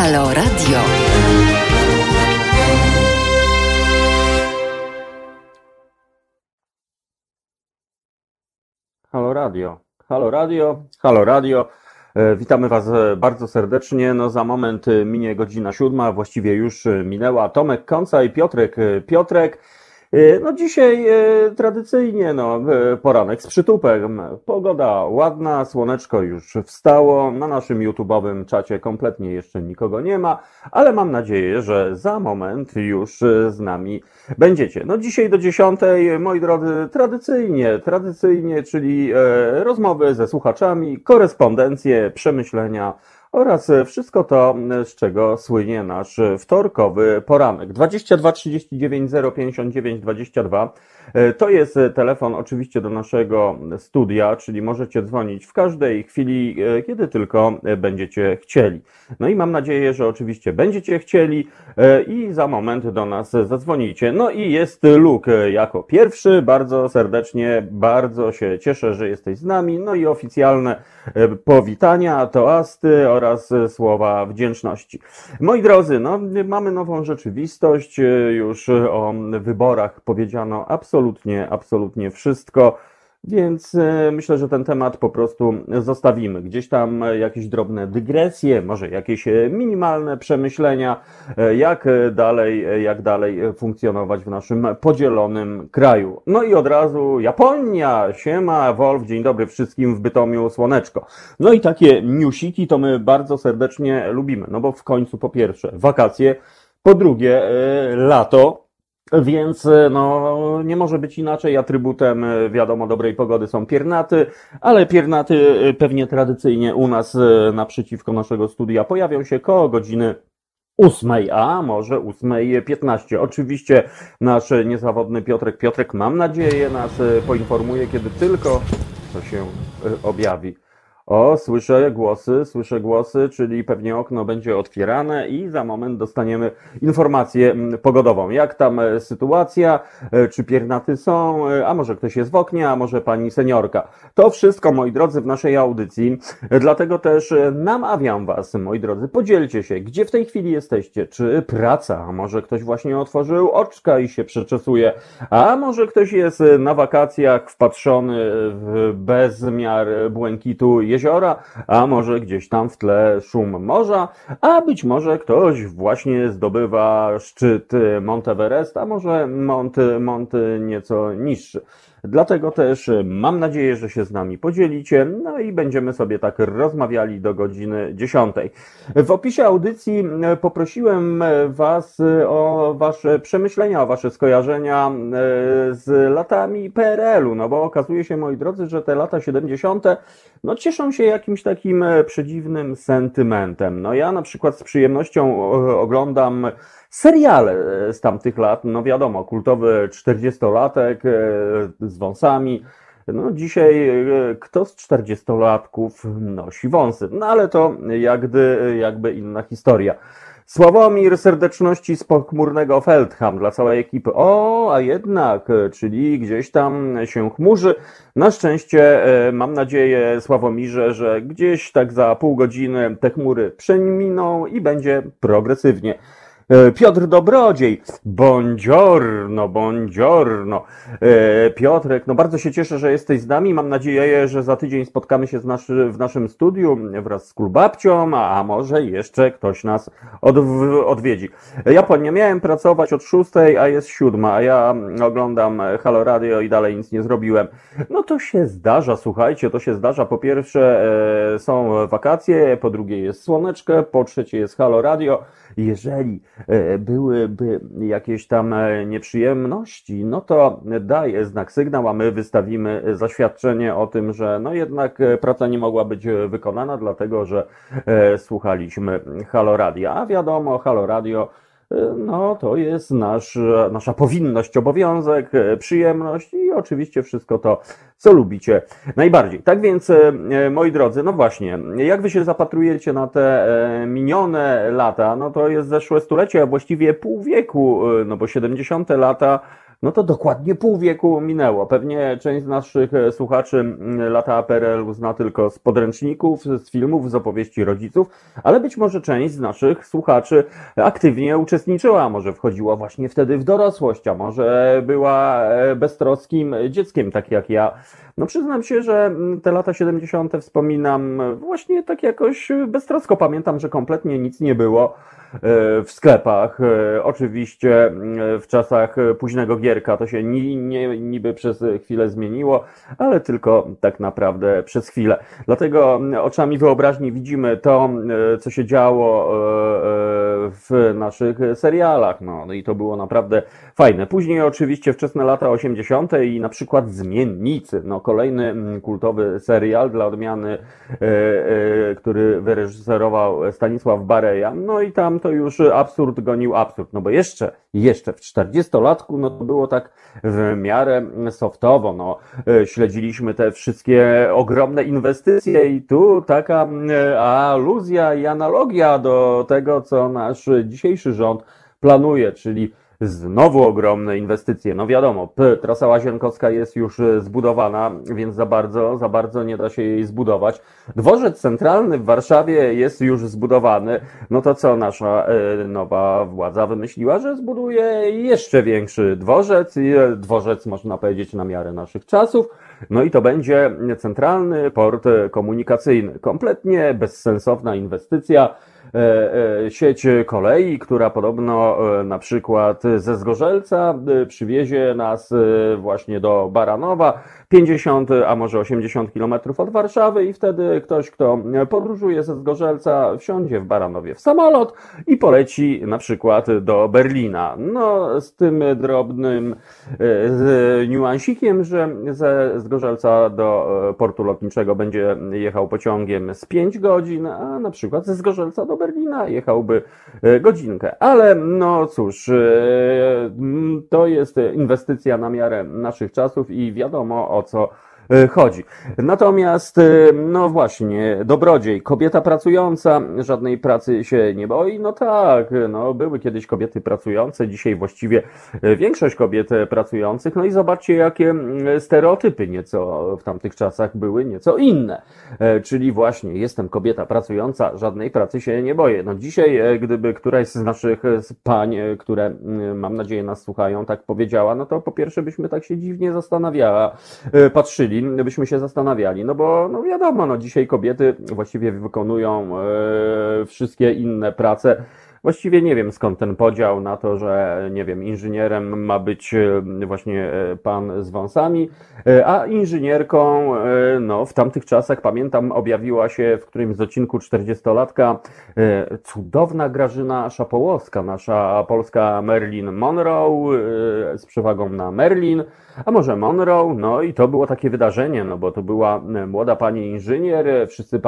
Halo Radio. Halo Radio. Halo Radio. Halo Radio. E, Witamy Was e, bardzo serdecznie. No za moment e, minie godzina siódma, właściwie już minęła. Tomek Konca i Piotrek Piotrek. E, No dzisiaj e, tradycyjnie no, e, poranek z przytupem. Pogoda ładna, słoneczko już wstało. Na naszym YouTube'owym czacie kompletnie jeszcze nikogo nie ma, ale mam nadzieję, że za moment już z nami będziecie. No dzisiaj do dziesiątej, moi drodzy, tradycyjnie, tradycyjnie, czyli rozmowy ze słuchaczami, korespondencje, przemyślenia oraz wszystko to, z czego słynie nasz wtorkowy poranek. 22 39 059 22 e, to jest e, telefon oczywiście do naszego studia, czyli możecie dzwonić w każdej chwili, e, kiedy tylko e, będziecie chcieli. No i mam nadzieję, że oczywiście będziecie chcieli e, i za moment do nas zadzwonicie. No i jest Luke jako pierwszy. Bardzo serdecznie, bardzo się cieszę, że jesteś z nami. No i oficjalne e, powitania, toasty oraz e, słowa wdzięczności. Moi drodzy, no, mamy nową rzeczywistość. e, Już o wyborach powiedziano absolutnie, absolutnie wszystko. Więc e, myślę, że ten temat po prostu zostawimy. Gdzieś tam jakieś drobne dygresje, może jakieś e, minimalne przemyślenia, e, jak dalej, jak dalej funkcjonować w naszym podzielonym kraju. No i od razu Japonia, siema, Wolf, dzień dobry wszystkim w Bytomiu, słoneczko. No i takie newsiki to my bardzo serdecznie lubimy, no bo w końcu po pierwsze wakacje, po drugie lato, więc e, no, nie może być inaczej. Atrybutem, e, wiadomo, dobrej pogody są piernaty, ale piernaty e, pewnie tradycyjnie u nas naprzeciwko naszego studia pojawią się koło godziny ósmej, a może ósmej piętnaście. Oczywiście nasz niezawodny Piotrek, Piotrek mam nadzieję nas poinformuje, kiedy tylko to się objawi. O, słyszę głosy, słyszę głosy, czyli pewnie okno będzie otwierane i za moment dostaniemy informację mm, pogodową. Jak tam e, sytuacja, e, czy piernaty są, e, a może ktoś jest w oknie, a może pani seniorka. To wszystko, moi drodzy, w naszej audycji. Dlatego też namawiam was, moi drodzy, podzielcie się, gdzie w tej chwili jesteście. Czy praca, a może ktoś właśnie otworzył oczka i się przeczesuje, a może ktoś jest na wakacjach wpatrzony w bezmiar błękitu jeziora, a może gdzieś tam w tle szum morza, a być może ktoś właśnie zdobywa szczyt Monteverest, a może Mont, Mont nieco niższy. Dlatego też mam nadzieję, że się z nami podzielicie, no i będziemy sobie tak rozmawiali do godziny 10. W opisie audycji e, poprosiłem e, Was o Wasze przemyślenia, o Wasze skojarzenia z latami PRL-u, no bo okazuje się, moi drodzy, że te lata 70. no cieszą się jakimś takim przedziwnym sentymentem. No ja na przykład z przyjemnością oglądam seriale e, z tamtych lat, no wiadomo, kultowy 40-latek e, z wąsami. No dzisiaj e, kto z 40-latków nosi wąsy? No ale to jakby, jakby inna historia. Sławomir, serdeczności z pochmurnego Feldham dla całej ekipy. O, a jednak, czyli gdzieś tam się chmurzy. Na szczęście mam nadzieję, Sławomirze, że gdzieś tak za pół godziny te chmury przeminą i będzie progresywnie. E, Piotr Dobrodziej, buongiorno, buongiorno. E, Piotrek, no bardzo się cieszę, że jesteś z nami. Mam nadzieję, że za tydzień spotkamy się naszy, w naszym studiu wraz z kulbabcią, a, może jeszcze ktoś nas od, odwiedzi. Japonia, miałem pracować od szóstej, a jest siódma, a ja oglądam Halo Radio i dalej nic nie zrobiłem. No to się zdarza, słuchajcie, to się zdarza. Po pierwsze e, są wakacje, po drugie jest słoneczko, po trzecie jest Halo Radio. Jeżeli e, byłyby jakieś tam e, nieprzyjemności, no to daj znak sygnał, a my wystawimy zaświadczenie o tym, że no jednak e, praca nie mogła być wykonana, dlatego że słuchaliśmy Halo Radio. A wiadomo, Halo Radio e, no, to jest nasz, nasza powinność, obowiązek, e, przyjemność i oczywiście wszystko to, co lubicie najbardziej. Tak więc, e, e, moi drodzy, no właśnie, jak wy się zapatrujecie na te minione lata, no to jest zeszłe stulecie, a właściwie pół wieku, no bo 70 lata no to dokładnie pół wieku minęło. Pewnie część z naszych słuchaczy mm, lata PRL zna tylko z podręczników, z filmów, z opowieści rodziców, ale być może część z naszych słuchaczy aktywnie uczestniczyła, może wchodziła właśnie wtedy w dorosłość, a może była e, beztroskim dzieckiem, tak jak ja. No przyznam się, że mm, te lata 70. wspominam właśnie tak jakoś beztrosko. Pamiętam, że kompletnie nic nie było e, w sklepach. E, oczywiście w czasach późnego Gierka to się ni, nie, niby przez chwilę zmieniło, ale tylko tak naprawdę przez chwilę. Dlatego oczami wyobraźni widzimy to, e, co się działo w naszych serialach. No, no i to było naprawdę fajne. Później oczywiście wczesne lata 80. i na przykład Zmiennicy. No, kolejny kultowy serial dla odmiany, e, e, który wyreżyserował Stanisław Bareja. No i tam to już absurd gonił absurd, no bo jeszcze, jeszcze w 40-latku, no to było tak w miarę softowo, no. E, śledziliśmy te wszystkie ogromne inwestycje i tu taka aluzja i analogia do tego, co nasz dzisiejszy rząd planuje, czyli Znowu ogromne inwestycje. No wiadomo, trasa łazienkowska jest już e, zbudowana, więc za bardzo, za bardzo nie da się jej zbudować. Dworzec centralny w Warszawie jest już zbudowany. No to co nasza e, nowa władza wymyśliła, że zbuduje jeszcze większy dworzec. E, dworzec można powiedzieć na miarę naszych czasów. No i to będzie centralny port komunikacyjny. Kompletnie bezsensowna inwestycja. E, e, sieć kolei, która podobno e, na przykład ze Zgorzelca przywiezie nas właśnie do Baranowa 50, a może 80 kilometrów od Warszawy i wtedy ktoś, kto podróżuje ze Zgorzelca, wsiądzie w Baranowie w samolot i poleci na przykład do Berlina. No, z tym drobnym z niuansikiem, że ze Zgorzelca do portu lotniczego będzie jechał pociągiem z 5 godzin, a na przykład ze Zgorzelca do Berlina jechałby e, godzinkę. Ale no cóż, e, to jest inwestycja na miarę naszych czasów i wiadomo o co E, chodzi. Natomiast, e, no właśnie, dobrodziej, kobieta pracująca, żadnej pracy się nie boi. No tak, no były kiedyś kobiety pracujące, dzisiaj właściwie e, większość kobiet pracujących. No i zobaczcie, jakie stereotypy nieco w tamtych czasach były, nieco inne. Czyli właśnie, jestem kobieta pracująca, żadnej pracy się nie boję. No dzisiaj, gdyby któraś z naszych pań, które mam nadzieję nas słuchają, tak powiedziała, no to po pierwsze byśmy tak się dziwnie zastanawiała, patrzyli, byśmy się zastanawiali. No bo no wiadomo, no dzisiaj kobiety właściwie wykonują e, wszystkie inne prace Właściwie nie wiem skąd ten podział na to, że nie wiem, inżynierem ma być e, właśnie e, pan z wąsami, a inżynierką, no w tamtych czasach pamiętam, objawiła się w którymś z odcinku 40-latka cudowna Grażyna Szapołowska, nasza polska Marilyn Monroe z przewagą na Merlin, a może Monroe, no i to było takie wydarzenie, no bo to była młoda pani inżynier, wszyscy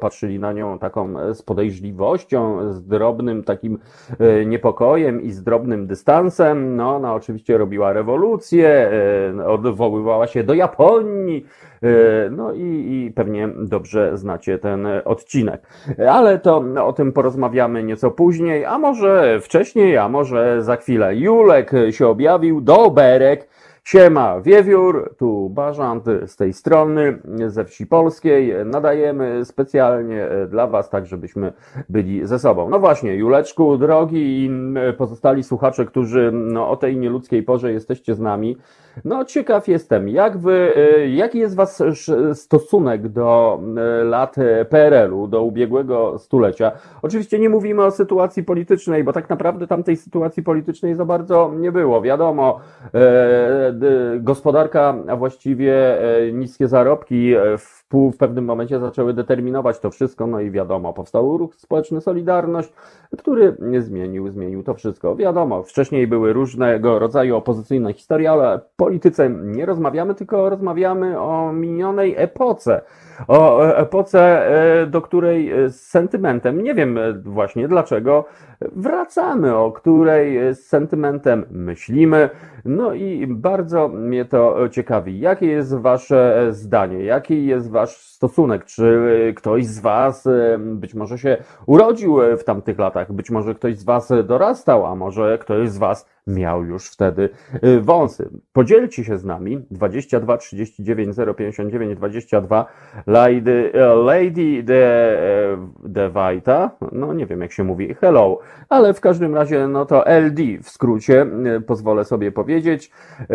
patrzyli na nią taką z podejrzliwością, z drobnym takim e, niepokojem i z drobnym dystansem. No, ona oczywiście robiła rewolucję, e, odwoływała się do Japonii, e, no i, i pewnie dobrze znacie ten odcinek. Ale to o tym porozmawiamy nieco później, a może wcześniej, a może za chwilę. Julek się objawił, Doberek, Siema, Wiewiór, tu Bażant z tej strony, ze wsi polskiej. Nadajemy specjalnie e, dla Was, tak żebyśmy byli ze sobą. No właśnie, Juleczku, drogi i pozostali słuchacze, którzy no, o tej nieludzkiej porze jesteście z nami. No ciekaw jestem, jak wy, e, jaki jest Wasz stosunek do e, lat PRL-u, do ubiegłego stulecia? Oczywiście nie mówimy o sytuacji politycznej, bo tak naprawdę tamtej sytuacji politycznej za bardzo nie było. Wiadomo, gospodarka, a właściwie e, niskie zarobki e, w, w pewnym momencie zaczęły determinować to wszystko, no i wiadomo, powstał ruch społeczny Solidarność, który zmienił, zmienił to wszystko. Wiadomo, wcześniej były różnego rodzaju opozycyjne historie, ale polityce nie rozmawiamy, tylko rozmawiamy o minionej epoce o epoce, e, do której z sentymentem, nie wiem właśnie dlaczego, wracamy, o której z sentymentem myślimy. No i bardzo mnie to ciekawi. Jakie jest Wasze zdanie? Jaki jest Wasz stosunek? Czy ktoś z Was e, być może się urodził w tamtych latach? Być może ktoś z Was dorastał, a może ktoś z Was miał już wtedy y, wąsy. Podzielcie się z nami 22 39 059 22 Lady, Lady de, de Vita, no nie wiem jak się mówi, hello, ale w każdym razie no to LD w skrócie y, pozwolę sobie powiedzieć. Y,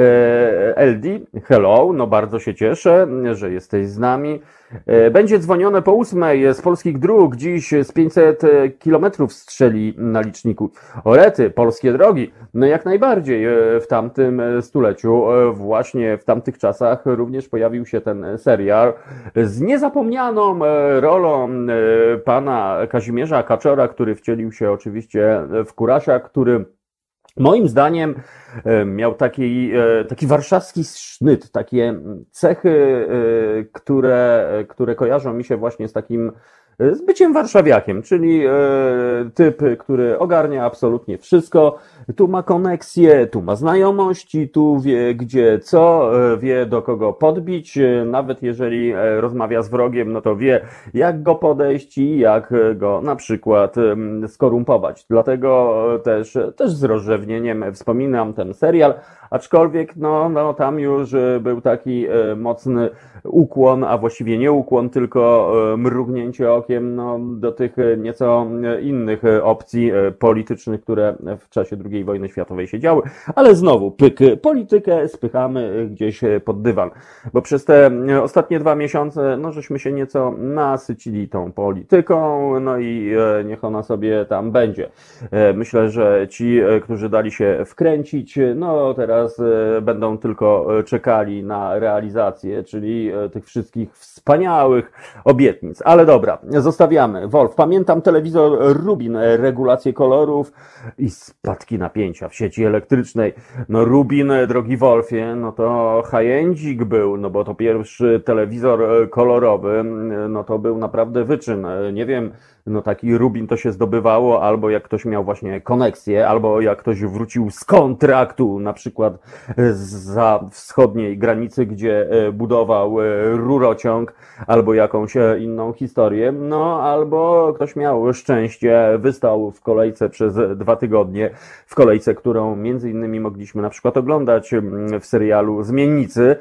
LD, hello, no bardzo się cieszę, że jesteś z nami. E, będzie dzwonione po ósmej z polskich dróg. Dziś z 500 kilometrów strzeli na liczniku. Orety, polskie drogi. No jak najbardziej e, w tamtym stuleciu, e, właśnie w tamtych czasach również pojawił się ten serial z niezapomnianą rolą pana Kazimierza Kaczora, który wcielił się oczywiście w Kurasia, który Moim zdaniem e, miał taki, e, taki warszawski sznyt, takie cechy, e, które, które kojarzą mi się właśnie z takim z byciem warszawiakiem, czyli e, typ, który ogarnia absolutnie wszystko. Tu ma koneksje, tu ma znajomości, tu wie gdzie co, e, wie do kogo podbić. E, nawet jeżeli rozmawia z wrogiem, no to wie jak go podejść i jak go na przykład skorumpować. Dlatego też, też z rozrzewnieniem wspominam ten serial, aczkolwiek no, no tam już był taki mocny ukłon, a właściwie nie ukłon, tylko mrugnięcie okiem no, do tych e, nieco e, innych e, opcji politycznych, które w czasie II wojny światowej się działy. Ale znowu, pyk, politykę spychamy gdzieś pod dywan, bo przez te ostatnie dwa miesiące, no żeśmy się nieco nasycili tą polityką, no i niech ona sobie tam będzie. Myślę, że ci, którzy dali się wkręcić, no teraz będą tylko czekali na realizację, czyli tych wszystkich wspaniałych obietnic. Ale dobra, zostawiamy. Wolf, pamiętam telewizor Rubin, regulację kolorów i spadki napięcia w sieci elektrycznej. No Rubin, drogi Wolfie, no to high był, no bo to pierwszy telewizor kolorowy, no to był naprawdę wyczyn. Nie wiem, no taki rubin to się zdobywało, albo jak ktoś miał właśnie koneksję, albo jak ktoś wrócił z kontraktu, na przykład za wschodniej granicy, gdzie e, budował e, rurociąg, albo jakąś e, inną historię, no albo ktoś miał szczęście, wystał w kolejce przez dwa tygodnie, w kolejce, którą między innymi mogliśmy na przykład oglądać w serialu Zmiennicy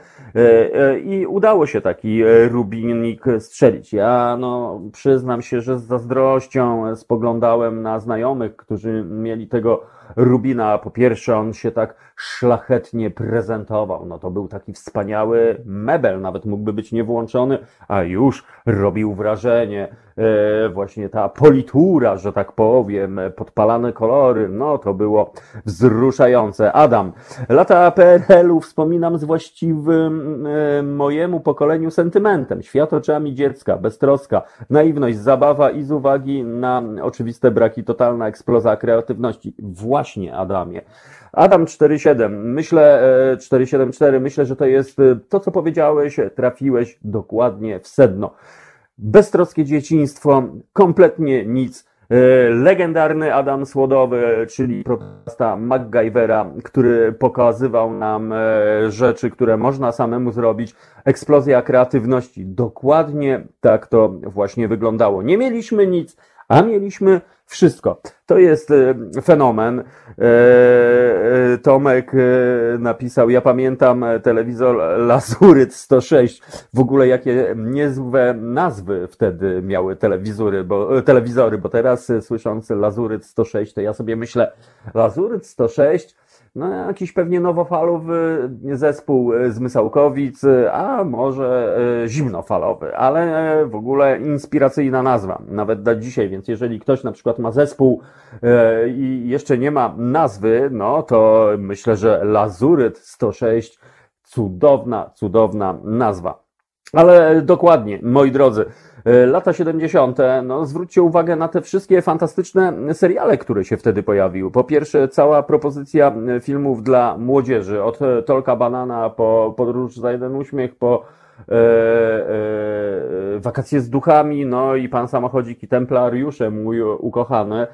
i udało się taki rubinik strzelić. Ja no przyznam się, że z zazdrością spoglądałem na znajomych, którzy mieli tego Rubina. Po pierwsze, on się tak szlachetnie prezentował. No to był taki wspaniały mebel, nawet mógłby być niewłączony, a już robił wrażenie. E, właśnie ta politura, że tak powiem, podpalane kolory, no to było wzruszające. Adam, lata PRL-u wspominam z właściwym e, mojemu pokoleniu sentymentem. Świat oczami dziecka, beztroska, naiwność, zabawa i z uwagi na oczywiste braki, totalna eksplozja kreatywności. Właśnie, Adamie. Adam 47, myślę, 474, e, myślę, że to jest to, co powiedziałeś, trafiłeś dokładnie w sedno. Beztroskie dzieciństwo, kompletnie nic. E, legendarny Adam Słodowy, czyli protesta MacGyvera, który pokazywał nam rzeczy, które można samemu zrobić. Eksplozja kreatywności. Dokładnie tak to właśnie wyglądało. Nie mieliśmy nic, a mieliśmy wszystko. To jest e, fenomen. E, e, Tomek napisał, ja pamiętam telewizor Lazuryt 106. W ogóle jakie niezłe nazwy wtedy miały telewizory, bo, telewizory, bo teraz słysząc Lazuryt 106, to ja sobie myślę, Lazuryt 106 no, jakiś pewnie nowofalowy zespół z Mysałkowic, a może e, zimnofalowy, ale w ogóle inspiracyjna nazwa, nawet dla dzisiaj, więc jeżeli ktoś na przykład ma zespół e, i jeszcze nie ma nazwy, no to myślę, że Lazuryt 106 cudowna, cudowna nazwa. Ale dokładnie, moi drodzy, e, lata 70., no zwróćcie uwagę na te wszystkie fantastyczne seriale, które się wtedy pojawiły. Po pierwsze, cała propozycja e, filmów dla młodzieży, od e, Tolka Banana po Podróż za jeden uśmiech, po e, e, Wakacje z duchami, no i Pan Samochodzik i Templariusze, mój ukochany.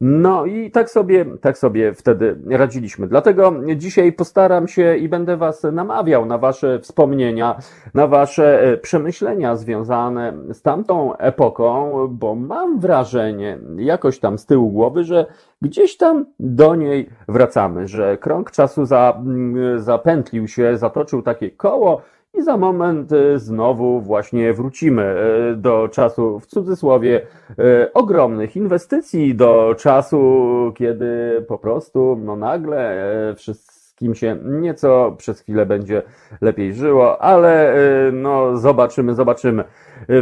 No i tak sobie, tak sobie wtedy radziliśmy. Dlatego dzisiaj postaram się i będę Was namawiał na Wasze wspomnienia, na Wasze e, przemyślenia związane z tamtą epoką, bo mam wrażenie, jakoś tam z tyłu głowy, że gdzieś tam do niej wracamy, że krąg czasu za, zapętlił się, zatoczył takie koło, i za moment e, znowu właśnie wrócimy e, do czasu, w cudzysłowie, e, ogromnych inwestycji, do czasu, kiedy po prostu, no nagle wszystkim się nieco przez chwilę będzie lepiej żyło, ale no zobaczymy, zobaczymy.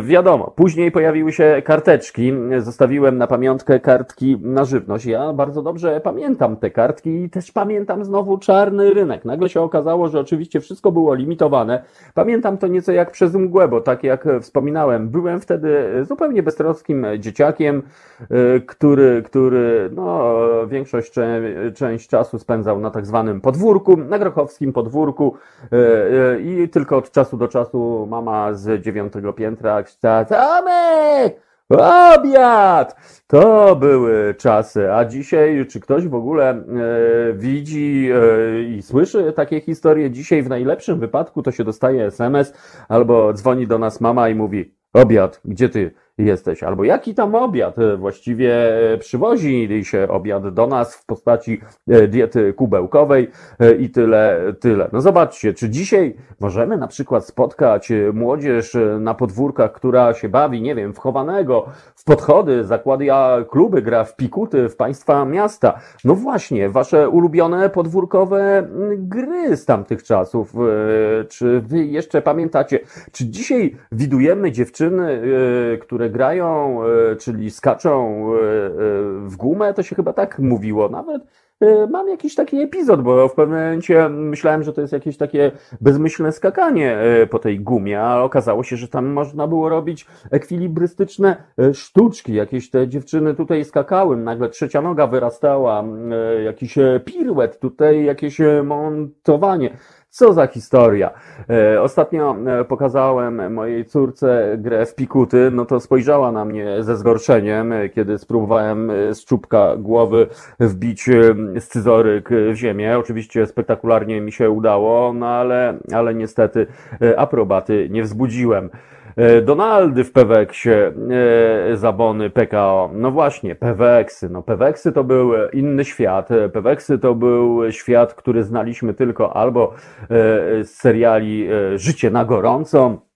Wiadomo, później pojawiły się karteczki. Zostawiłem na pamiątkę kartki na żywność. Ja bardzo dobrze pamiętam te kartki i też pamiętam znowu czarny rynek. Nagle się okazało, że oczywiście wszystko było limitowane. Pamiętam to nieco jak przez mgłę, bo tak jak wspominałem, byłem wtedy zupełnie beztroskim dzieciakiem, który, który no, większość część czasu spędzał na tak zwanym podwórku, na grochowskim podwórku i tylko od czasu do czasu mama z dziewiątego piętra tak, Tomek! Obiad! To były czasy, a dzisiaj czy ktoś w ogóle e, widzi e, i słyszy takie historie? Dzisiaj w najlepszym wypadku to się dostaje SMS albo dzwoni do nas mama i mówi obiad, gdzie ty jesteś, albo jaki tam obiad e, właściwie e, przywozi się obiad do nas w postaci e, diety kubełkowej i tyle, tyle. No zobaczcie, czy dzisiaj możemy na przykład spotkać młodzież na podwórkach, która się bawi, nie wiem, w chowanego, w podchody, zakłada kluby, gra w pikuty w państwa miasta. No właśnie, wasze ulubione podwórkowe gry z tamtych czasów. Czy wy jeszcze pamiętacie? Czy dzisiaj widujemy dziewczyny, które grają, e, czyli skaczą e, e, w gumę, to się chyba tak mówiło. Nawet mam jakiś taki epizod, bo w pewnym momencie myślałem, że to jest jakieś takie bezmyślne skakanie po tej gumie, a okazało się, że tam można było robić ekwilibrystyczne sztuczki. Jakieś te dziewczyny tutaj skakały, nagle trzecia noga wyrastała, jakiś piruet, tutaj jakieś montowanie. Co za historia. E, ostatnio e, pokazałem mojej córce grę w pikuty, no to spojrzała na mnie ze zgorszeniem, e, kiedy spróbowałem z czubka głowy wbić scyzoryk w ziemię. Oczywiście spektakularnie mi się udało, no ale, ale niestety aprobaty nie wzbudziłem. E, Donaldy w Peweksie, e, zabony PKO. No właśnie, Peweksy. No Peweksy to był inny świat. Peweksy to był świat, który znaliśmy tylko albo e, z seriali Życie na gorąco,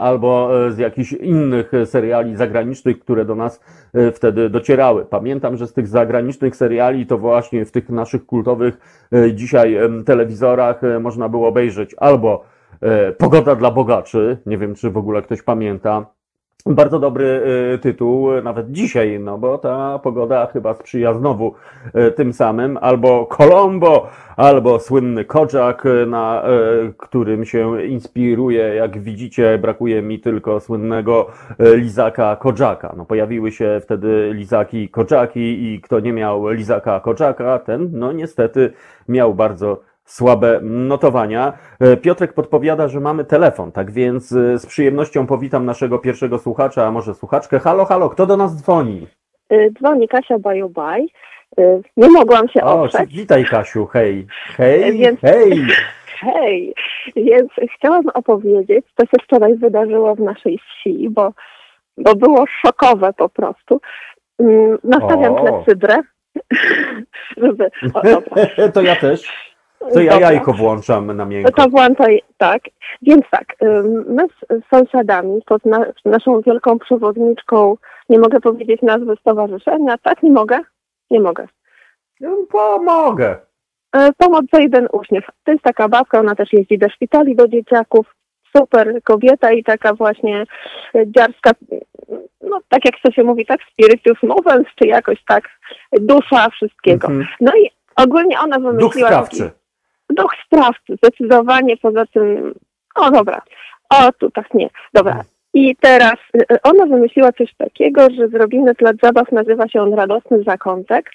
albo z jakichś innych seriali zagranicznych, które do nas wtedy docierały. Pamiętam, że z tych zagranicznych seriali to właśnie w tych naszych kultowych dzisiaj telewizorach można było obejrzeć albo E, Pogoda dla bogaczy. Nie wiem, czy w ogóle ktoś pamięta. Bardzo dobry e, tytuł, nawet dzisiaj, no bo ta pogoda chyba sprzyja znowu e, tym samym. Albo Colombo, albo słynny Koczak, na którym się inspiruje. Jak widzicie, brakuje mi tylko słynnego lizaka Koczaka. No pojawiły się wtedy lizaki Koczaki i kto nie miał lizaka Koczaka, ten no niestety miał bardzo słabe notowania. E, Piotrek podpowiada, że mamy telefon, tak więc e, z przyjemnością powitam naszego pierwszego słuchacza, a może słuchaczkę. Halo, halo, kto do nas dzwoni? E, dzwoni Kasia Bajubaj. Nie mogłam się o, oprzeć. Witaj Kasiu, hej, hej, więc, hej. Hej, więc chciałam opowiedzieć, co się wczoraj wydarzyło w naszej wsi, bo, bo było szokowe po prostu. Mm, nastawiam klepsydrę, żeby... O, to ja też. To ja jajko włączam na miękko. To włączaj, tak. Więc tak, my z sąsiadami, pod na, naszą wielką przewodniczką, nie mogę powiedzieć nazwy stowarzyszenia, tak? Nie mogę? Nie mogę. Pomogę. E, pomoc za jeden uśmiech. To jest taka babka, ona też jeździ do szpitali do dzieciaków. Super kobieta i taka właśnie dziarska, no tak jak to się mówi, tak, spiritus movens, czy jakoś tak, dusza wszystkiego. Mhm. No i ogólnie ona wymyśliła... Duch sprawczy duch sprawcy, zdecydowanie poza tym, o dobra, o tu tak nie, dobra. I teraz y, ona wymyśliła coś takiego, że zrobimy plac zabaw, nazywa się on Radosny Zakątek.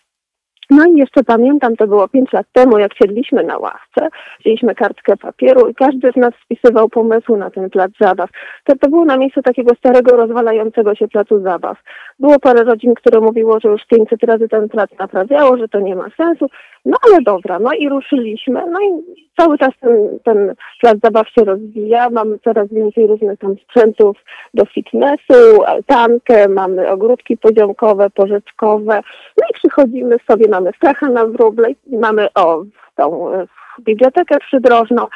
No i jeszcze pamiętam, to było pięć lat temu, jak siedliśmy na ławce, wzięliśmy kartkę papieru i każdy z nas spisywał pomysł na ten plac zabaw. To, to było na miejscu takiego starego, rozwalającego się placu zabaw. Było parę rodzin, które mówiło, że już 500 razy ten plac naprawiało, że to nie ma sensu. No ale dobra, no i ruszyliśmy. No i cały czas ten, ten plac zabaw się rozwija. Mamy coraz więcej różnych tam sprzętów do fitnessu, altankę, mamy ogródki poziomkowe, porzeczkowe. No i przychodzimy sobie, mamy strachę na wróble, mamy o, tą e, bibliotekę przydrożną.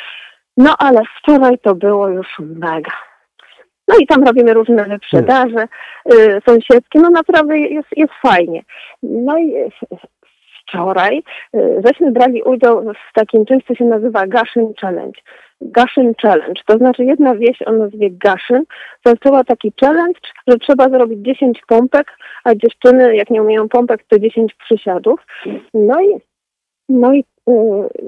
No ale wczoraj to było już mega. No i tam robimy różne wyprzedaże y, sąsiedzkie. No naprawdę jest, jest fajnie. No i wczoraj y, żeśmy brali udział w takim czymś, co się nazywa Gaszyn Challenge. Gaszyn Challenge, to znaczy jedna wieś o nazwie Gaszyn zaczęła taki challenge, że trzeba zrobić 10 pompek, a dziewczyny jak nie umieją pompek to 10 przysiadów. No i no i, y,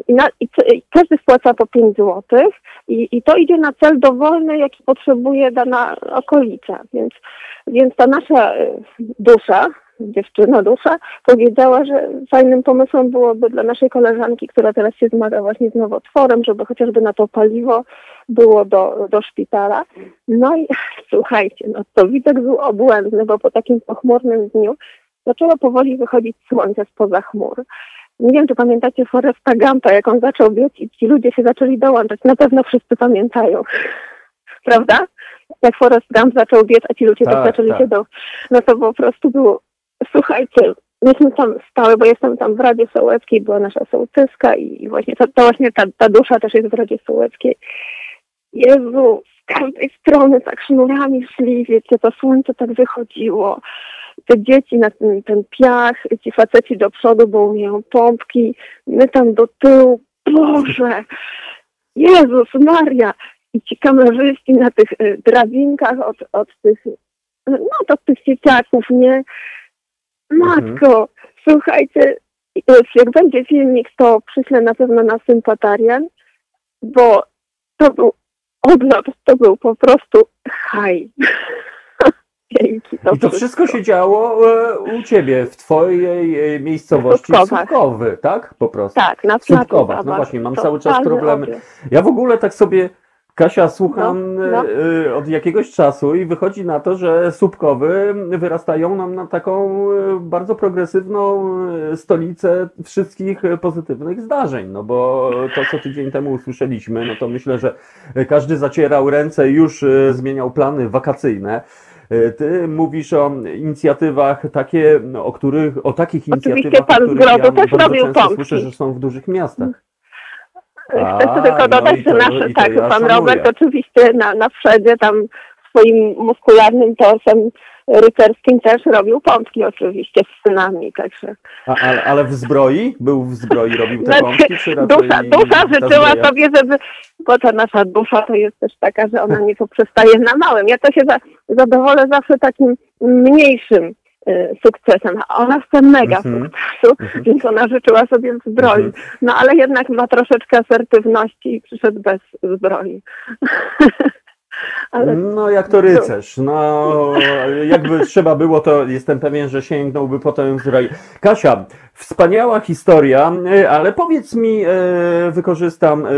i, na, i, i każdy wpłaca po 5 zł i, i to idzie na cel dowolny, jaki potrzebuje dana okolica. Więc, więc ta nasza y, dusza, dziewczyna dusza, powiedziała, że fajnym pomysłem byłoby dla naszej koleżanki, która teraz się zmaga właśnie z nowotworem, żeby chociażby na to paliwo było do, do szpitala. No i słuchajcie, no to widok był obłędny, bo po takim pochmurnym dniu zaczęło powoli wychodzić słońce spoza chmur. Nie wiem, czy pamiętacie Foresta Gampa, jak on zaczął biec i ci ludzie się zaczęli dołączać. Na pewno wszyscy pamiętają. Prawda? Jak Forest Gump zaczął biec, a ci ludzie tak, zaczęli tak. się do... No to po prostu było... Słuchajcie, myśmy tam stały, bo jestem tam w Radzie Sołeckiej, była nasza sołtyska i, właśnie to, to, właśnie ta, ta dusza też jest w Radzie Sołeckiej. Jezu, z każdej strony tak sznurami szli, wiecie, to słońce tak wychodziło te dzieci na ten, ten piach, ci faceci do przodu, bo umieją pompki, my tam do tyłu, Boże, Jezus Maria! I ci kamerzyści na tych y, drabinkach od, od tych, no to od tych dzieciaków, nie? Matko, mhm. słuchajcie, jak będzie filmik, to przyślę na pewno na sympatarian, bo to był odlot, to był po prostu haj. Pięki, to I to wszystko się działo e, u ciebie, w twojej e, miejscowości Słupkowy, tak? Po prostu. Tak, na Słupkowa. No właśnie, mam cały czas problemy. Ja w ogóle tak sobie Kasia, słucham no, no. Od jakiegoś czasu i wychodzi na to, że Słupkowy wyrastają nam na taką bardzo progresywną stolicę wszystkich pozytywnych zdarzeń. No bo to, co tydzień temu usłyszeliśmy, no to myślę, że każdy zacierał ręce i już zmieniał plany wakacyjne. Ty mówisz o inicjatywach takie, o których, o takich inicjatywach, pan o których ja też robił często słyszę, że są w dużych miastach. Chcę tylko dodać, że nasz, tak, ja pan Robert oczywiście na, na Wszedzie tam swoim muskularnym torsem rycerskim też robił pompki oczywiście z synami, także. A, ale, ale w zbroi? Był w zbroi, robił te znaczy, czy raczej Dusza, dusza życzyła sobie, żeby, bo ta nasza dusza to jest też taka, że ona nie poprzestaje na małym. Ja to się za, zadowolę zawsze takim mniejszym sukcesem, a ona chce mega mm -hmm. sukcesu, mm -hmm. więc ona życzyła sobie zbroi. Mm -hmm. No ale jednak ma troszeczkę asertywności i przyszedł bez zbroi. Ale... No jak to rycerz. No jakby trzeba było, to jestem pewien, że sięgnąłby potem w Kasia, wspaniała historia, ale powiedz mi, e, wykorzystam e,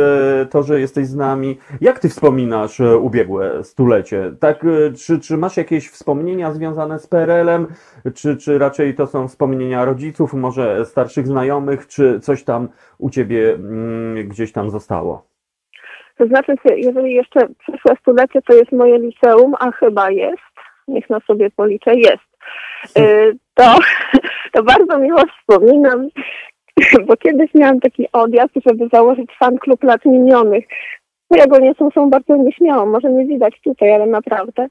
to, że jesteś z nami. Jak ty wspominasz e, ubiegłe stulecie? Tak, czy, czy masz jakieś wspomnienia związane z PRL-em, czy, czy raczej to są wspomnienia rodziców, może starszych znajomych, czy coś tam u ciebie mm, gdzieś tam zostało? To znaczy, jeżeli jeszcze przyszłe stulecie to jest moje liceum, a chyba jest, niech na sobie policzę, jest, y, to, to bardzo miło wspominam, bo kiedyś miałam taki odjazd, żeby założyć fan klub lat minionych. Ja go nie są, są bardzo nieśmiałą, może nie widać tutaj, ale naprawdę.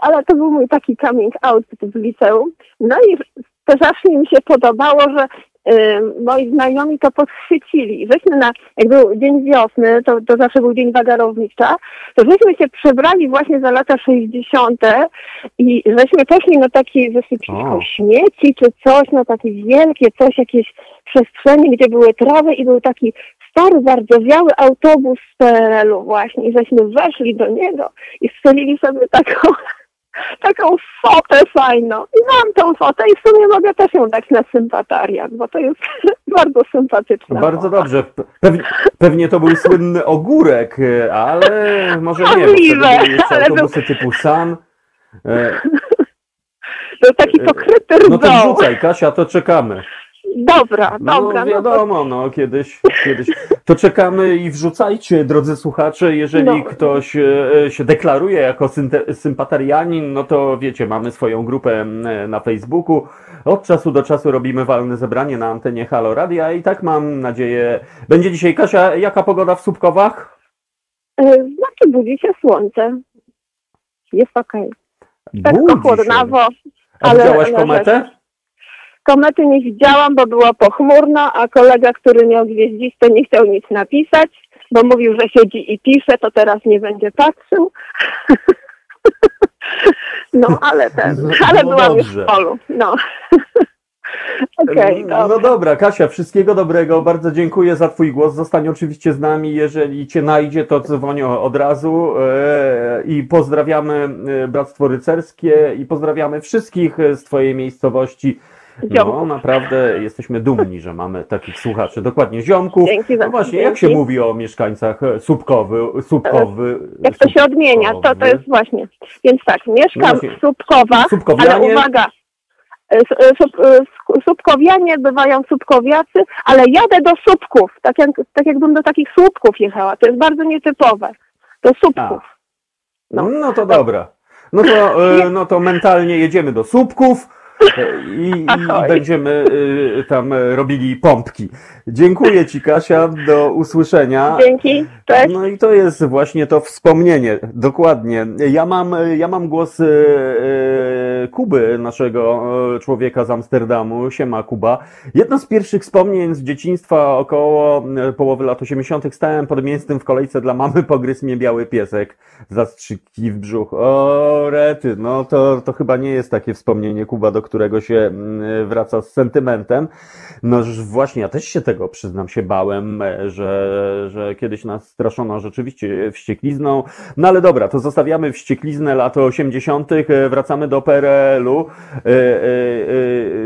Ale to był mój taki coming out w liceum. No i strasznie mi się podobało, że moi znajomi to podchwycili. Żeśmy na, jak był dzień wiosny, to, to zawsze był dzień wagarownicza, to żeśmy się przebrali właśnie za lata 60. i żeśmy poszli na takie wysypisko śmieci czy coś, na takie wielkie coś, jakieś przestrzenie, gdzie były trawy i był taki stary, zardzewiały autobus z PRL-u właśnie i żeśmy weszli do niego i strzelili sobie taką taką fotę fajną. I mam tą fotę i w sumie mogę też ją dać na sympatariat, bo to jest bardzo sympatyczna Bardzo fota. dobrze. Pewnie, pewnie to był słynny ogórek, e, ale może nie, jeszcze ale autobusy typu Sun. E, To jest taki pokryty No to rdzą. wrzucaj, Kasia, to czekamy. Dobra, No dobra. No wiadomo, no kiedyś, kiedyś. To czekamy i wrzucajcie, drodzy słuchacze, jeżeli No. ktoś e, się deklaruje jako synte- sympatarianin, no to wiecie, mamy swoją grupę m, na Facebooku. Od czasu do czasu robimy walne zebranie na antenie Halo Radia i tak mam nadzieję. Będzie dzisiaj, Kasia, jaka pogoda w Słupkowach? y, znaczy budzi się słońce. Jest okej. Budzi się. chłodnawo. A ale- widziałaś ale kometę? Komety nie widziałam, bo było pochmurno, a kolega, który miał gwieździste, nie chciał nic napisać, bo mówił, że siedzi i pisze, to teraz nie będzie patrzył. No, ale ten, No, ale no byłam już w polu. No. Okej, No dobra. dobra, Kasia, wszystkiego dobrego. Bardzo dziękuję za Twój głos. Zostań oczywiście z nami. Jeżeli Cię najdzie, to dzwonię od razu. E, I pozdrawiamy e, Bractwo Rycerskie i pozdrawiamy wszystkich e, z Twojej miejscowości. No, naprawdę jesteśmy dumni, że mamy takich słuchaczy. Dokładnie, ziomków. Dzięki za No właśnie, jak się dzięki. mówi o mieszkańcach e, Słupkowy, Słupkowy? Jak to się odmienia, to, to jest właśnie. Więc tak, mieszkam No właśnie. w Słupkowach, ale Słupkowianie? uwaga, e, e, Słup- e, Słupkowianie bywają Słupkowiacy, ale jadę do Słupków, tak, jak, tak jakbym do takich słupków jechała. To jest bardzo nietypowe. Do Słupków. No, No. no to dobra. No to, e, no to mentalnie jedziemy do słupków i, i będziemy e, tam robili pompki. Dziękuję Ci, Kasia, do usłyszenia. Dzięki, cześć. No i to jest właśnie to wspomnienie, dokładnie. Ja mam, ja mam głos e, e, Kuby, naszego e, człowieka z Amsterdamu. Siema Kuba. Jedno z pierwszych wspomnień z dzieciństwa około e, połowy lat 80. stałem pod miejscem w kolejce dla mamy, pogryzł mnie biały piesek. Zastrzyki w brzuch. O, rety, no to, to chyba nie jest takie wspomnienie Kuba, do którego się mm, wraca z sentymentem. No właśnie, ja też się tego, przyznam się, bałem, e, że, że kiedyś nas straszono rzeczywiście wścieklizną. No ale dobra, to zostawiamy wściekliznę lat 80., e, wracamy do PRL-u. E, e,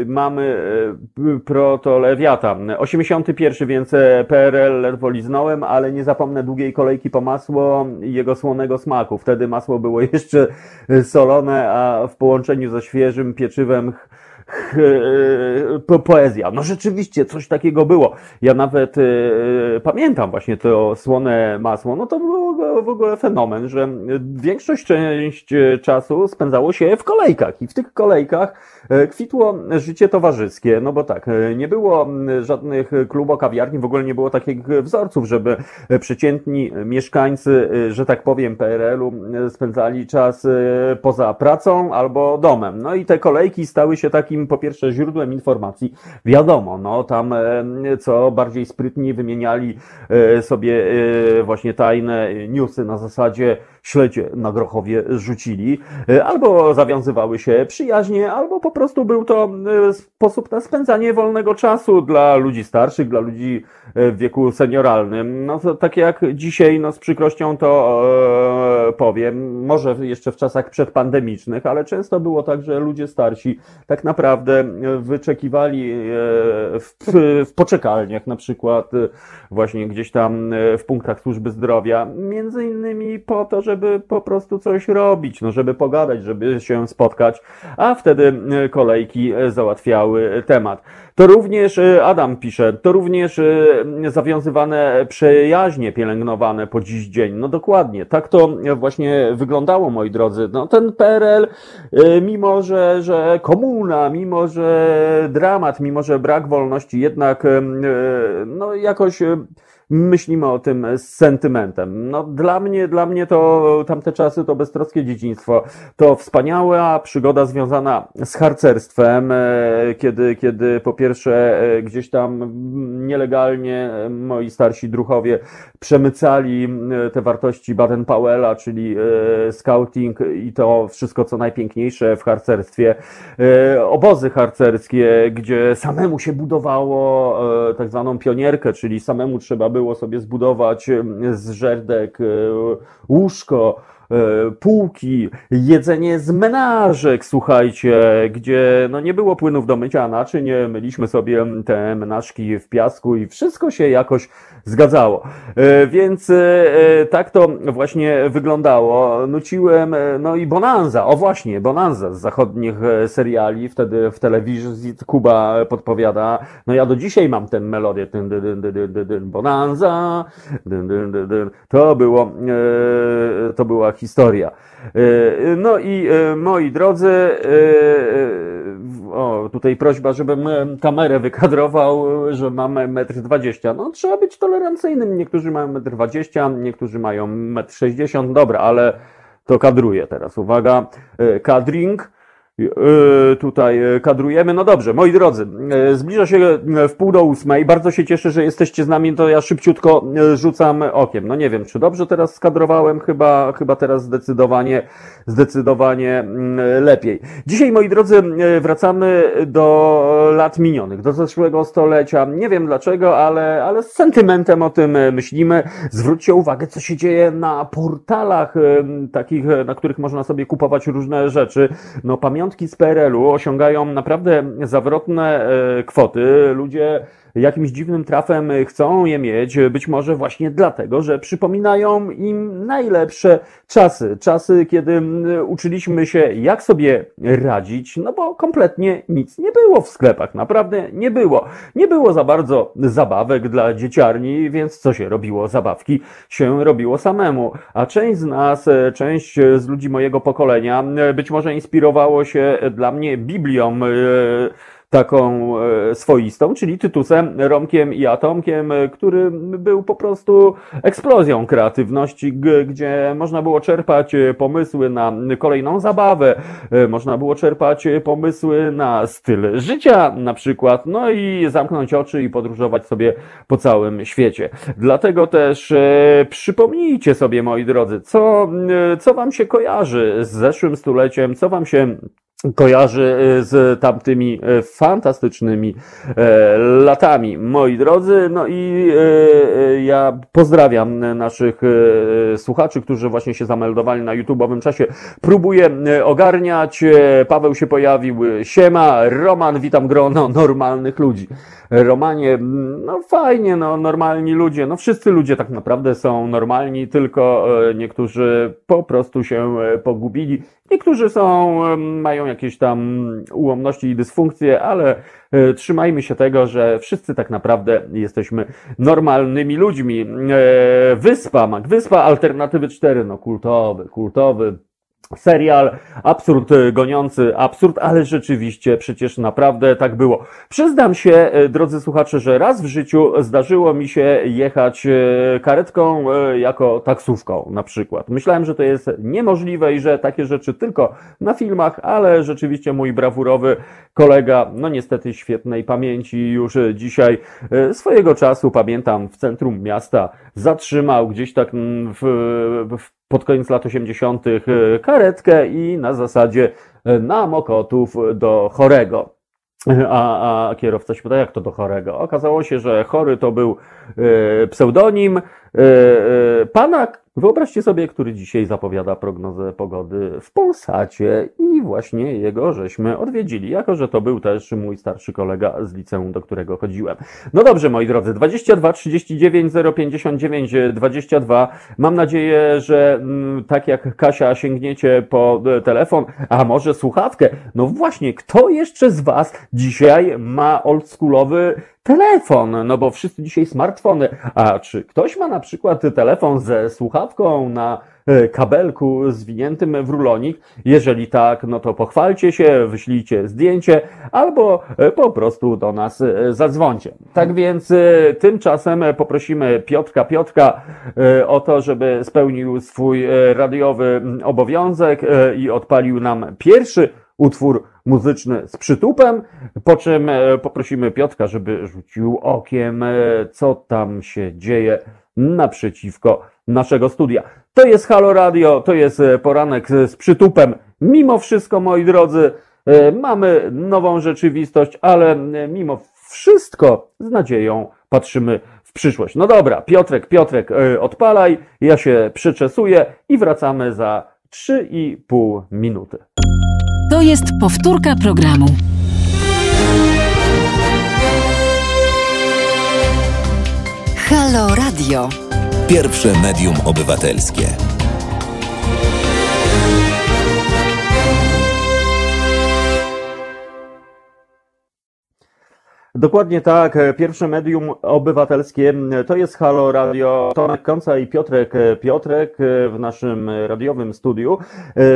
e, Mamy e, protolewiata. 81, więc e, PRL ledwo liznąłem, ale nie zapomnę długiej kolejki po masło i jego słonego smaku. Wtedy masło było jeszcze solone, a w połączeniu ze świeżym pieczywem po, poezja. No rzeczywiście, coś takiego było. Ja nawet e, pamiętam właśnie to słone masło. No to był w ogóle fenomen, że większość część e, czasu spędzało się w kolejkach i w tych kolejkach e, kwitło życie towarzyskie, no bo tak, e, nie było żadnych klubo, kawiarni, w ogóle nie było takich wzorców, żeby e, przeciętni mieszkańcy, e, że tak powiem, PRL-u e, spędzali czas e, poza pracą albo domem. No i te kolejki stały się takim, po pierwsze, źródłem informacji. Wiadomo, no tam e, co bardziej sprytni wymieniali e, sobie e, właśnie tajne newsy na zasadzie śledzie na Grochowie rzucili, e, albo zawiązywały się przyjaźnie, albo po prostu był to e, sposób na spędzanie wolnego czasu dla ludzi starszych, dla ludzi e, w wieku senioralnym. No tak jak dzisiaj, no z przykrością to e, powiem, może jeszcze w czasach przedpandemicznych, ale często było tak, że ludzie starsi tak naprawdę wyczekiwali w, w poczekalniach na przykład właśnie gdzieś tam w punktach służby zdrowia, między innymi po to, żeby po prostu coś robić, no żeby pogadać, żeby się spotkać, a wtedy e, kolejki e, załatwiały temat. To również, e, Adam pisze, to również zawiązywane przyjaźnie pielęgnowane po dziś dzień. No dokładnie, tak to właśnie wyglądało, moi drodzy. No ten PRL, mimo że, że komuna, mimo że dramat, mimo że brak wolności, jednak no jakoś myślimy o tym z sentymentem. No dla mnie, dla mnie to tamte czasy to beztroskie dzieciństwo. To wspaniała przygoda związana z harcerstwem, e, kiedy, kiedy po pierwsze e, gdzieś tam nielegalnie e, moi starsi druchowie przemycali te wartości Baden-Powella, czyli scouting i to wszystko co najpiękniejsze w harcerstwie. Obozy harcerskie, gdzie samemu się budowało tak zwaną pionierkę, czyli samemu trzeba było sobie zbudować z żerdek e, łóżko, półki, jedzenie z menażek, słuchajcie, gdzie no nie było płynów do mycia naczyń, myliśmy sobie te menażki w piasku i wszystko się jakoś zgadzało. Więc tak to właśnie wyglądało. Nuciłem, no i Bonanza, o właśnie, Bonanza z zachodnich seriali, wtedy w telewizji Kuba podpowiada, no ja do dzisiaj mam tę melodię, ten, Bonanza, to było, to była historia. No i moi drodzy, o, tutaj prośba, żebym kamerę wykadrował, że mam 1,20 m. No trzeba być tolerancyjnym. Niektórzy mają 1,20 m, niektórzy mają 1,60 m. Dobra, ale to kadruję teraz. Uwaga, kadring. E, tutaj e, kadrujemy. No dobrze, moi drodzy, e, zbliża się w pół do ósmej. Bardzo się cieszę, że jesteście z nami, to ja szybciutko rzucam okiem. No nie wiem, czy dobrze teraz skadrowałem, chyba, chyba teraz zdecydowanie, zdecydowanie mm, lepiej. Dzisiaj, moi drodzy, wracamy do lat minionych, do zeszłego stolecia. Nie wiem dlaczego, ale, ale z sentymentem o tym myślimy. Zwróćcie uwagę, co się dzieje na portalach takich, na których można sobie kupować różne rzeczy. No pamiętam, pamiątki z PRL-u osiągają naprawdę zawrotne e, kwoty. Ludzie jakimś dziwnym trafem chcą je mieć, być może właśnie dlatego, że przypominają im najlepsze czasy. Czasy, kiedy uczyliśmy się, jak sobie radzić, no bo kompletnie nic nie było w sklepach. Naprawdę nie było. Nie było za bardzo zabawek dla dzieciarni, więc co się robiło? Zabawki się robiło samemu. A część z nas, część z ludzi mojego pokolenia być może inspirowało się dla mnie Biblią taką e, swoistą, czyli Tytusem, Romkiem i Atomkiem, e, który był po prostu eksplozją kreatywności, gdzie można było czerpać e, pomysły na kolejną zabawę, można było czerpać pomysły na styl życia na przykład, no i zamknąć oczy i podróżować sobie po całym świecie. Dlatego też przypomnijcie sobie, moi drodzy, co, co wam się kojarzy z zeszłym stuleciem, co wam się kojarzy y, z tamtymi y, fantastycznymi e, latami, moi drodzy. No i e, e, ja pozdrawiam naszych słuchaczy, którzy właśnie się zameldowali na YouTube'owym czasie. Próbuję ogarniać. Paweł się pojawił. Siema, Roman, witam grono normalnych ludzi. Romanie, no fajnie, no normalni ludzie, no wszyscy ludzie tak naprawdę są normalni, tylko niektórzy po prostu się pogubili Niektórzy są, mają jakieś tam ułomności i dysfunkcje, ale e, trzymajmy się tego, że wszyscy tak naprawdę jesteśmy normalnymi ludźmi. E, wyspa, Wyspa Alternatywy 4, no kultowy, kultowy serial, absurd e, goniący absurd, ale rzeczywiście przecież naprawdę tak było. Przyznam się, e, drodzy słuchacze, że raz w życiu zdarzyło mi się jechać e, karetką jako taksówką na przykład. Myślałem, że to jest niemożliwe i że takie rzeczy tylko na filmach, ale rzeczywiście mój brawurowy kolega, no niestety świetnej pamięci już dzisiaj swojego czasu, pamiętam, w centrum miasta zatrzymał gdzieś tak w, w pod koniec lat 80. E, karetkę i na zasadzie e, na Mokotów do chorego. A, a kierowca się pyta, jak to do chorego? Okazało się, że chory to był e, pseudonim pana Wyobraźcie sobie, który dzisiaj zapowiada prognozę pogody w Polsacie i właśnie jego żeśmy odwiedzili, jako że to był też mój starszy kolega z liceum, do którego chodziłem. No dobrze, moi drodzy, 22 39 059 22. Mam nadzieję, że mm, tak jak Kasia sięgniecie po e, telefon, a może słuchawkę. No właśnie, kto jeszcze z Was dzisiaj ma oldschoolowy telefon, no bo wszyscy dzisiaj smartfony. A czy ktoś ma na przykład telefon ze słuchawką na e, kabelku zwiniętym w rulonik? Jeżeli tak, no to pochwalcie się, wyślijcie zdjęcie albo e, po prostu do nas e, zadzwońcie. Tak więc tymczasem poprosimy Piotrka Piotrka o to, żeby spełnił swój radiowy obowiązek i odpalił nam pierwszy utwór muzyczny z przytupem, po czym e, poprosimy Piotka, żeby rzucił okiem, e, co tam się dzieje naprzeciwko naszego studia. To jest Halo Radio, to jest e, poranek z przytupem. Mimo wszystko, moi drodzy, mamy nową rzeczywistość, ale mimo wszystko z nadzieją patrzymy w przyszłość. No dobra, Piotrek, Piotrek, odpalaj, ja się przyczesuję i wracamy za 3,5 minuty. To jest powtórka programu. Halo Radio. Pierwsze medium obywatelskie. Dokładnie tak. Pierwsze medium obywatelskie to jest Halo Radio. Tomek Konca i Piotrek Piotrek w naszym radiowym studiu.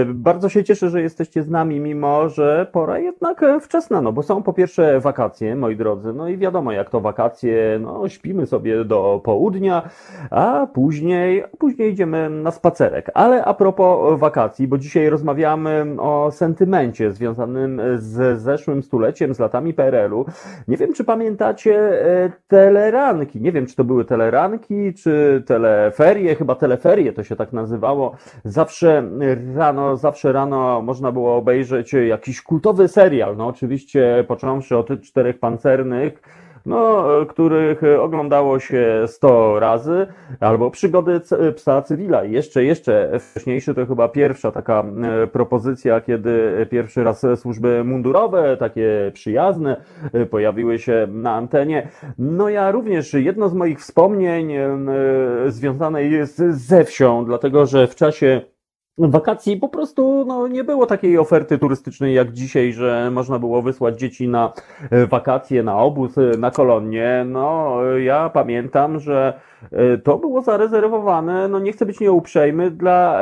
Bardzo się cieszę, że jesteście z nami, mimo że pora jednak wczesna, no bo są po pierwsze wakacje, moi drodzy, no i wiadomo jak to wakacje, no śpimy sobie do południa, a później, później idziemy na spacerek. Ale a propos wakacji, bo dzisiaj rozmawiamy o sentymencie związanym z zeszłym stuleciem, z latami PRL-u. Nie wiem, wiem, czy pamiętacie e, teleranki. Nie wiem, czy to były teleranki, czy teleferie, chyba teleferie to się tak nazywało. Zawsze rano, zawsze rano można było obejrzeć jakiś kultowy serial. No oczywiście począwszy od czterech pancernych, no, których oglądało się 100 razy, albo przygody psa cywila. I jeszcze, jeszcze wcześniejszy to chyba pierwsza taka e, propozycja, kiedy pierwszy raz służby mundurowe, takie przyjazne, e, pojawiły się na antenie. No ja również, jedno z moich wspomnień e, związane jest ze wsią, dlatego że w czasie wakacji po prostu no, nie było takiej oferty turystycznej jak dzisiaj, że można było wysłać dzieci na e, wakacje, na obóz, e, na kolonie. No, ja pamiętam, że to było zarezerwowane, no nie chcę być nieuprzejmy, dla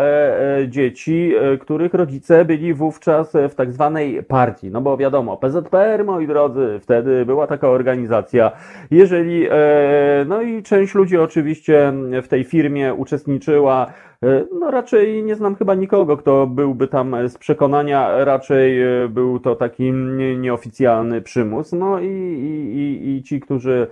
dzieci, których rodzice byli wówczas w tak zwanej partii. No bo wiadomo, PZPR, moi drodzy, wtedy była taka organizacja. Jeżeli, no i część ludzi oczywiście w tej firmie uczestniczyła, E, no raczej nie znam chyba nikogo, kto byłby tam z przekonania, raczej e, był to taki nieoficjalny przymus. No i, i, i ci, którzy,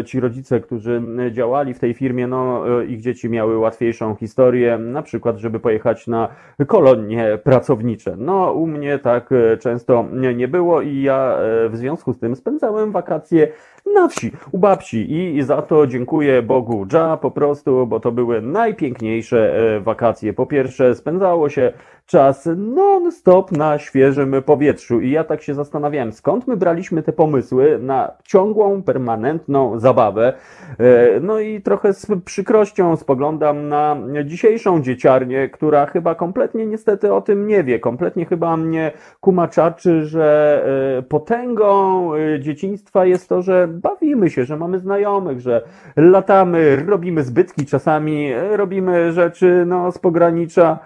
e, ci rodzice, którzy działali w tej firmie, no ich dzieci miały łatwiejszą historię, na przykład, żeby pojechać na kolonie pracownicze. No u mnie tak często nie było i ja w związku z tym spędzałem wakacje na wsi, u babci i za to dziękuję Bogu Dża po prostu, bo to były najpiękniejsze e, wakacje. Po pierwsze spędzało się czas non-stop na świeżym powietrzu i ja tak się zastanawiałem, skąd my braliśmy te pomysły na ciągłą, permanentną zabawę. E, no i trochę z przykrością spoglądam na dzisiejszą dzieciarnię, która chyba kompletnie niestety o tym nie wie, kompletnie chyba mnie kumaczaczy, że e, potęgą dzieciństwa jest to, że bawimy się, że mamy znajomych, że latamy, robimy zbytki, czasami robimy rzeczy no, z pogranicza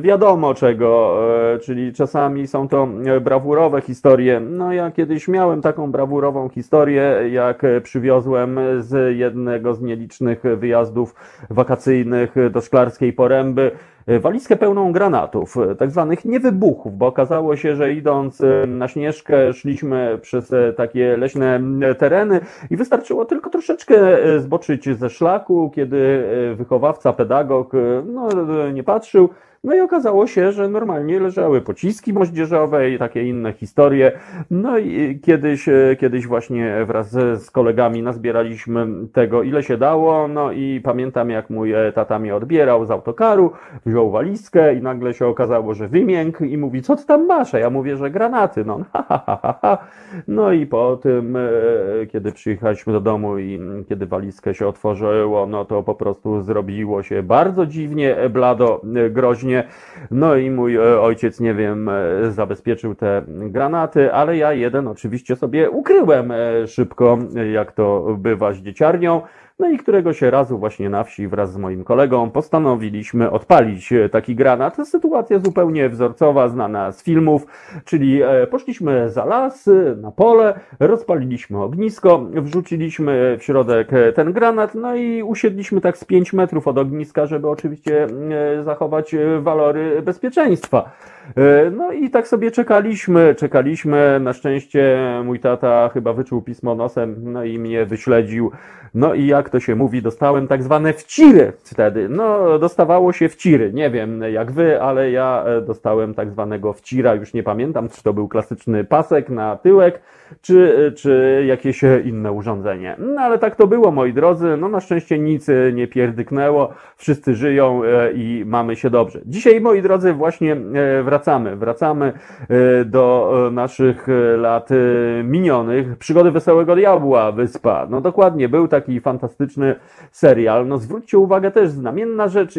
wiadomo czego, e, czyli czasami są to brawurowe historie. No ja kiedyś miałem taką brawurową historię, jak przywiozłem z jednego z nielicznych wyjazdów wakacyjnych do Szklarskiej Poręby E, walizkę pełną granatów, e, tak zwanych niewybuchów, bo okazało się, że idąc e, na Śnieżkę szliśmy przez takie leśne tereny i wystarczyło tylko troszeczkę zboczyć ze szlaku, kiedy wychowawca, pedagog no, nie patrzył, no i okazało się, że normalnie leżały pociski moździerzowe i takie inne historie. No i kiedyś, e, kiedyś właśnie wraz z kolegami nazbieraliśmy tego, ile się dało. No i pamiętam, jak mój e, tata mnie odbierał z autokaru, wziął walizkę i nagle się okazało, że wymięk i mówi, co ty tam masz? A ja mówię, że granaty. No, ha, ha, ha, ha. no i po tym, e, kiedy przyjechaliśmy do domu i kiedy walizkę się otworzyło, no to po prostu zrobiło się bardzo dziwnie, blado, groźnie no i mój e, ojciec, nie wiem, e, zabezpieczył te granaty, ale ja jeden oczywiście sobie ukryłem e, szybko, jak to bywa z dzieciarnią. No i któregoś razu właśnie na wsi wraz z moim kolegą postanowiliśmy odpalić taki granat. Sytuacja zupełnie wzorcowa, znana z filmów, czyli poszliśmy za las, na pole, rozpaliliśmy ognisko, wrzuciliśmy w środek ten granat, no i usiedliśmy tak z 5 metrów od ogniska, żeby oczywiście zachować walory bezpieczeństwa. E, no i tak sobie czekaliśmy, czekaliśmy. Na szczęście mój tata chyba wyczuł pismo nosem, no i mnie wyśledził. No i jak to się mówi, dostałem tak zwane wciry wtedy. No, dostawało się wciry. Nie wiem jak wy, ale ja e, dostałem tak zwanego wcira. Już nie pamiętam, czy to był klasyczny pasek na tyłek, czy, czy jakieś inne urządzenie. No, ale tak to było, moi drodzy. No, na szczęście nic nie pierdyknęło. Wszyscy żyją e, i mamy się dobrze. Dzisiaj, moi drodzy, właśnie e, wracamy. Wracamy e, do e, naszych e, lat e, minionych. Przygody Wesołego Diabła, Wyspa. No dokładnie, był taki fantastyczny serial. No zwróćcie uwagę też, znamienna rzecz.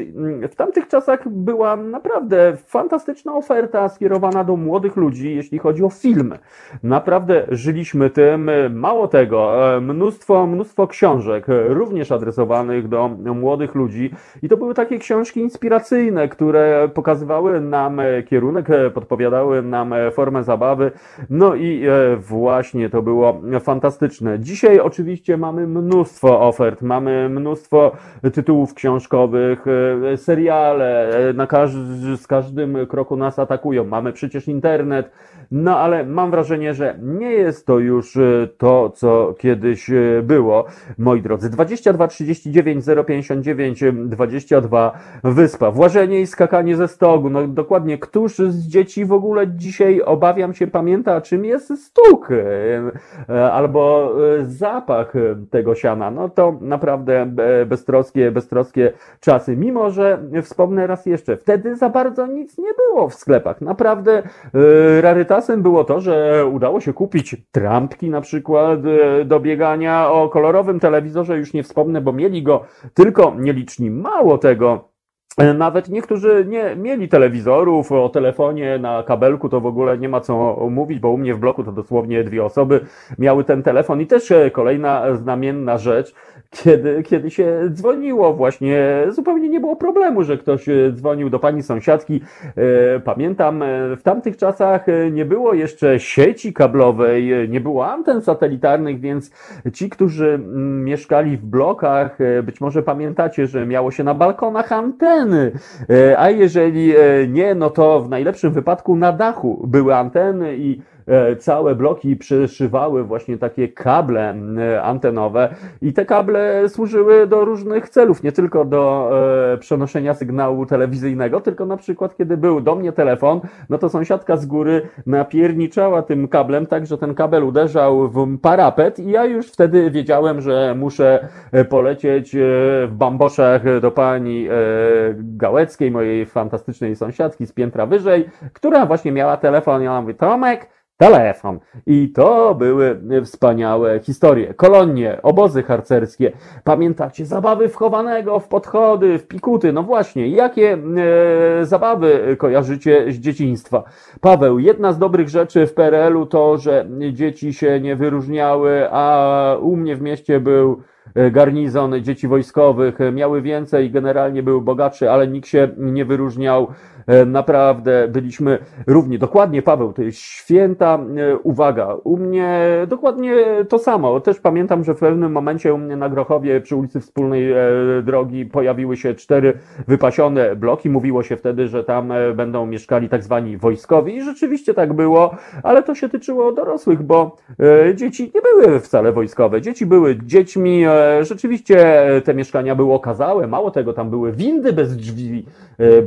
W tamtych czasach była naprawdę fantastyczna oferta skierowana do młodych ludzi, jeśli chodzi o filmy. Naprawdę żyliśmy tym. Mało tego, e, mnóstwo, mnóstwo książek, e, również adresowanych do młodych ludzi. I to były takie książki inspiracyjne, które pokazywały nam e, kierunek, e, podpowiadały nam e, formę zabawy. No i e, właśnie to było fantastyczne. Dzisiaj oczywiście mamy mnóstwo ofert, mamy mnóstwo tytułów książkowych, e, seriale, e, na każdy, z każdym kroku nas atakują. Mamy przecież internet, no ale mam wrażenie, że nie jest to już e, to, co kiedyś e, było. Moi drodzy, 22 39 059 22 Wyspa. Włażenie i skakanie ze stogu. No dokładnie, któż z dzieci w ogóle dzisiaj, obawiam się, pamięta, czym jest e, e, albo zapach tego siana. No to naprawdę beztroskie, beztroskie czasy. Mimo, że wspomnę raz jeszcze, wtedy za bardzo nic nie było w sklepach. Naprawdę e, rarytasem było to, że udało się kupić trampki na przykład e, do biegania o kolorowym telewizorze, już nie wspomnę, bo mieli go tylko nieliczni. Mało tego, Nawet niektórzy nie mieli telewizorów, o telefonie na kabelku to w ogóle nie ma co mówić, bo u mnie w bloku to dosłownie dwie osoby miały ten telefon i też e, kolejna znamienna rzecz, kiedy, kiedy się dzwoniło właśnie, zupełnie nie było problemu, że ktoś e, dzwonił do pani sąsiadki. E, Pamiętam, e, w tamtych czasach e, nie było jeszcze sieci kablowej, e, nie było anten satelitarnych, więc ci, którzy mm, mieszkali w blokach, e, być może pamiętacie, że miało się na balkonach anteny, E, a jeżeli e, nie, no to w najlepszym wypadku na dachu były anteny i całe bloki przyszywały właśnie takie kable antenowe i te kable służyły do różnych celów, nie tylko do e, przenoszenia sygnału telewizyjnego, tylko na przykład kiedy był do mnie telefon, no to sąsiadka z góry napierniczała tym kablem tak, że ten kabel uderzał w parapet i ja już wtedy wiedziałem, że muszę e, polecieć e, w bamboszach do pani e, Gałeckiej, mojej fantastycznej sąsiadki z piętra wyżej, która właśnie miała telefon. I ona mówi, Tomek, telefon. I to były wspaniałe historie. Kolonie, obozy harcerskie. Pamiętacie zabawy w chowanego, w podchody, w pikuty? No właśnie, jakie e, zabawy kojarzycie z dzieciństwa? Paweł, jedna z dobrych rzeczy w PRL-u to, że dzieci się nie wyróżniały, a u mnie w mieście był garnizon dzieci wojskowych, e, miały więcej, generalnie były bogatsze, ale nikt się nie wyróżniał. E, Naprawdę byliśmy równi. Dokładnie, Paweł, to jest święta e, uwaga. U mnie dokładnie to samo. Też pamiętam, że w pewnym momencie u mnie na Grochowie przy ulicy Wspólnej e, Drogi pojawiły się cztery wypasione bloki. Mówiło się wtedy, że tam e, będą mieszkali tak zwani wojskowi i rzeczywiście tak było, ale to się tyczyło dorosłych, bo e, dzieci nie były wcale wojskowe. Dzieci były dziećmi. E, Rzeczywiście e, te mieszkania były okazałe. Mało tego, tam były windy bez drzwi,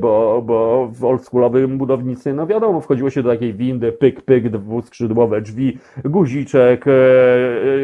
bo, bo w oldschoolowym budownictwie, no wiadomo, wchodziło się do takiej windy, pyk, pyk, dwuskrzydłowe drzwi, guziczek, e,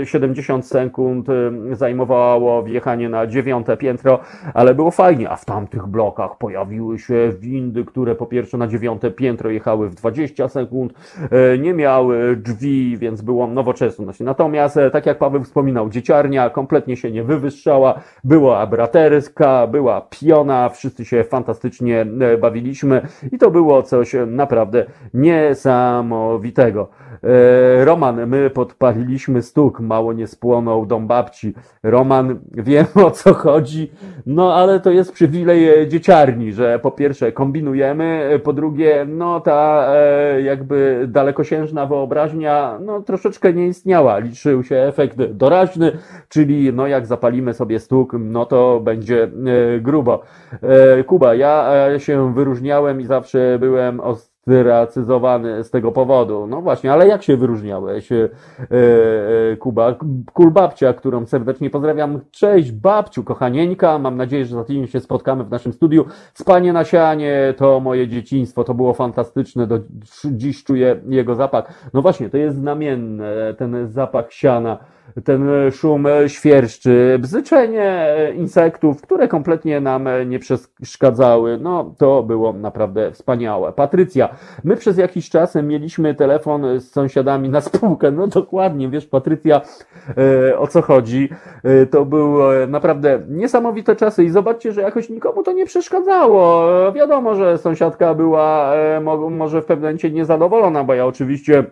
e, 70 sekund e, zajmowało wjechanie na dziewiąte piętro, ale było fajnie, a w tamtych blokach pojawiły się windy, które po pierwsze na dziewiąte piętro jechały w 20 sekund, e, nie miały drzwi, więc było nowoczesność. Natomiast, e, tak jak Paweł wspominał, dzieciarnia kompletnie się nie wywyższała, była braterska, była piona, wszyscy się fantastycznie e, bawiliśmy i to było coś naprawdę niesamowitego. E, Roman, my podpaliliśmy stóg, mało nie spłonął dom babci. Roman, wiem o co chodzi, no ale to jest przywilej e, dzieciarni, że po pierwsze kombinujemy, e, po drugie, no ta e, jakby dalekosiężna wyobraźnia, no troszeczkę nie istniała. Liczył się efekt doraźny, czyli no jak zapalimy sobie stóg, no to będzie e, grubo. E, Kuba, ja e, się wyróżniałem i zawsze byłem os- ostracyzowany z tego powodu. No właśnie, ale jak się wyróżniałeś, e, e, Kuba? Kulbabcia, którą serdecznie pozdrawiam. Cześć babciu, kochanieńka. Mam nadzieję, że za tydzień się spotkamy w naszym studiu. Spanie na sianie to moje dzieciństwo, to było fantastyczne. Do dziś czuję jego zapach. No właśnie, to jest znamienne, ten zapach siana ten szum świerszczy, bzyczenie insektów, które kompletnie nam nie przeszkadzały. No, to było naprawdę wspaniałe. Patrycja, my przez jakiś czas mieliśmy telefon z sąsiadami na spółkę. No dokładnie, wiesz, Patrycja, e, o co chodzi. E, to były naprawdę niesamowite czasy i zobaczcie, że jakoś nikomu to nie przeszkadzało. Wiadomo, że sąsiadka była e, może w pewnym momencie niezadowolona, bo ja oczywiście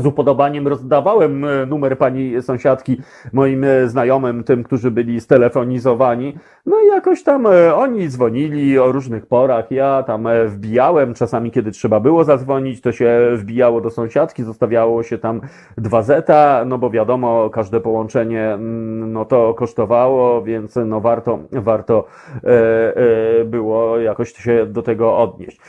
z upodobaniem rozdawałem e, numer pani sąsiadki moim e, znajomym, tym, którzy byli stelefonizowani. No i jakoś tam e, oni dzwonili o różnych porach. Ja tam wbijałem, czasami kiedy trzeba było zadzwonić, to się wbijało do sąsiadki, zostawiało się tam dwa zeta, no bo wiadomo, każde połączenie mm, no to kosztowało, więc no warto, warto było jakoś się do tego odnieść.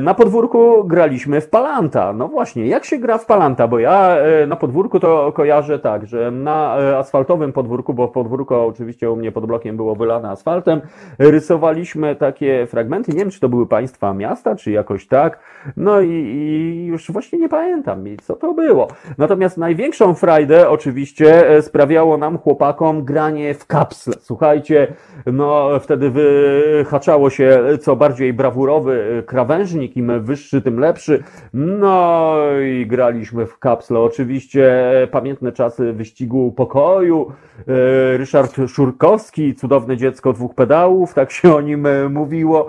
Na podwórku graliśmy w Palanta. No właśnie, jak się gra w Palanta? Bo ja e, na podwórku to kojarzę tak, że na e, asfaltowym podwórku, bo podwórko oczywiście u mnie pod blokiem było wylane asfaltem, rysowaliśmy takie fragmenty, nie wiem czy to były państwa miasta, czy jakoś tak, no i, i już właśnie nie pamiętam co to było. Natomiast największą frajdę oczywiście e, sprawiało nam chłopakom granie w kapsle. Słuchajcie, no wtedy wyhaczało się co bardziej brawurowy krawężnik, im wyższy, tym lepszy, no i graliśmy w kapsle. Oczywiście e, pamiętne czasy wyścigu pokoju. E, Ryszard Szurkowski, cudowne dziecko dwóch pedałów, tak się o nim e, mówiło.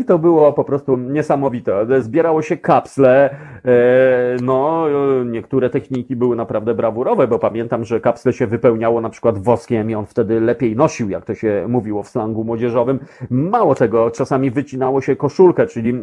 I to było po prostu niesamowite. Zbierało się kapsle. No, niektóre techniki były naprawdę brawurowe, bo pamiętam, że kapsle się wypełniało na przykład woskiem i on wtedy lepiej nosił, jak to się mówiło w slangu młodzieżowym. Mało tego, czasami wycinało się koszulkę, czyli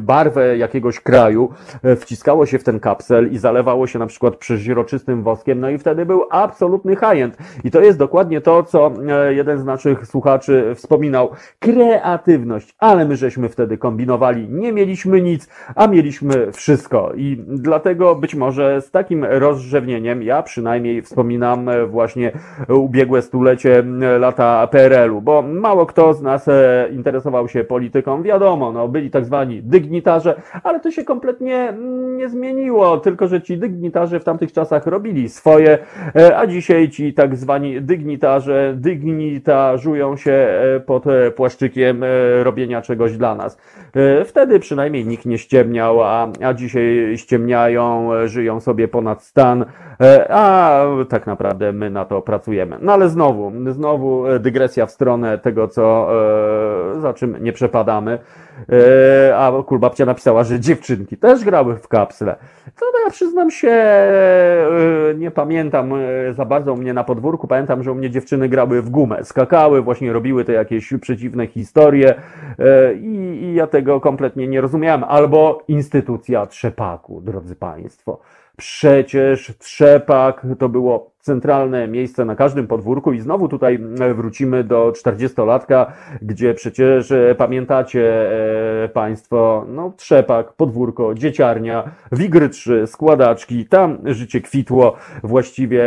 barwę jakiegoś kraju, wciskało się w ten kapsel i zalewało się na przykład przeźroczystym woskiem, no i wtedy był absolutny high-end. I to jest dokładnie to, co e, jeden z naszych słuchaczy wspominał. Kreatywność, ale my żeśmy wtedy kombinowali. Nie mieliśmy nic, a mieliśmy wszystko. I dlatego być może z takim rozrzewnieniem, ja przynajmniej wspominam e, właśnie ubiegłe stulecie lata PRL-u, bo mało kto z nas e, interesował się polityką. Wiadomo, no, byli tak zwani dygnitarze, ale to się kompletnie nie zmieniło, tylko tylko że ci dygnitarze w tamtych czasach robili swoje, e, a dzisiaj ci tak zwani dygnitarze dygnitarzują się e, pod e, płaszczykiem robienia czegoś dla nas. Wtedy przynajmniej nikt nie ściemniał, a, a dzisiaj ściemniają, żyją sobie ponad stan, a tak naprawdę my na to pracujemy. No ale znowu, znowu dygresja w stronę tego, co, za czym nie przepadamy. A kulbabcia napisała, że dziewczynki też grały w kapsle. To no ja przyznam się, e, nie pamiętam e, za bardzo u mnie na podwórku. Pamiętam, że u mnie dziewczyny grały w gumę, skakały, właśnie robiły te jakieś przeciwne historie e, i, i ja tego kompletnie nie rozumiałem. Albo instytucja trzepaku, drodzy Państwo. Przecież trzepak to było centralne miejsce na każdym podwórku. I znowu tutaj e, wrócimy do 40-latka, gdzie przecież e, pamiętacie e, Państwo, no trzepak, podwórko, dzieciarnia, wigry trzy, składaczki, tam życie kwitło właściwie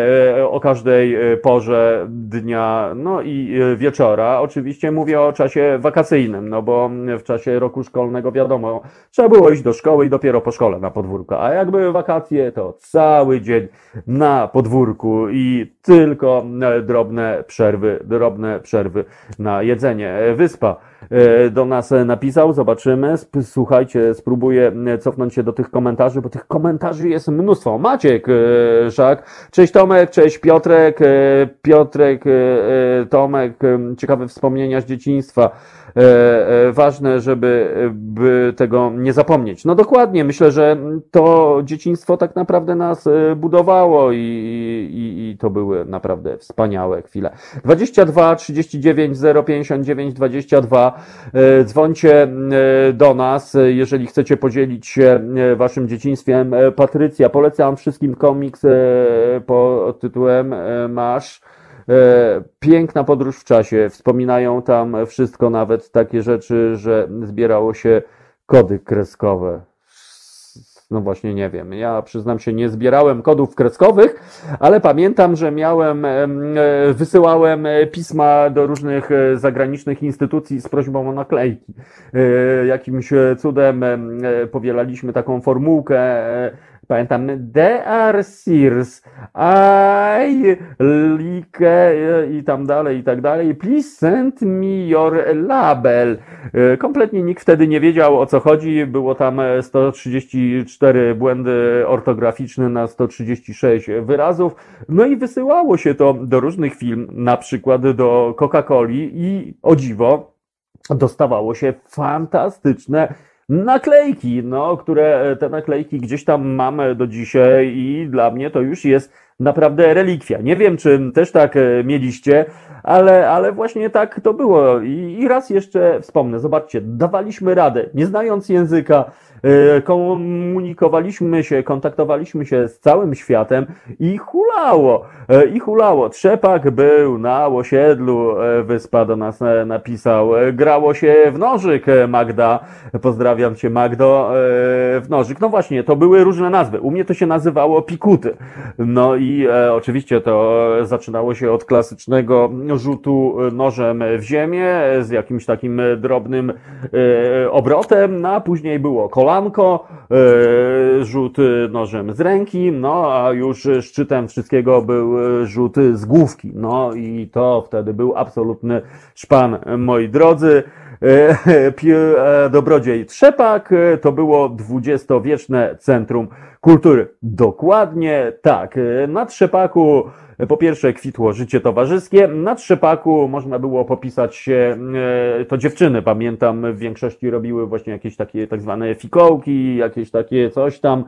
o każdej porze dnia, no i wieczora. Oczywiście mówię o czasie wakacyjnym, no bo w czasie roku szkolnego wiadomo, trzeba było iść do szkoły i dopiero po szkole na podwórko, a jak były wakacje, to cały dzień na podwórku i tylko e, drobne przerwy, drobne przerwy na jedzenie. E, wyspa do nas napisał, zobaczymy. Słuchajcie, spróbuję cofnąć się do tych komentarzy, bo tych komentarzy jest mnóstwo. Maciek, Szak, cześć Tomek, cześć Piotrek, Piotrek, Tomek, ciekawe wspomnienia z dzieciństwa. E, e, ważne, żeby by tego nie zapomnieć. No dokładnie, myślę, że to dzieciństwo tak naprawdę nas e, budowało i, i, i to były naprawdę wspaniałe chwile. 22 39 059 22 dzwońcie do nas, jeżeli chcecie podzielić się waszym dzieciństwem. Patrycja, polecam wszystkim komiks pod tytułem Masz E, piękna podróż w czasie. Wspominają tam wszystko, nawet takie rzeczy, że zbierało się kody kreskowe. No właśnie nie wiem. Ja przyznam się, nie zbierałem kodów kreskowych, ale pamiętam, że miałem, em, e, wysyłałem e, pisma do różnych e, zagranicznych instytucji z prośbą o naklejki. Jakimś cudem em, powielaliśmy taką formułkę. E, Pamiętam, they are Sears, I like e, i tam dalej, i tak dalej. Please send me your label. E, Kompletnie nikt wtedy nie wiedział o co chodzi. Było tam e, 134 błędy ortograficzne na 136 wyrazów. No i wysyłało się to do różnych firm, na przykład do Coca-Coli i o dziwo dostawało się fantastyczne naklejki, no, które e, te naklejki gdzieś tam mamy do dzisiaj i dla mnie to już jest naprawdę relikwia. Nie wiem, czy też tak e, mieliście, ale, ale właśnie tak to było. I, I raz jeszcze wspomnę, zobaczcie, dawaliśmy radę, nie znając języka, e, komunikowaliśmy się, kontaktowaliśmy się z całym światem i hulało, e, i hulało. Trzepak był na osiedlu, e, wyspa do nas napisał, grało się w nożyk, Magda, pozdrawiam cię Magdo, w nożyk. No właśnie, to były różne nazwy. U mnie to się nazywało pikuty. No i e, oczywiście to zaczynało się od klasycznego rzutu nożem w ziemię z jakimś takim drobnym e, obrotem, no a później było kolanko, e, rzut nożem z ręki, no a już szczytem wszystkiego był rzut z główki. No i to wtedy był absolutny szpan, moi drodzy. E, Dobrodziej Trzepak e, to było dwudziestowieczne centrum kultury. Dokładnie tak. E, Na Trzepaku po pierwsze kwitło życie towarzyskie, na Trzepaku można było popisać się, e, to dziewczyny pamiętam w większości robiły właśnie jakieś takie tak zwane fikołki, jakieś takie coś tam,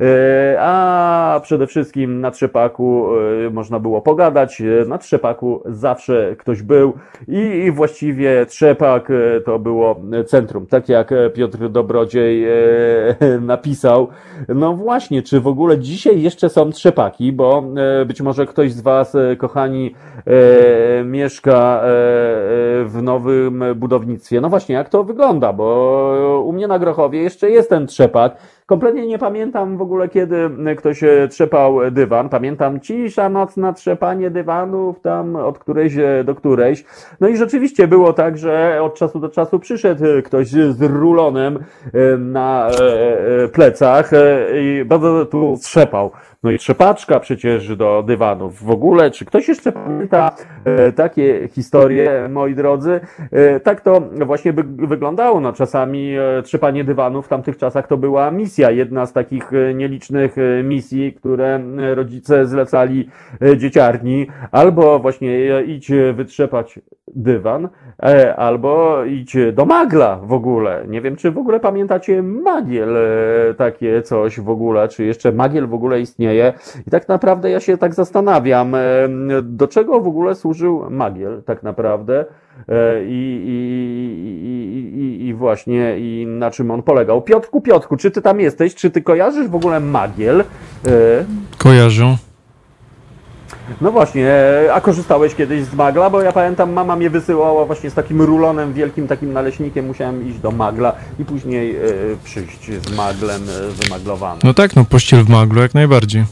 E, a przede wszystkim na Trzepaku e, można było pogadać, na Trzepaku zawsze ktoś był i, właściwie Trzepak to było centrum, tak jak Piotr Dobrodziej napisał. No właśnie, czy w ogóle dzisiaj jeszcze są Trzepaki, bo być może ktoś z Was, e, kochani, e, mieszka e, e, w nowym budownictwie. No właśnie, jak to wygląda, bo u mnie na Grochowie jeszcze jest ten Trzepak. Kompletnie nie pamiętam w ogóle, kiedy ktoś e, trzepał dywan. Pamiętam cisza nocna, trzepanie dywanów tam od którejś e, do którejś. No i rzeczywiście było tak, że od czasu do czasu przyszedł e, ktoś z rulonem e, na e, e, plecach e, i bardzo tu trzepał. No i trzepaczka przecież do dywanów. W ogóle, czy ktoś jeszcze pamięta e, takie historie, moi drodzy? E, Tak to właśnie by wyglądało. No, czasami e, trzepanie dywanów w tamtych czasach to była misja, jedna z takich e, nielicznych e, misji, które e, rodzice zlecali e, dzieciarni, albo właśnie e, idź e, wytrzepać dywan, e, albo idź do magla w ogóle. Nie wiem, czy w ogóle pamiętacie magiel, e, takie coś w ogóle, czy jeszcze magiel w ogóle istnieje. I tak naprawdę ja się tak zastanawiam, e, do czego w ogóle służył magiel tak naprawdę i, i, i, i, właśnie i na czym on polegał. Piotrku, Piotrku, czy ty tam jesteś? Czy ty kojarzysz w ogóle magiel? Kojarzą. No właśnie, a korzystałeś kiedyś z magla? Bo ja pamiętam, mama mnie wysyłała właśnie z takim rulonem, wielkim takim naleśnikiem, musiałem iść do magla i później e, przyjść z maglem e, wymaglowanym. No tak, no pościel w maglu jak najbardziej.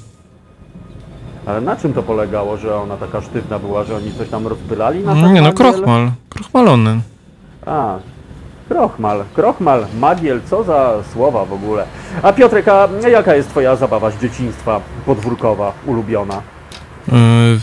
Ale na czym to polegało, że ona taka sztywna była, że oni coś tam rozpylali na ten Nie no, magiel? krochmal. Krochmalony. A, krochmal, krochmal, magiel, co za słowa w ogóle. A Piotrek, a jaka jest twoja zabawa z dzieciństwa podwórkowa, ulubiona? Yy...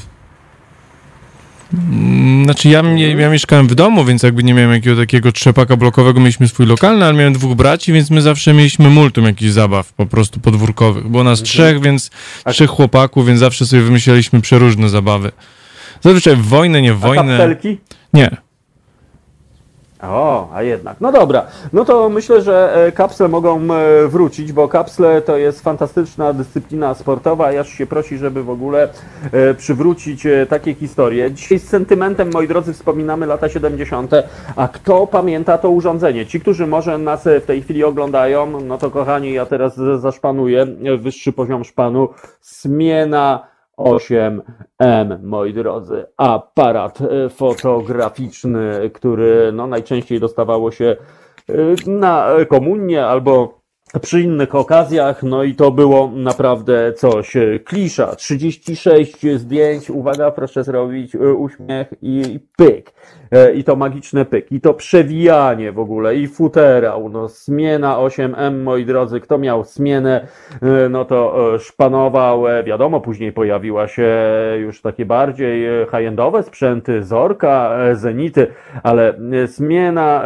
Znaczy ja, ja mieszkałem w domu, więc jakby nie miałem jakiegoś takiego trzepaka blokowego, mieliśmy swój lokalny, ale miałem dwóch braci, więc my zawsze mieliśmy multum jakichś zabaw po prostu podwórkowych. Było nas trzech, więc A- trzech chłopaków, więc zawsze sobie wymyślaliśmy przeróżne zabawy. Zazwyczaj w wojnę, nie w A wojnę. kapselki? Nie. O, a jednak. No dobra. No to myślę, że e, kapsle mogą e, wrócić, bo kapsle to jest fantastyczna dyscyplina sportowa. Aż się prosi, żeby w ogóle e, przywrócić takie historie. Dzisiaj z sentymentem, moi drodzy, wspominamy lata 70. A kto pamięta to urządzenie? Ci, którzy może nas w tej chwili oglądają, no to kochani, ja teraz zaszpanuję wyższy poziom szpanu. Smiena 8M, moi drodzy, aparat e, fotograficzny, który no, najczęściej dostawało się e, na komunię albo przy innych okazjach, no i to było naprawdę coś. Klisza, 36 zdjęć, uwaga, proszę zrobić e, uśmiech i pyk. E, I to magiczne pyk, i to przewijanie w ogóle, i futerał, no smiena 8M, moi drodzy, kto miał smienę, e, no to szpanował, wiadomo, później pojawiła się już takie bardziej high-endowe sprzęty, Zorka, Zenity, ale smiena,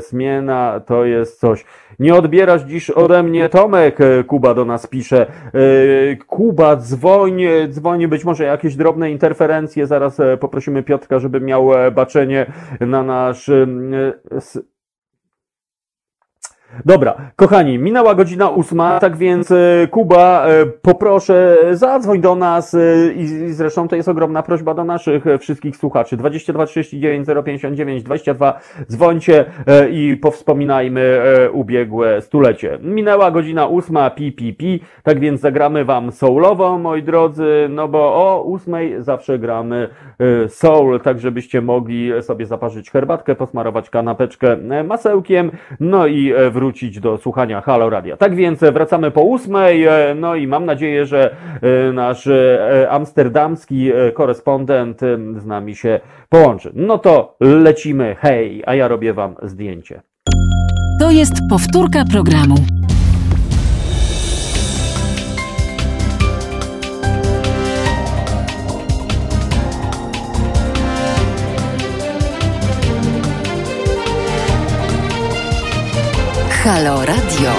smiena to jest coś. Nie odbierasz dziś ode mnie, Tomek, e, Kuba do nas pisze. E, Kuba, dzwoń, dzwoń, być może jakieś drobne interferencje, zaraz e, poprosimy Piotrka, żeby miał baczenie na nasz Dobra, kochani, minęła godzina ósma, tak więc e, Kuba, e, poproszę, zadzwoń do nas e, i zresztą to jest ogromna prośba do naszych wszystkich słuchaczy. 22 39 059 22, dzwońcie i powspominajmy ubiegłe stulecie. Minęła godzina ósma, pi, pi, pi, tak więc zagramy wam soulowo, moi drodzy, no bo o ósmej zawsze gramy soul, tak żebyście mogli sobie zaparzyć herbatkę, posmarować kanapeczkę masełkiem, no i wrócić wrócić do słuchania Halo Radia. Tak więc wracamy po ósmej, e, no i mam nadzieję, że e, nasz e, amsterdamski korespondent z nami się połączy. No to lecimy, hej, a ja robię wam zdjęcie. To jest powtórka programu. Halo Radio.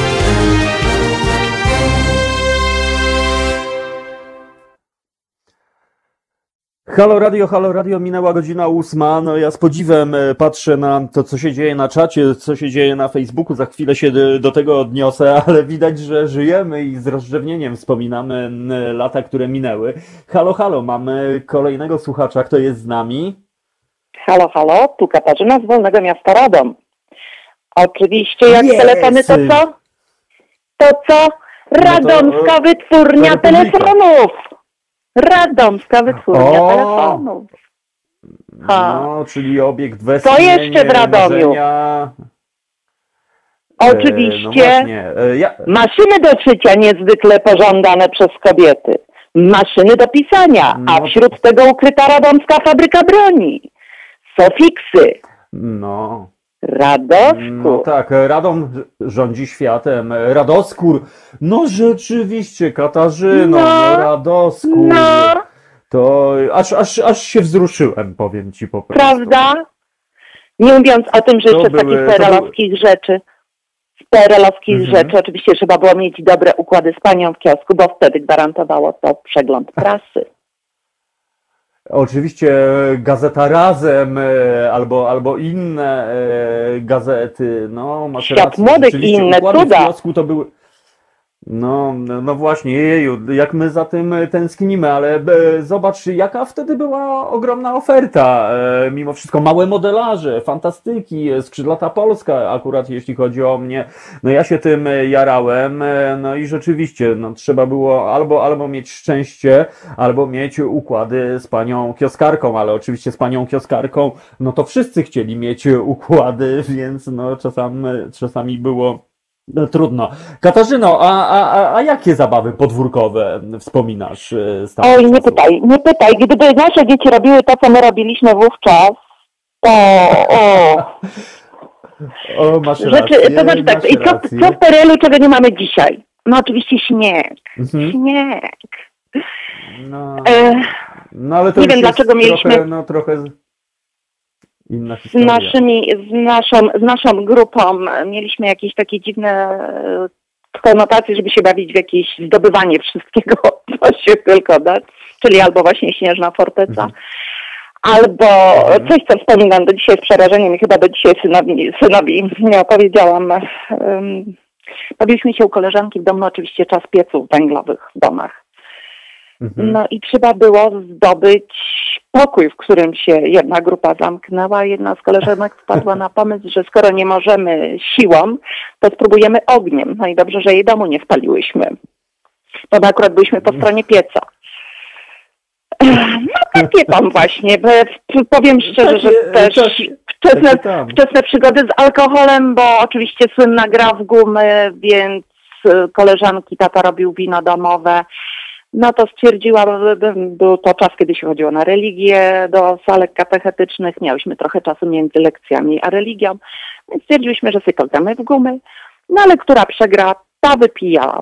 Halo Radio, Halo Radio, minęła godzina ósma. No ja z podziwem e, patrzę na to, co się dzieje na czacie, co się dzieje na Facebooku. Za chwilę się do tego odniosę, ale widać, że żyjemy i z rozrzewnieniem wspominamy lata, które minęły. Halo, halo, mamy kolejnego słuchacza, kto jest z nami. Halo, halo, tu Katarzyna z Wolnego Miasta Radom. Oczywiście, jak yes. telefony to co? To co? Radomska no to, wytwórnia telefonów! Radomska wytwórnia o. telefonów. Ha. No, czyli obiekt. Co jeszcze w Radomiu? Marzenia... Oczywiście no e, ja... maszyny do szycia niezwykle pożądane przez kobiety. Maszyny do pisania, no. a wśród tego ukryta radomska fabryka broni. Sofiksy. No. Radosku. No tak, Radom rządzi światem. Radoskór. No rzeczywiście, Katarzyno, no, no Radoskór. No. To aż, aż, aż się wzruszyłem, powiem ci po prostu. Prawda? Nie mówiąc o tym, że to jeszcze z takich perelowskich były... rzeczy, z perelowskich mhm. rzeczy oczywiście trzeba było mieć dobre układy z panią w kiosku, bo wtedy gwarantowało to przegląd prasy. Oczywiście Gazeta Razem e, albo, albo inne e, gazety. No, Świat. Młodych i inne cuda. W to były, no, no właśnie, jeju, jak my za tym tęsknimy, ale e, zobacz, jaka wtedy była ogromna oferta. E, mimo wszystko małe modelarze, fantastyki, skrzydlata Polska, akurat jeśli chodzi o mnie. No ja się tym jarałem, e, no i rzeczywiście, no trzeba było albo, albo mieć szczęście, albo mieć układy z panią kioskarką, ale oczywiście z panią kioskarką, no to wszyscy chcieli mieć układy, więc no czasami, czasami było no, trudno. Katarzyno, a, a, a jakie zabawy podwórkowe wspominasz e, z Oj, nie pytaj, nie pytaj. Gdyby nasze dzieci robiły to, co my robiliśmy wówczas, to... O, o masz rację, Rzeczy, to znaczy tak, i co, co w PRL-u, czego nie mamy dzisiaj? No oczywiście śnieg. Mhm. Śnieg. No, e, no ale to nie wiem, dlaczego mieliśmy... Trochę, no, trochę Inna z, naszymi, z, naszą, z naszą grupą mieliśmy jakieś takie dziwne e, konotacje, żeby się bawić w jakieś zdobywanie wszystkiego, co się tylko da, czyli albo właśnie Śnieżna Forteca, mhm. albo mhm. coś, co wspominam do dzisiaj z przerażeniem i chyba do dzisiaj synowi, synowi nie opowiedziałam. Um, bawiliśmy się u koleżanki w domu, oczywiście czas pieców węglowych w domach. Mhm. No i trzeba było zdobyć pokój, w którym się jedna grupa zamknęła. Jedna z koleżanek wpadła na pomysł, że skoro nie możemy siłą, to spróbujemy ogniem. No i dobrze, że jej domu nie spaliłyśmy. Bo my akurat byliśmy po stronie pieca. No takie tam właśnie. Powiem szczerze, że też wczesne, wczesne przygody z alkoholem, bo oczywiście słynna gra w gumy, więc koleżanki tata robił wino domowe. No to stwierdziłabym, był to czas, kiedy się chodziło na religię, do salek katechetycznych, miałyśmy trochę czasu między lekcjami a religią, więc stwierdziliśmy, że sobie w gumy, no ale która przegra, ta wypija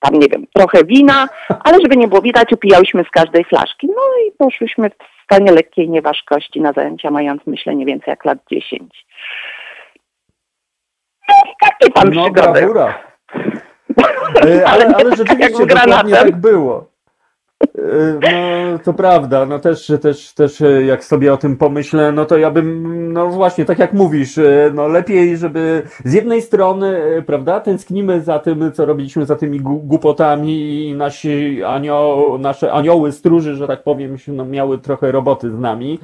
tam, nie wiem, trochę wina, ale żeby nie było widać, upijałyśmy z każdej flaszki. No i poszłyśmy w stanie lekkiej nieważkości na zajęcia, mając myślę nie więcej jak lat 10. Takie pan no, przygody. Brawura. E, ale, ale rzeczywiście dokładnie tak było. E, no, to prawda, no też, też, też e, jak sobie o tym pomyślę, no to ja bym, no właśnie, tak jak mówisz, no lepiej, żeby z jednej strony, prawda, tęsknimy za tym, co robiliśmy, za tymi głupotami i nasi anioł, nasze anioły stróży, że tak powiem, no, miały trochę roboty z nami,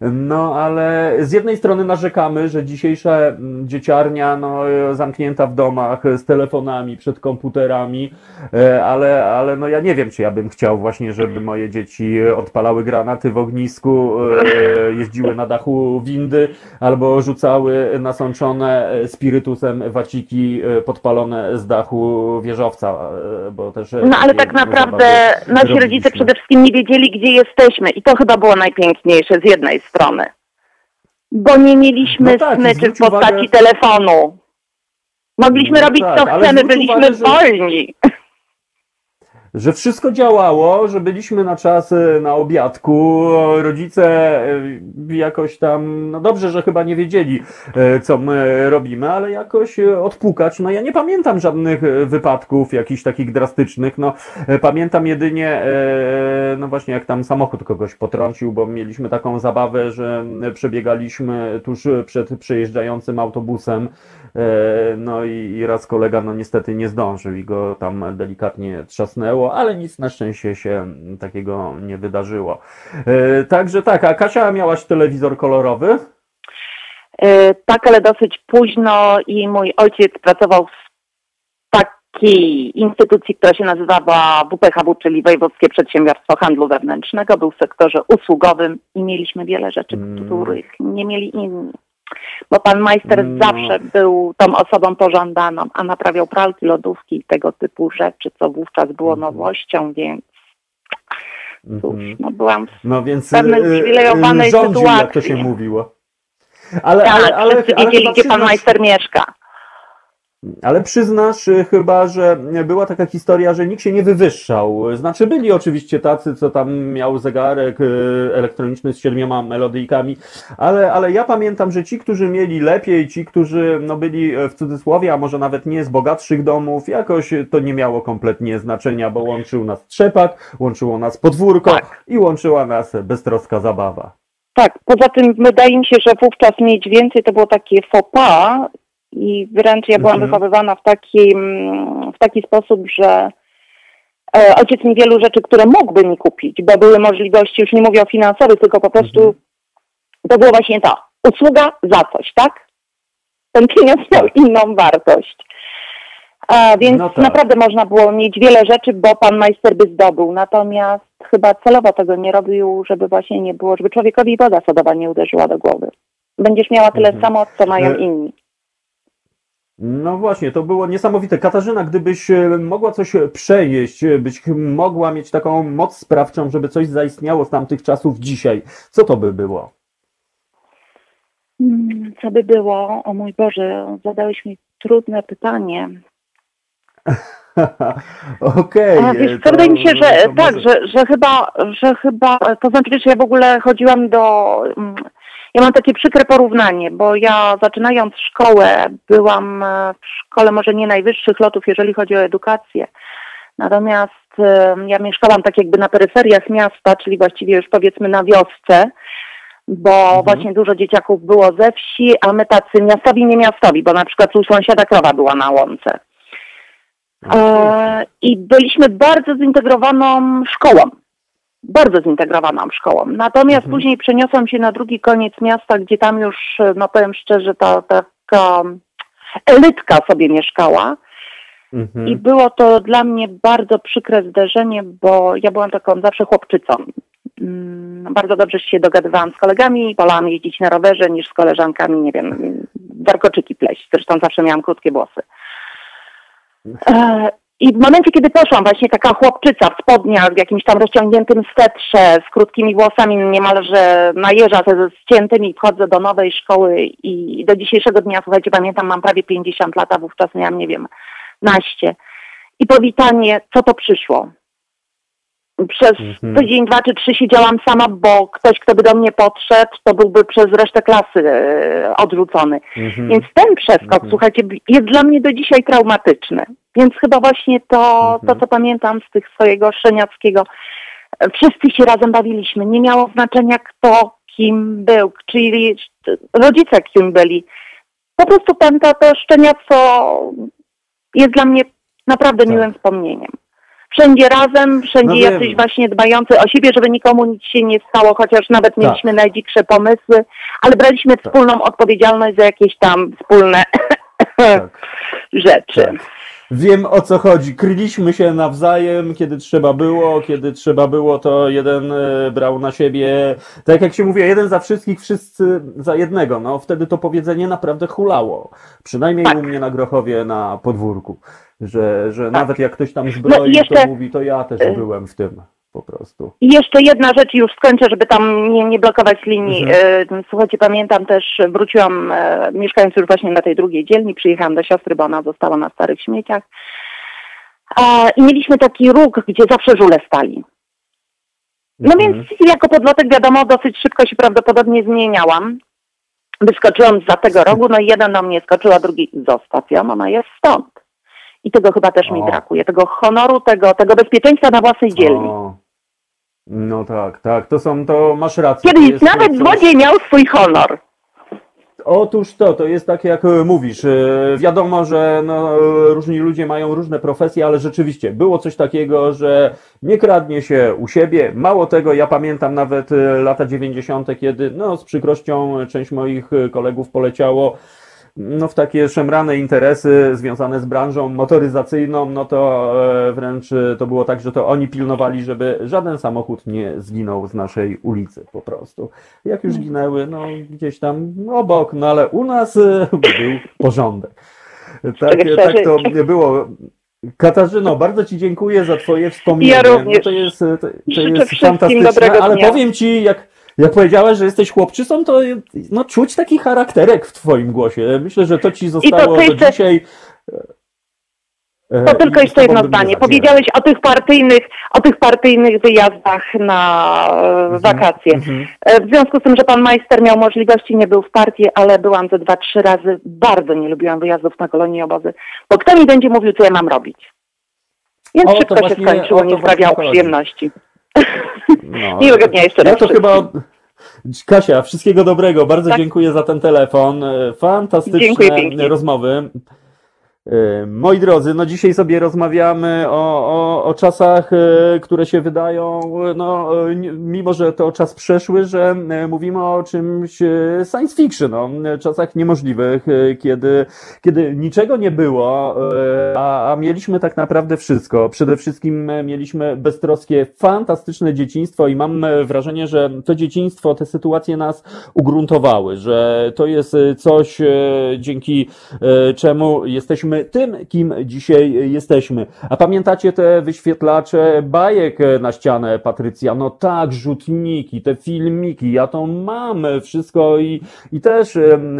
no ale z jednej strony narzekamy, że dzisiejsza mm, dzieciarnia no, zamknięta w domach z telefonami, przed komputerami, e, ale, ale no ja nie wiem, czy ja bym chciał właśnie, żeby moje dzieci odpalały granaty w ognisku, e, jeździły na dachu windy albo rzucały nasączone spirytusem waciki e, podpalone z dachu wieżowca, bo też... No ale tak naprawdę nasi rodzice przede wszystkim nie wiedzieli, gdzie jesteśmy i to chyba było najpiękniejsze z jednej strony. Bo nie mieliśmy no tak, smyczy w postaci uwagę... telefonu. Mogliśmy no robić tak, co chcemy, byliśmy uwagę, wolni. Że wszystko działało, że byliśmy na czas e, na obiadku, rodzice e, jakoś tam, no dobrze, że chyba nie wiedzieli, e, co my robimy, ale jakoś odpukać. No ja nie pamiętam żadnych wypadków jakichś takich drastycznych, no pamiętam jedynie, no właśnie jak tam samochód kogoś potrącił, bo mieliśmy taką zabawę, że przebiegaliśmy tuż przed przejeżdżającym autobusem, no i raz kolega no niestety nie zdążył i go tam delikatnie trzasnęło, ale nic na szczęście się takiego nie wydarzyło. E, także tak, a Kasia, miałaś telewizor kolorowy? E, tak, ale dosyć późno i mój ojciec pracował w takiej instytucji, która się nazywała WPHW, czyli Wojewódzkie Przedsiębiorstwo Handlu Wewnętrznego. Był w sektorze usługowym i mieliśmy wiele rzeczy, mm. których nie mieli inni. Bo pan majster no. zawsze był tą osobą pożądaną, a naprawiał pralki, lodówki i tego typu rzeczy, co wówczas było mm. nowością, więc cóż, mhm. no byłam w no więc, pewnej y, uprzywilejowanej sytuacji. jak to się mówiło. Ale, tak, ale, ale, ale, wiedzieli, gdzie pan majster mieszka. Ale przyznasz y, chyba, że była taka historia, że nikt się nie wywyższał. Znaczy byli oczywiście tacy, co tam miał zegarek y, elektroniczny z siedmioma melodyjkami, ale, ale ja pamiętam, że ci, którzy mieli lepiej, ci, którzy no, byli e, w cudzysłowie, a może nawet nie z bogatszych domów, jakoś to nie miało kompletnie znaczenia, bo łączył nas trzepak, łączyło nas podwórko tak. i łączyła nas beztroska zabawa. Tak, poza tym wydaje mi się, że wówczas mieć więcej to było takie faux pas i wręcz ja byłam mhm. wychowywana w taki, w taki sposób, że e, ojciec mi wielu rzeczy, które mógłby mi kupić, bo były możliwości, już nie mówię o finansowych, tylko po prostu mhm. to było właśnie to, usługa za coś, tak? Ten pieniądz miał tak. inną wartość. A, więc no tak. naprawdę można było mieć wiele rzeczy, bo pan majster by zdobył. Natomiast chyba celowo tego nie robił, żeby właśnie nie było, żeby człowiekowi woda sodowa nie uderzyła do głowy. Będziesz miała tyle mhm. samo, co mają e, inni. No właśnie, to było niesamowite. Katarzyna, gdybyś e, mogła coś przejeść, e, byś mogła mieć taką moc sprawczą, żeby coś zaistniało z tamtych czasów dzisiaj, co to by było? Hmm, co by było? O mój Boże, zadałeś mi trudne pytanie. Okej. Okay, wydaje mi się, że tak, może... że, że chyba, że chyba, to znaczy, że ja w ogóle chodziłam do, mm, ja mam takie przykre porównanie, bo ja zaczynając szkołę byłam e, w szkole może nie najwyższych lotów, jeżeli chodzi o edukację. Natomiast e, ja mieszkałam tak jakby na peryferiach miasta, czyli właściwie już powiedzmy na wiosce, bo mhm. właśnie dużo dzieciaków było ze wsi, a my tacy miastowi, nie miastowi, bo na przykład u sąsiada krowa była na łące. E, I byliśmy bardzo zintegrowaną szkołą bardzo zintegrowaną szkołą. Natomiast mhm. później przeniosłam się na drugi koniec miasta, gdzie tam już, no powiem szczerze, ta taka elitka sobie mieszkała. Mhm. I było to dla mnie bardzo przykre zderzenie, bo ja byłam taką zawsze chłopczycą. Mm, bardzo dobrze się dogadywałam z kolegami, wolałam jeździć na rowerze niż z koleżankami, nie wiem, warkoczyki pleść. Zresztą zawsze miałam krótkie włosy. E, I w momencie, kiedy poszłam, właśnie taka chłopczyca w spodniach, w jakimś tam rozciągniętym swetrze, z krótkimi włosami, niemalże na jeża, ze ściętymi, wchodzę do nowej szkoły i do dzisiejszego dnia, słuchajcie, pamiętam, mam prawie 50 lat, a wówczas miałam, nie wiem, naście. I powitanie, co to przyszło? Przez Mhm. tydzień, dwa czy trzy siedziałam sama, bo ktoś, kto by do mnie podszedł, to byłby przez resztę klasy e, odrzucony. Mhm. Więc ten przeskok, Mhm. słuchajcie, jest dla mnie do dzisiaj traumatyczny. Więc chyba właśnie to, Mhm. to co pamiętam z tych swojego szczeniackiego, e, wszyscy się razem bawiliśmy. Nie miało znaczenia kto kim był, czyli rodzice kim byli. Po prostu ten, to, to szczeniactwo jest dla mnie naprawdę Tak. miłym wspomnieniem. Wszędzie razem, wszędzie No wiem. jacyś właśnie dbający o siebie, żeby nikomu nic się nie stało, chociaż nawet Tak. mieliśmy najdziksze pomysły, ale braliśmy wspólną odpowiedzialność za jakieś tam wspólne Tak. rzeczy. Tak. Wiem o co chodzi. Kryliśmy się nawzajem, kiedy trzeba było, kiedy trzeba było, to jeden e, brał na siebie, tak jak się mówi, jeden za wszystkich, wszyscy za jednego. No wtedy to powiedzenie naprawdę hulało. Przynajmniej Tak. u mnie na Grochowie na podwórku, że, że Tak. nawet jak ktoś tam zbroi, No jeszcze- to mówi, to ja też y- byłem w tym po prostu. I jeszcze jedna rzecz, już skończę, żeby tam nie, nie blokować linii. Mhm. E, Słuchajcie, pamiętam też, wróciłam, e, mieszkając już właśnie na tej drugiej dzielni, przyjechałam do siostry, bo ona została na starych śmieciach. I mieliśmy taki róg, gdzie zawsze żule stali. No Mhm. więc jako podlotek wiadomo, dosyć szybko się prawdopodobnie zmieniałam. Wyskoczyłam za tego rogu, no i jeden do mnie skoczył, a drugi zostaw ją, ona jest stąd. I tego chyba też mi O. brakuje, tego honoru, tego, tego bezpieczeństwa na własnej dzielni. O, no tak, tak, to są, to masz rację. to Kiedyś jest nawet coś- złodziej miał swój honor. Otóż to, to jest tak jak e, mówisz. e, Wiadomo, że no, e, różni ludzie mają różne profesje, ale rzeczywiście było coś takiego, że nie kradnie się u siebie. Mało tego, ja pamiętam nawet e, lata 90., kiedy no, z przykrością część moich e, kolegów poleciało no, w takie szemrane interesy związane z branżą motoryzacyjną, no to e, wręcz e, to było tak, że to oni pilnowali, żeby żaden samochód nie zginął z naszej ulicy po prostu. Jak już ginęły, no gdzieś tam obok, no ale u nas e, był porządek. Tak, tak to szerzyć. było. Katarzyno, bardzo Ci dziękuję za Twoje wspomnienie. Ja również. No to jest, to, to jest fantastyczne, ale dnia. powiem Ci, jak, jak powiedziałaś, że jesteś chłopczycą, to no, czuć taki charakterek w Twoim głosie. Myślę, że to Ci zostało co do jeszcze- dzisiaj. e, To i tylko jeszcze jedno zdanie. Powiedziałeś o tych partyjnych, o tych partyjnych wyjazdach na e, wakacje. Mhm. E, W związku z tym, że pan majster miał możliwości, nie był w partii, ale byłam ze dwa, trzy razy. Bardzo nie lubiłam wyjazdów na kolonie i obozy. Bo kto mi będzie mówił, co ja mam robić? Więc O, to szybko się skończyło, to nie sprawiało przyjemności. No, Miłego dnia jeszcze Ja raz to wszystkim. chyba. Kasia, wszystkiego dobrego. Bardzo Tak. dziękuję za ten telefon. E, Fantastyczne Dziękuję rozmowy. E, Moi drodzy, no dzisiaj sobie rozmawiamy o, o, o czasach, e, które się wydają, no, e, mimo że to czas przeszły, że mówimy o czymś science fiction, o czasach niemożliwych, kiedy, kiedy niczego nie było, a, a mieliśmy tak naprawdę wszystko. Przede wszystkim mieliśmy beztroskie, fantastyczne dzieciństwo i mam wrażenie, że to dzieciństwo, te sytuacje nas ugruntowały, że to jest coś, dzięki czemu jesteśmy tym, kim dzisiaj jesteśmy. A pamiętacie te wyświetlacze bajek na ścianę, Patrycja? No tak, rzutniki, te filmiki, ja to mam wszystko i, i też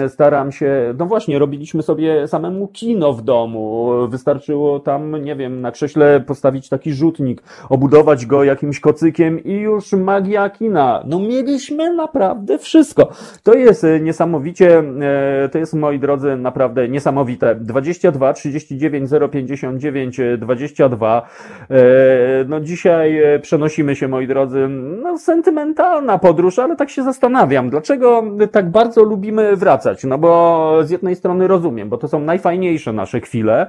staram się, no właśnie, robiliśmy sobie samemu kino w domu. Wystarczyło tam, nie wiem, na krześle postawić taki rzutnik, obudować go jakimś kocykiem i już magia kina. No mieliśmy naprawdę wszystko. To jest niesamowicie, e, to jest moi drodzy naprawdę niesamowite. 22 39 059 e, 22. E, No dzisiaj e, przenosimy się moi drodzy, no sentymentalna podróż, ale tak się zastanawiam, dlaczego tak bardzo lubimy wracać? No bo z jednej strony rozumiem, bo to są najfajniejsze nasze chwile,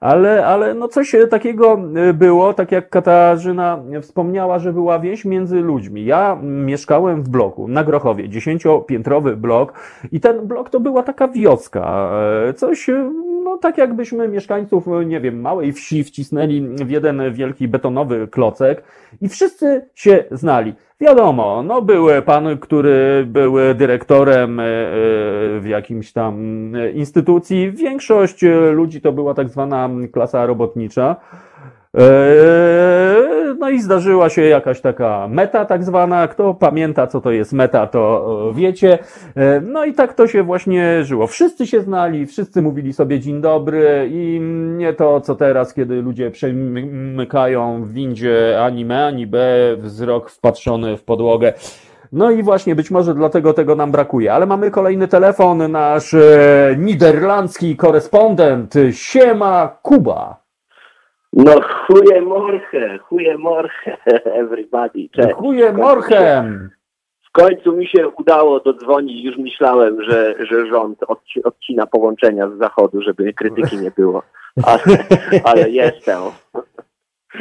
ale, ale no coś takiego e, było, tak jak Katarzyna wspomniała, że była więź między ludźmi. Ja mieszkałem w bloku na Grochowie, dziesięciopiętrowy blok i ten blok to była taka wioska, e, coś e, no, tak jakbyśmy mieszkańców, nie wiem, małej wsi wcisnęli w jeden wielki betonowy klocek i wszyscy się znali. Wiadomo, no był pan, który był dyrektorem e, w jakimś tam instytucji. Większość ludzi to była tak zwana klasa robotnicza. Eee, no i zdarzyła się jakaś taka meta tak zwana. Kto pamięta, co to jest meta, to wiecie. Eee, no i tak to się właśnie żyło. Wszyscy się znali, wszyscy mówili sobie dzień dobry i nie to, co teraz, kiedy ludzie przemykają w windzie ani me, ani B, wzrok wpatrzony w podłogę. No i właśnie być może dlatego tego nam brakuje. Ale mamy kolejny telefon, nasz e, niderlandzki korespondent. Siema Kuba. No chuje morche, chuje morche, everybody. Cześć. Chuje morchem! W końcu mi się udało dodzwonić, już myślałem, że, że rząd odci odcina połączenia z zachodu, żeby krytyki nie było, ale, ale jestem.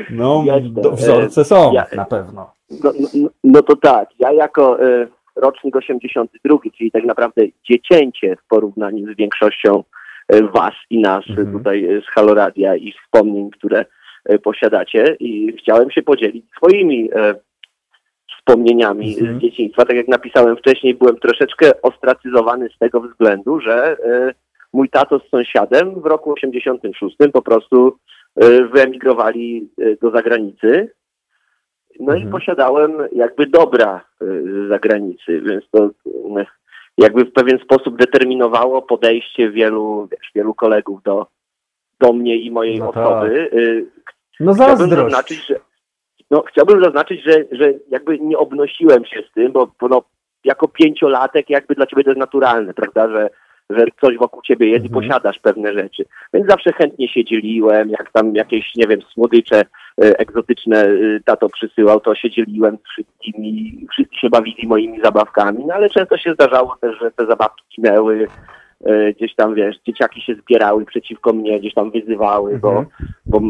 No, jestem. wzorce są, ja, na pewno. No, no, no, to tak, ja jako y, rocznik 82, czyli tak naprawdę dziecięcie w porównaniu z większością was i nas mhm. tutaj e, z Haloradia i wspomnień, które e, posiadacie i chciałem się podzielić swoimi wspomnieniami mhm. z dzieciństwa. Tak jak napisałem wcześniej, byłem troszeczkę ostracyzowany z tego względu, że mój tato z sąsiadem w roku 86 po prostu wyemigrowali do zagranicy. No mhm. i posiadałem jakby dobra z zagranicy, więc to jakby w pewien sposób determinowało podejście wielu, wiesz, wielu kolegów do, do mnie i mojej no osoby. Tak. No chciałbym zaznaczyć, że, no, chciałbym zaznaczyć, że, że jakby nie obnosiłem się z tym, bo, no, jako pięciolatek jakby dla ciebie to jest naturalne, prawda, że że coś wokół ciebie jest mhm. i posiadasz pewne rzeczy. Więc zawsze chętnie się dzieliłem, jak tam jakieś, nie wiem, słodycze egzotyczne e, tato przysyłał, to się dzieliłem z wszystkimi, wszyscy się bawili moimi zabawkami, no ale często się zdarzało też, że te zabawki ginęły, e, gdzieś tam, wiesz, dzieciaki się zbierały przeciwko mnie, gdzieś tam wyzywały, mhm. bo, bo,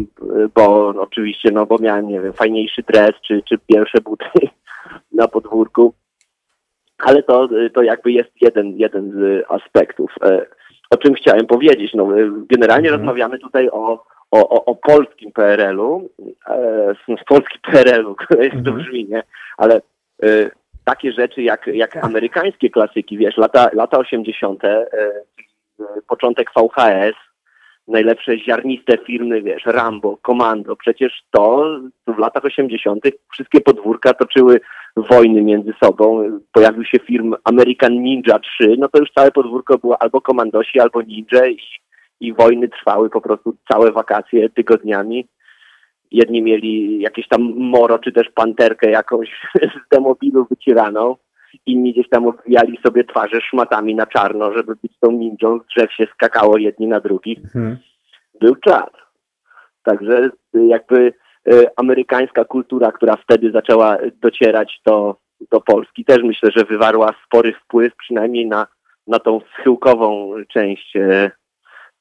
bo no, oczywiście, no bo miałem, nie wiem, fajniejszy dres, czy, czy pierwsze buty na podwórku ale to, to jakby jest jeden, jeden z aspektów. E, o czym chciałem powiedzieć? No, generalnie mhm. rozmawiamy tutaj o, o, o, polskim PRL-u, e, polskim PRL-u, jest to brzmi, nie? Ale e, takie rzeczy jak, jak amerykańskie klasyki, wiesz, lata, lata 80., e, początek VHS, najlepsze ziarniste firmy, wiesz, Rambo, Komando. Przecież to w latach 80. wszystkie podwórka toczyły wojny między sobą. Pojawił się film American Ninja 3, no to już całe podwórko było albo komandosi, albo ninja i, i wojny trwały po prostu całe wakacje tygodniami. Jedni mieli jakieś tam moro, czy też panterkę jakąś z demobilu wycieraną. Inni gdzieś tam obwijali sobie twarze szmatami na czarno, żeby być tą ninją. Z drzew się skakało jedni na drugich. Mhm. Był czas. Także jakby Y, amerykańska kultura, która wtedy zaczęła docierać do, do Polski, też myślę, że wywarła spory wpływ przynajmniej na, na tą schyłkową część y,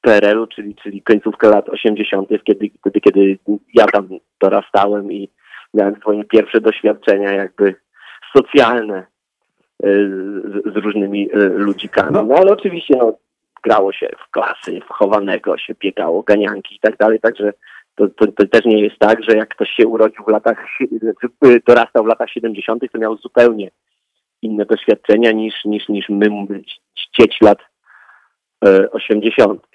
PRL-u, czyli, czyli końcówkę lat 80., kiedy, kiedy, kiedy ja tam dorastałem i miałem swoje pierwsze doświadczenia jakby socjalne y, z, z różnymi ludzikami. No. no ale oczywiście no, grało się w klasy, w chowanego się biegało, ganianki i tak dalej, także to, to, to, też nie jest tak, że jak ktoś się urodził w latach, dorastał w latach 70., to miał zupełnie inne doświadczenia niż, niż, niż my, dzieci lat e, 80.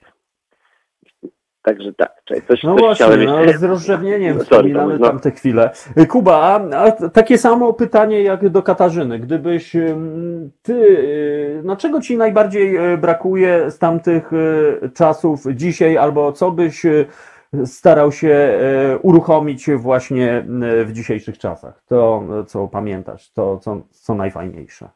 Także tak, coś, No coś właśnie, chciałem... no, z rozrzewnieniem no, wspominamy no. tamte chwile. Kuba, a, a, takie samo pytanie jak do Katarzyny. Gdybyś ty, y, no czego ci najbardziej e, brakuje z tamtych e, czasów dzisiaj, albo co byś starał się uruchomić właśnie w dzisiejszych czasach. To, co pamiętasz, to co, co najfajniejsze.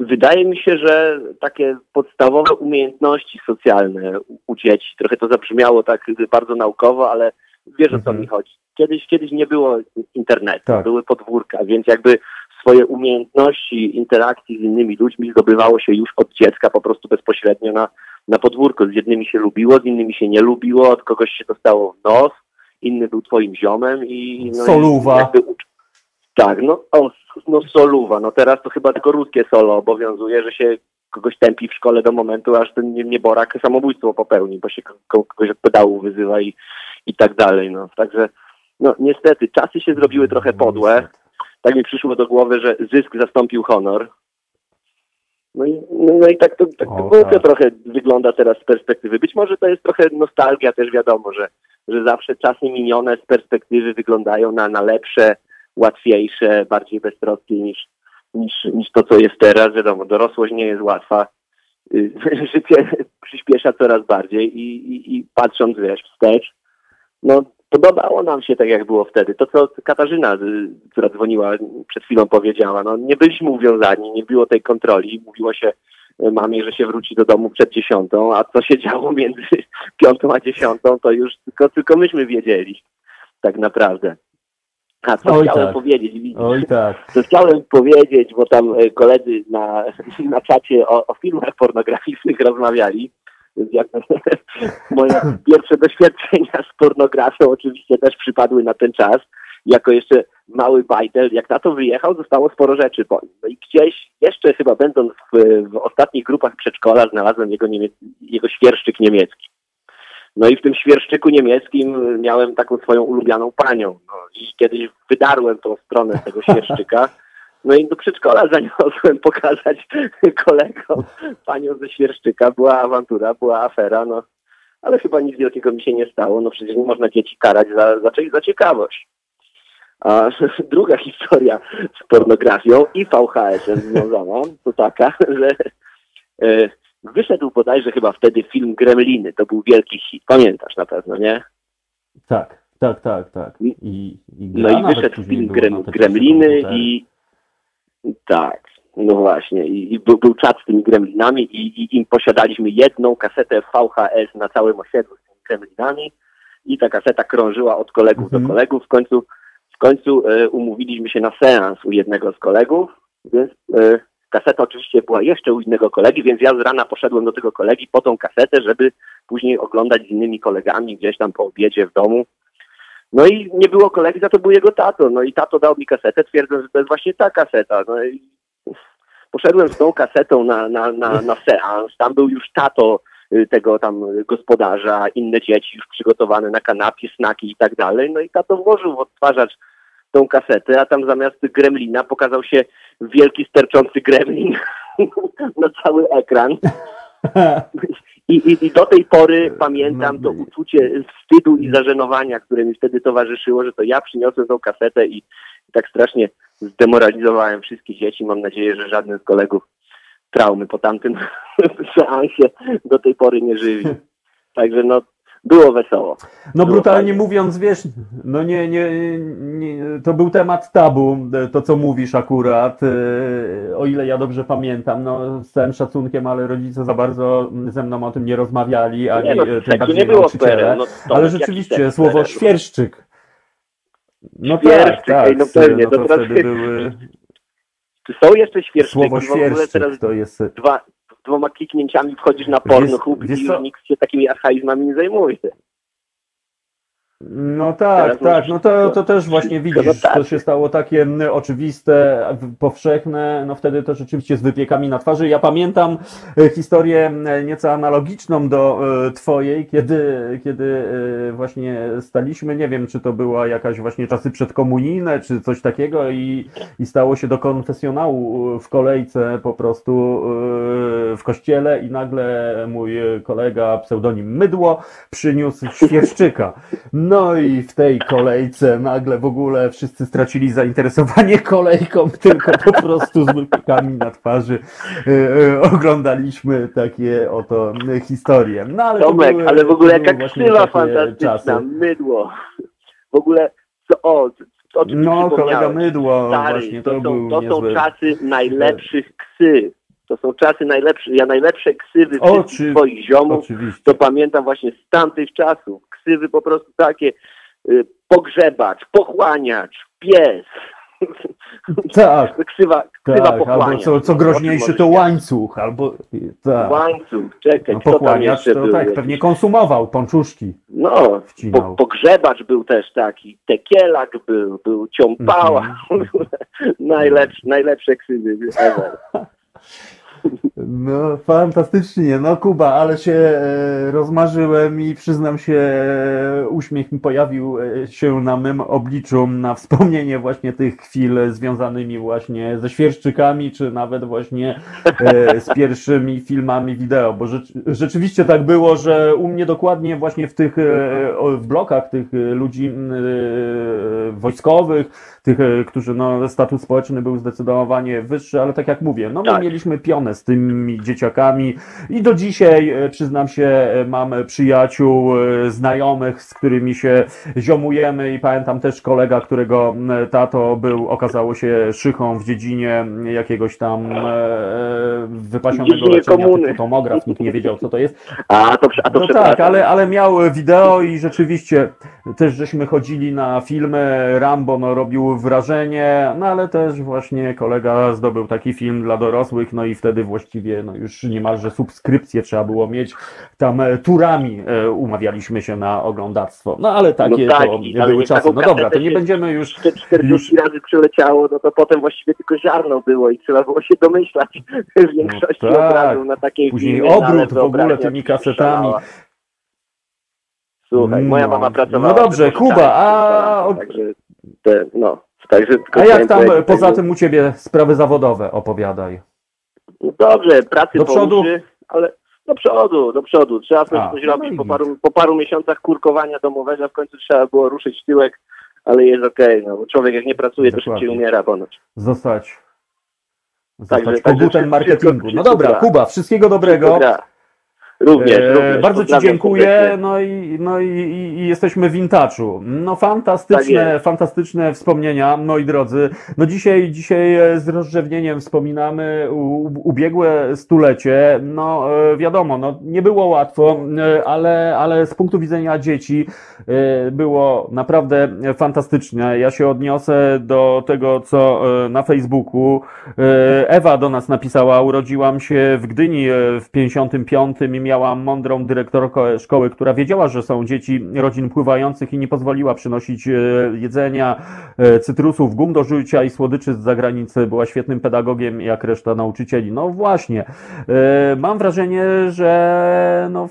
Wydaje mi się, że takie podstawowe umiejętności socjalne u dzieci, trochę to zabrzmiało tak bardzo naukowo, ale wiesz o co mhm. mi chodzi. Kiedyś, kiedyś nie było internetu, tak. były podwórka, więc jakby swoje umiejętności interakcji z innymi ludźmi zdobywało się już od dziecka po prostu bezpośrednio na, na podwórko. Z jednymi się lubiło, z innymi się nie lubiło, od kogoś się dostało w nos, inny był twoim ziomem i... No Soluwa. I tak, no, o, no soluwa. No teraz to chyba tylko ruskie solo obowiązuje, że się kogoś tępi w szkole do momentu, aż ten nieborak samobójstwo popełni, bo się kogoś od pedału wyzywa i, i tak dalej. No. Także no niestety czasy się zrobiły trochę podłe. Tak mi przyszło do głowy, że zysk zastąpił honor. No i, no i tak to, tak to o, tak. trochę wygląda teraz z perspektywy. Być może to jest trochę nostalgia też wiadomo, że, że zawsze czasy minione z perspektywy wyglądają na, na lepsze, łatwiejsze, bardziej beztroskie niż, niż, niż to, co jest teraz. Wiadomo, dorosłość nie jest łatwa. Y, życie przyspiesza coraz bardziej i, i, i patrząc, wiesz, wstecz, no podobało nam się tak, jak było wtedy. To, co Katarzyna, y, która dzwoniła przed chwilą, powiedziała, no nie byliśmy uwiązani, nie było tej kontroli. Mówiło się y, mamie, że się wróci do domu przed dziesiątą, a co się działo między piątą a dziesiątą, to już tylko, tylko myśmy wiedzieli tak naprawdę. A co Oj chciałem tak. powiedzieć? Oj tak. Co chciałem powiedzieć, bo tam y, koledzy na, na czacie o, o filmach pornograficznych rozmawiali, jak moje pierwsze doświadczenia z pornografią oczywiście też przypadły na ten czas. Jako jeszcze mały bajtel, jak na to wyjechał, zostało sporo rzeczy po nim. No i gdzieś jeszcze chyba będąc w, w ostatnich grupach przedszkola znalazłem jego, niemiec, jego świerszczyk niemiecki. No i w tym świerszczyku niemieckim miałem taką swoją ulubioną panią. No i kiedyś wydarłem tą stronę tego świerszczyka no i do przedszkola zaniosłem pokazać kolegom panią ze Świerszczyka. Była awantura, była afera, no. Ale chyba nic wielkiego mi się nie stało. No przecież nie można dzieci karać za, za, za ciekawość. A druga historia z pornografią i VHS-em związana to taka, że e, wyszedł bodajże chyba wtedy film Gremliny. To był wielki hit. Pamiętasz na pewno, nie? Tak, tak, tak, tak. I, i no i wyszedł film Grem, Gremliny i, tak, no właśnie. I, i był, był czat z tymi gremlinami i, i, im posiadaliśmy jedną kasetę VHS na całym osiedlu z tymi gremlinami i ta kaseta krążyła od kolegów mhm. do kolegów. W końcu, w końcu e, umówiliśmy się na seans u jednego z kolegów, więc e, kaseta oczywiście była jeszcze u innego kolegi, więc ja z rana poszedłem do tego kolegi po tą kasetę, żeby później oglądać z innymi kolegami gdzieś tam po obiedzie w domu. No i nie było kolegi, za to był jego tato. No i tato dał mi kasetę, twierdząc, że to jest właśnie ta kaseta. No i poszedłem z tą kasetą na, na, na, na seans. Tam był już tato y, tego tam gospodarza, inne dzieci już przygotowane na kanapie, snaki i tak dalej. No i tato włożył w odtwarzacz tą kasetę, a tam zamiast gremlina pokazał się wielki sterczący gremlin na cały ekran. I, i, I, do tej pory no, pamiętam to no, uczucie wstydu i zażenowania, które mi wtedy towarzyszyło, że to ja przyniosłem tą kasetę i, i tak strasznie zdemoralizowałem wszystkie dzieci. Mam nadzieję, że żaden z kolegów traumy po tamtym seansie do tej pory nie żywi. Także no, było wesoło. No było brutalnie fajnie. mówiąc, wiesz, no nie, nie, nie, to był temat tabu, to co mówisz akurat, e, o ile ja dobrze pamiętam, no z całym szacunkiem, ale rodzice za bardzo ze mną o tym nie rozmawiali, ani nie, no, tym bardziej nie było PRL, no, ale rzeczywiście słowo świerszczyk. No świerszczyk, tak, tak, no pewnie, no to, to wtedy były... Czy są jeszcze świerszczyki? Słowo świerszczyk teraz to jest... Dwa, dwoma kliknięciami wchodzisz na porno i już nikt się takimi archaizmami nie zajmuje. No tak, tak, no to, to też właśnie widzisz, to się stało takie oczywiste, powszechne, no wtedy to rzeczywiście z wypiekami na twarzy. Ja pamiętam e, historię nieco analogiczną do e, twojej, kiedy, kiedy e, właśnie staliśmy, nie wiem, czy to była jakaś właśnie czasy przedkomunijne, czy coś takiego i, i stało się do konfesjonału w kolejce po prostu w kościele i nagle mój kolega, pseudonim Mydło, przyniósł świerszczyka. No i w tej kolejce nagle w ogóle wszyscy stracili zainteresowanie kolejką, tylko po prostu z multikami na twarzy yy, oglądaliśmy takie oto historie. No, ale Tomek, były, ale w ogóle jaka ksywa fantastyczna, czasy. mydło. W ogóle, co, o, o czym No, kolega mydło, Stary, właśnie to, to są, To są czasy najlepszych ksy. To są czasy najlepsze, ja najlepsze ksywy Oczy... swoich ziomów, Oczywiście. to pamiętam właśnie z tamtych czasów ksywy po prostu takie y, pogrzebacz, pochłaniacz, pies. Tak, ksywa, ksywa tak, albo co, co groźniejszy to łańcuch, albo tak. Łańcuch, czekaj, no, pochłaniacz to był? tak, pewnie konsumował pączuszki. No, po, pogrzebacz był też taki, tekielak był, był ciąpała, mm -hmm. najlepsze, najlepsze ksywy ever. No, fantastycznie. No, Kuba, ale się e, rozmarzyłem i przyznam się, e, uśmiech mi pojawił e, się na mym obliczu na wspomnienie właśnie tych chwil związanymi właśnie ze świerszczykami, czy nawet właśnie z pierwszymi filmami wideo, bo rzecz, rzeczywiście tak było, że u mnie dokładnie właśnie w tych w blokach tych ludzi wojskowych, tych, e, którzy no, status społeczny był zdecydowanie wyższy, ale tak jak mówię, no my Tak. mieliśmy pionę z tymi dzieciakami i do dzisiaj, e, przyznam się, e, mam przyjaciół, znajomych, z którymi się ziomujemy i pamiętam też kolega, którego tato był, okazało się, szychą w dziedzinie jakiegoś tam wypasionego leczenia, typu tomograf, nikt nie wiedział co to jest, A to, a to no tak, ale, ale miał wideo i rzeczywiście też żeśmy chodzili na filmy, Rambo no, robił wrażenie, no ale też właśnie kolega zdobył taki film dla dorosłych, no i wtedy właściwie no, już niemalże subskrypcję trzeba było mieć, tam e, turami e, umawialiśmy się na oglądactwo, no ale takie tak, to były czasy. No dobra, to nie będziemy już Te 40 razy przyleciało, no to potem właściwie tylko ziarno było i trzeba było się domyślać w większości No tak. obrazu na takiej Później filmie, no, obrót w ogóle tymi kasetami. Słuchaj, moja No. mama pracowała... No dobrze, Kuba, a- a... Także, te, no, także tylko A jak chciałem tam powiedzieć, poza tym u Ciebie sprawy zawodowe opowiadaj? No dobrze, pracy Do przodu? ale do przodu, do przodu. Trzeba coś, A, coś no robić. i Po paru, po paru miesiącach kurkowania domowego w końcu trzeba było ruszyć tyłek, ale jest okej. no, bo człowiek jak nie pracuje, to Dokładnie. szybciej umiera ponoć. Zostać. Zostać Także- kogutem także marketingu. wszystko- No dobra, gra. Kuba, wszystkiego dobrego. Również, E, również. Bardzo Ci dziękuję. No i, no i, i, jesteśmy w Intaczu. No Tak fantastyczne, jest. fantastyczne wspomnienia, moi drodzy. No dzisiaj, dzisiaj e, z rozrzewnieniem wspominamy ubiegłe stulecie. No e, wiadomo, no nie było łatwo, ale, ale z punktu widzenia dzieci było naprawdę fantastyczne. Ja się odniosę do tego, co na Facebooku Ewa do nas napisała, urodziłam się w Gdyni w 55 i miałam mądrą dyrektorkę szkoły, która wiedziała, że są dzieci rodzin pływających i nie pozwoliła przynosić e, jedzenia, e, cytrusów, gum do życia i słodyczy z zagranicy. Była świetnym pedagogiem jak reszta nauczycieli. No właśnie, e, mam wrażenie, że no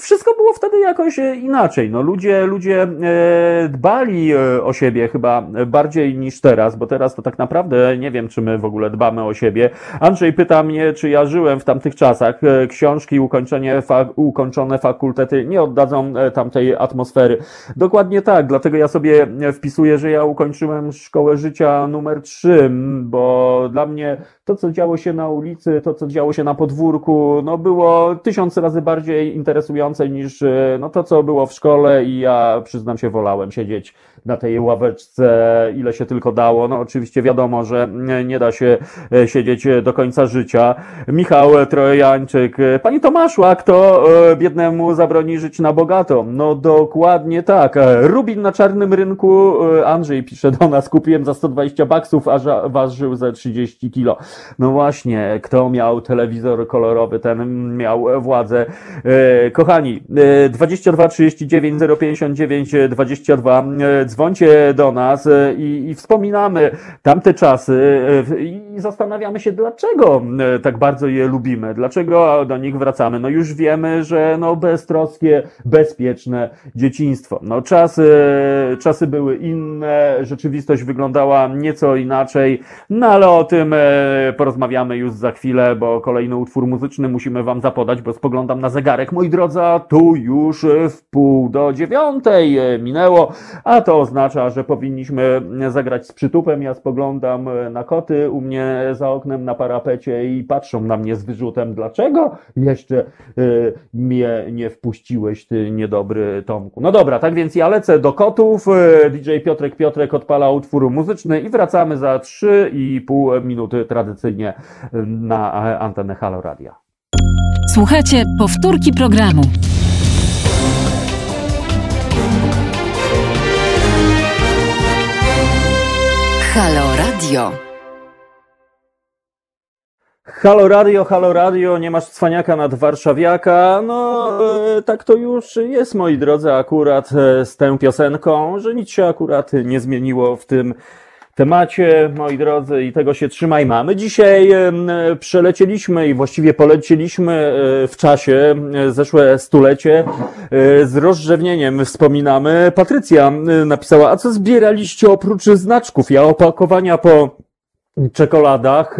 wszystko było wtedy jakoś e, inaczej. No, ludzie, ludzie e, dbali e, o siebie chyba bardziej niż teraz, bo teraz to tak naprawdę nie wiem, czy my w ogóle dbamy o siebie. Andrzej pyta mnie, czy ja żyłem w tamtych czasach. Książki, ukończenie ukończone fakultety nie oddadzą tamtej atmosfery. Dokładnie tak, dlatego ja sobie wpisuję, że ja ukończyłem szkołę życia numer 3, m, bo dla mnie to, co działo się na ulicy, to, co działo się na podwórku, no było tysiąc razy bardziej interesujące niż e, no, to, co było w szkole i ja przyznam się, wolałem siedzieć na tej ławeczce, ile się tylko dało. No oczywiście wiadomo, że nie- da się e, siedzieć e, do końca życia. Michał Trojańczyk, Panie Tomaszu, a kto e, biednemu zabroni żyć na bogato? No dokładnie tak. Rubin na czarnym rynku, Andrzej pisze do nas, kupiłem za 120 baksów, a ważył za 30 kilo. No właśnie, kto miał telewizor kolorowy, ten miał władzę. Kochani, e, 22 39 059 22, e, dzwońcie do nas e, i, i wspominamy tamte czasy e, i zastanawiamy się, dlaczego e, tak bardzo je lubimy, dlaczego do nich wracamy. No już wiemy, że no beztroskie, bezpieczne dzieciństwo. No czasy, czasy były inne, rzeczywistość wyglądała nieco inaczej, no ale o tym porozmawiamy już za chwilę, bo kolejny utwór muzyczny musimy wam zapodać, bo spoglądam na zegarek. Moi drodzy, tu już w pół do dziewiątej minęło, a to oznacza, że powinniśmy zagrać z przytupem. Ja spoglądam e, na koty u mnie za oknem na parapecie i patrzą na mnie z wyrzutem, dlaczego jeszcze e, mnie nie wpuściłeś, ty niedobry Tomku. No dobra, tak więc ja lecę do kotów. e, DJ Piotrek Piotrek odpala utwór muzyczny i wracamy za 3,5 minuty tradycyjnie na antenę Halo Radia. Słuchajcie powtórki programu. Halo Radio. Halo Radio, halo Radio, nie masz cwaniaka nad warszawiaka. No, e, tak to już jest, moi drodzy, akurat e, z tą piosenką, że nic się akurat nie zmieniło w tym temacie, moi drodzy, i tego się trzymajmy. A my dzisiaj przelecieliśmy i właściwie polecieliśmy e, w czasie, e, zeszłe stulecie, e, z rozrzewnieniem wspominamy. Patrycja napisała, a co zbieraliście oprócz znaczków? Ja opakowania po czekoladach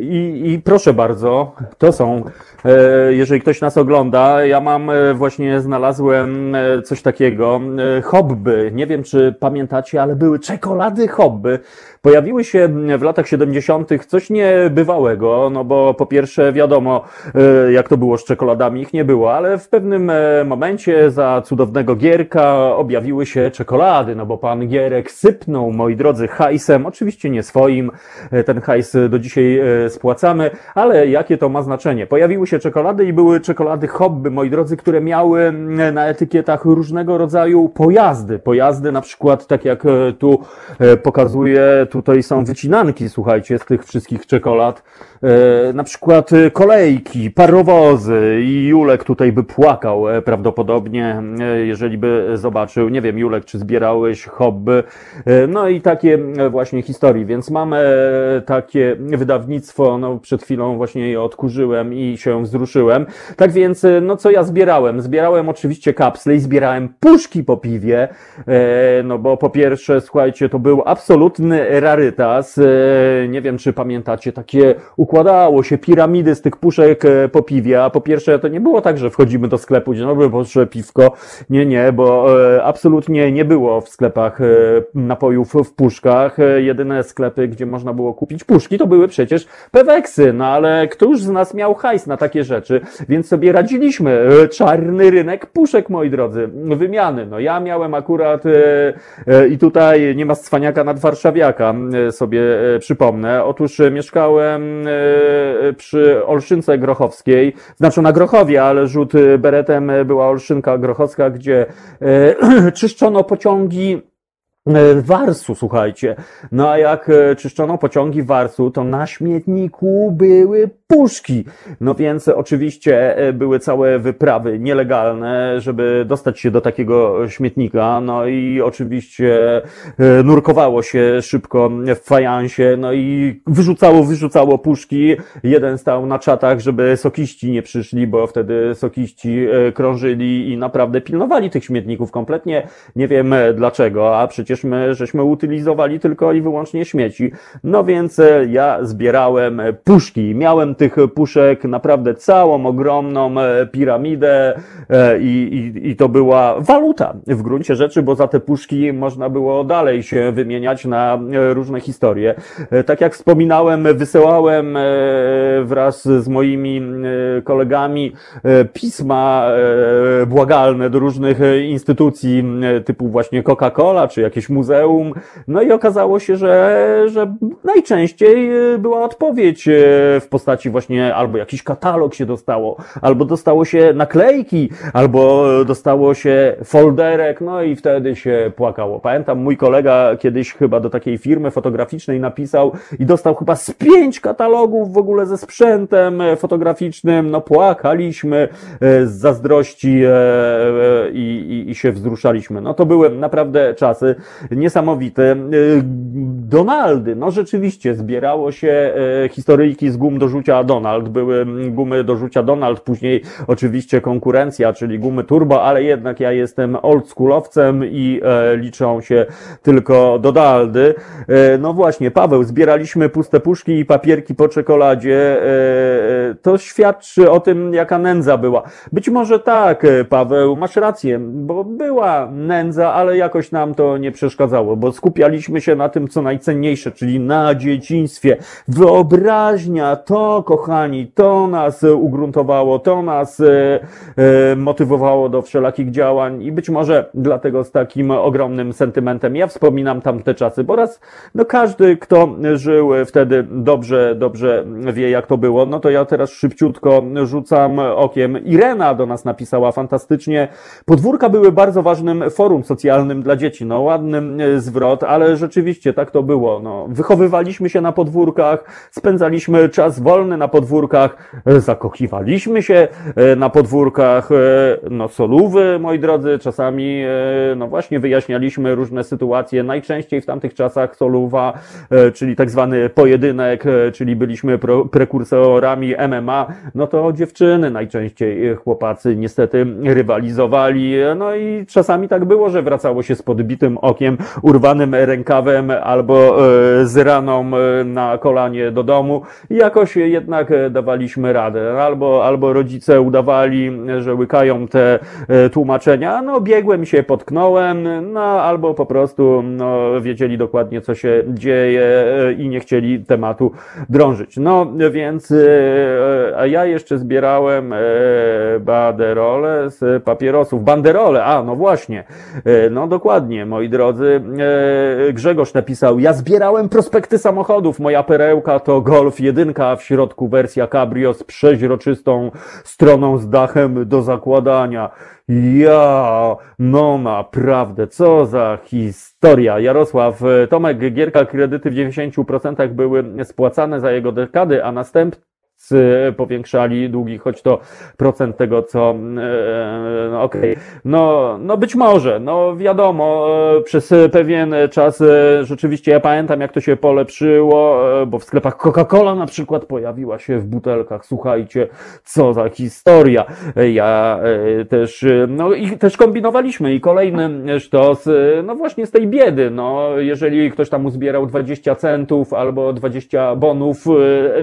i, i proszę bardzo, to są E, jeżeli ktoś nas ogląda, ja mam e, właśnie znalazłem e, coś takiego, hobby. Nie wiem, czy pamiętacie, ale były czekolady hobby. Pojawiły się w latach 70. coś niebywałego, no bo po pierwsze wiadomo, jak to było z czekoladami, ich nie było, ale w pewnym momencie za cudownego Gierka objawiły się czekolady, no bo pan Gierek sypnął, moi drodzy, hajsem, oczywiście nie swoim, ten hajs do dzisiaj spłacamy, ale jakie to ma znaczenie? Pojawiły się czekolady i były czekolady hobby, moi drodzy, które miały na etykietach różnego rodzaju pojazdy. Pojazdy na przykład, tak jak e, tu e, pokazuję, tutaj są wycinanki, słuchajcie, z tych wszystkich czekolad. E, na przykład kolejki, parowozy i Julek tutaj by płakał prawdopodobnie, jeżeli by zobaczył. Nie wiem, Julek, czy zbierałeś hobby. No i takie właśnie historii, więc mamy takie wydawnictwo, no przed chwilą właśnie je odkurzyłem i się wzruszyłem. Tak więc, e, no co ja zbierałem? Zbierałem oczywiście kapsle i zbierałem puszki po piwie, e, no bo po pierwsze, słuchajcie, to był absolutny rarytas. E, nie wiem, czy pamiętacie, takie układało się piramidy z tych puszek po piwie, a po pierwsze to nie było tak, że wchodzimy do sklepu, dzień dobry, proszę piwko. Nie, nie, bo absolutnie nie było w sklepach napojów w puszkach. Jedyne sklepy, gdzie można było kupić puszki, to były przecież peweksy, no ale któż z nas miał hajs na takie rzeczy, więc sobie radziliśmy. E, czarny rynek puszek, moi drodzy, wymiany. No ja miałem akurat e, e, i tutaj nie ma cwaniaka nad warszawiaka, sobie przypomnę. Otóż mieszkałem przy Olszynce Grochowskiej, znaczy na Grochowie, ale rzut beretem była Olszynka Grochowska, gdzie czyszczono pociągi Warsu, słuchajcie. No a jak czyszczono pociągi Warsu, to na śmietniku były puszki. No więc oczywiście e, były całe wyprawy nielegalne, żeby dostać się do takiego śmietnika. No i oczywiście e, nurkowało się szybko w fajansie, no i wyrzucało, wyrzucało puszki. Jeden stał na czatach, żeby sokiści nie przyszli, bo wtedy sokiści e, krążyli i naprawdę pilnowali tych śmietników kompletnie. Nie wiem dlaczego, a przecież my żeśmy utylizowali tylko i wyłącznie śmieci. No więc ja zbierałem puszki. Miałem tych puszek naprawdę całą ogromną e, piramidę e, i, i, i to była waluta w gruncie rzeczy, bo za te puszki można było dalej się wymieniać na e, różne historie. Tak jak wspominałem, wysyłałem wraz z moimi kolegami pisma błagalne do różnych instytucji typu właśnie Coca-Cola czy jakieś muzeum. No i okazało się, że, że najczęściej była odpowiedź w postaci postaci właśnie albo jakiś katalog się dostało, albo dostało się naklejki, albo dostało się folderek, no i wtedy się płakało. Pamiętam, mój kolega kiedyś chyba do takiej firmy fotograficznej napisał i dostał chyba z pięć katalogów w ogóle ze sprzętem fotograficznym, no płakaliśmy e, z zazdrości e, e, i, i, i się wzruszaliśmy. No to były naprawdę czasy niesamowite. Donaldy, no rzeczywiście zbierało się historyjki z gum do rzucia rzucia Donald, były gumy do rzucia Donald, później oczywiście konkurencja, czyli gumy turbo, ale jednak ja jestem oldschoolowcem i e, liczą się tylko Donaldy. E, no właśnie, Paweł, zbieraliśmy puste puszki i papierki po czekoladzie. E, e to świadczy o tym, jaka nędza była. Być może tak, e, Paweł, masz rację, bo była nędza, ale jakoś nam to nie przeszkadzało, bo skupialiśmy się na tym, co najcenniejsze, czyli na dzieciństwie. Wyobraźnia, to kochani, to nas ugruntowało, to nas e, e, motywowało do wszelakich działań i być może dlatego z takim ogromnym sentymentem ja wspominam tamte czasy, bo raz, no każdy, kto żył wtedy dobrze, dobrze wie jak to było, no to ja teraz szybciutko rzucam okiem. Irena do nas napisała fantastycznie. Podwórka były bardzo ważnym forum socjalnym dla dzieci. No ładny zwrot, ale rzeczywiście tak to było. No, wychowywaliśmy się na podwórkach, spędzaliśmy czas wolny na podwórkach, zakochiwaliśmy się na podwórkach, no solówy, moi drodzy, czasami, no właśnie wyjaśnialiśmy różne sytuacje. Najczęściej w tamtych czasach soluwa, czyli tak zwany pojedynek, czyli byliśmy prekursorami MMA, no to dziewczyny najczęściej chłopacy niestety rywalizowali, no i czasami tak było, że wracało się z podbitym okiem, urwanym rękawem albo e, z raną e, na kolanie do domu. Jakoś jednak dawaliśmy radę. Albo, albo rodzice udawali, że łykają te e, tłumaczenia, no biegłem się, potknąłem, no albo po prostu no, wiedzieli dokładnie, co się dzieje i nie chcieli tematu drążyć. No więc a ja jeszcze zbierałem baderole z papierosów. Banderole, a no właśnie. No dokładnie, moi drodzy. Grzegorz napisał, ja zbierałem prospekty samochodów. Moja perełka to Golf jedynka, w środku wersja Cabrio z przeźroczystą stroną z dachem do zakładania. Ja, no naprawdę, co za historia. Jarosław, Tomek, Gierka kredyty w 90% były spłacane za jego dekady, a następnie powiększali długi, choć to procent tego, co e, no okej, okay. no, no być może, no wiadomo, e, przez pewien czas e, rzeczywiście ja pamiętam, jak to się polepszyło, bo w sklepach Coca-Cola na przykład pojawiła się w butelkach, słuchajcie, co za historia. Ja też, no i też kombinowaliśmy i kolejny sztos, no właśnie z tej biedy, no jeżeli ktoś tam uzbierał 20 centów albo 20 bonów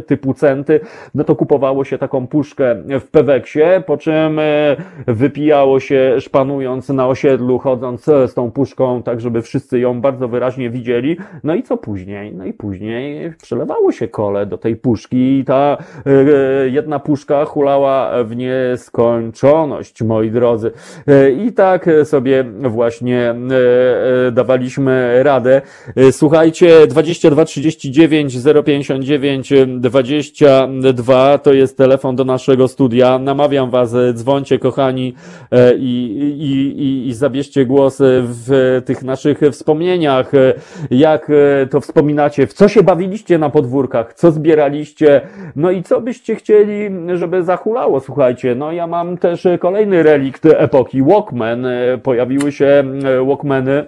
typu centy, no to kupowało się taką puszkę w Peweksie, po czym e, wypijało się szpanując na osiedlu, chodząc z tą puszką, tak żeby wszyscy ją bardzo wyraźnie widzieli. No i co później? No i później przelewało się kole do tej puszki i ta e, jedna puszka hulała w nieskończoność, moi drodzy. E, I tak sobie właśnie dawaliśmy radę. Słuchajcie, 22 39 059 22 2 to jest telefon do naszego studia. Namawiam Was, e, dzwońcie kochani e, i, i, i, i zabierzcie głos w tych naszych wspomnieniach. E, jak to wspominacie? W co się bawiliście na podwórkach? Co zbieraliście? No i co byście chcieli, żeby zahulało? Słuchajcie, no ja mam też kolejny relikt epoki Walkman. Pojawiły się Walkmany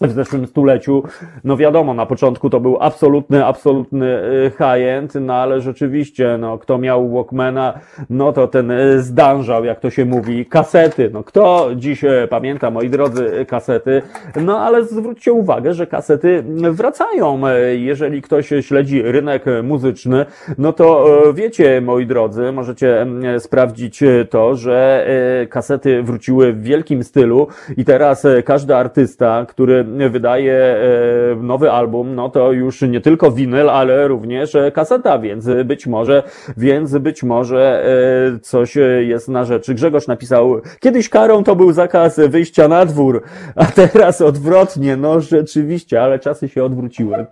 w zeszłym stuleciu. No wiadomo, na początku to był absolutny, absolutny y, high-end, no ale rzeczywiście, no kto miał Walkmana, no to ten y, zdanżał, jak to się mówi, kasety. No kto dziś y, pamięta, moi drodzy, kasety? No ale zwróćcie uwagę, że kasety wracają. Jeżeli ktoś śledzi rynek muzyczny, no to wiecie, moi drodzy, możecie sprawdzić to, że kasety wróciły w wielkim stylu i teraz każdy artysta, który wydaje e, nowy album, no to już nie tylko winyl, ale również kaseta, więc być może, więc być może e, coś jest na rzeczy. Grzegorz napisał, kiedyś karą to był zakaz wyjścia na dwór, a teraz odwrotnie, no rzeczywiście, ale czasy się odwróciły.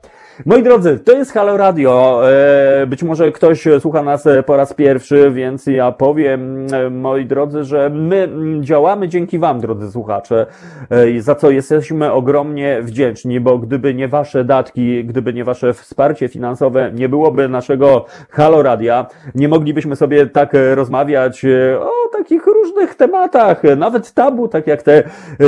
Moi drodzy, to jest Halo Radio. E, być może ktoś słucha nas po raz pierwszy, więc ja powiem, e, moi drodzy, że my działamy dzięki Wam, drodzy słuchacze, e, za co jesteśmy ogromnie wdzięczni, bo gdyby nie Wasze datki, gdyby nie Wasze wsparcie finansowe, nie byłoby naszego Halo Radia, nie moglibyśmy sobie tak rozmawiać o takich różnych tematach, nawet tabu, tak jak te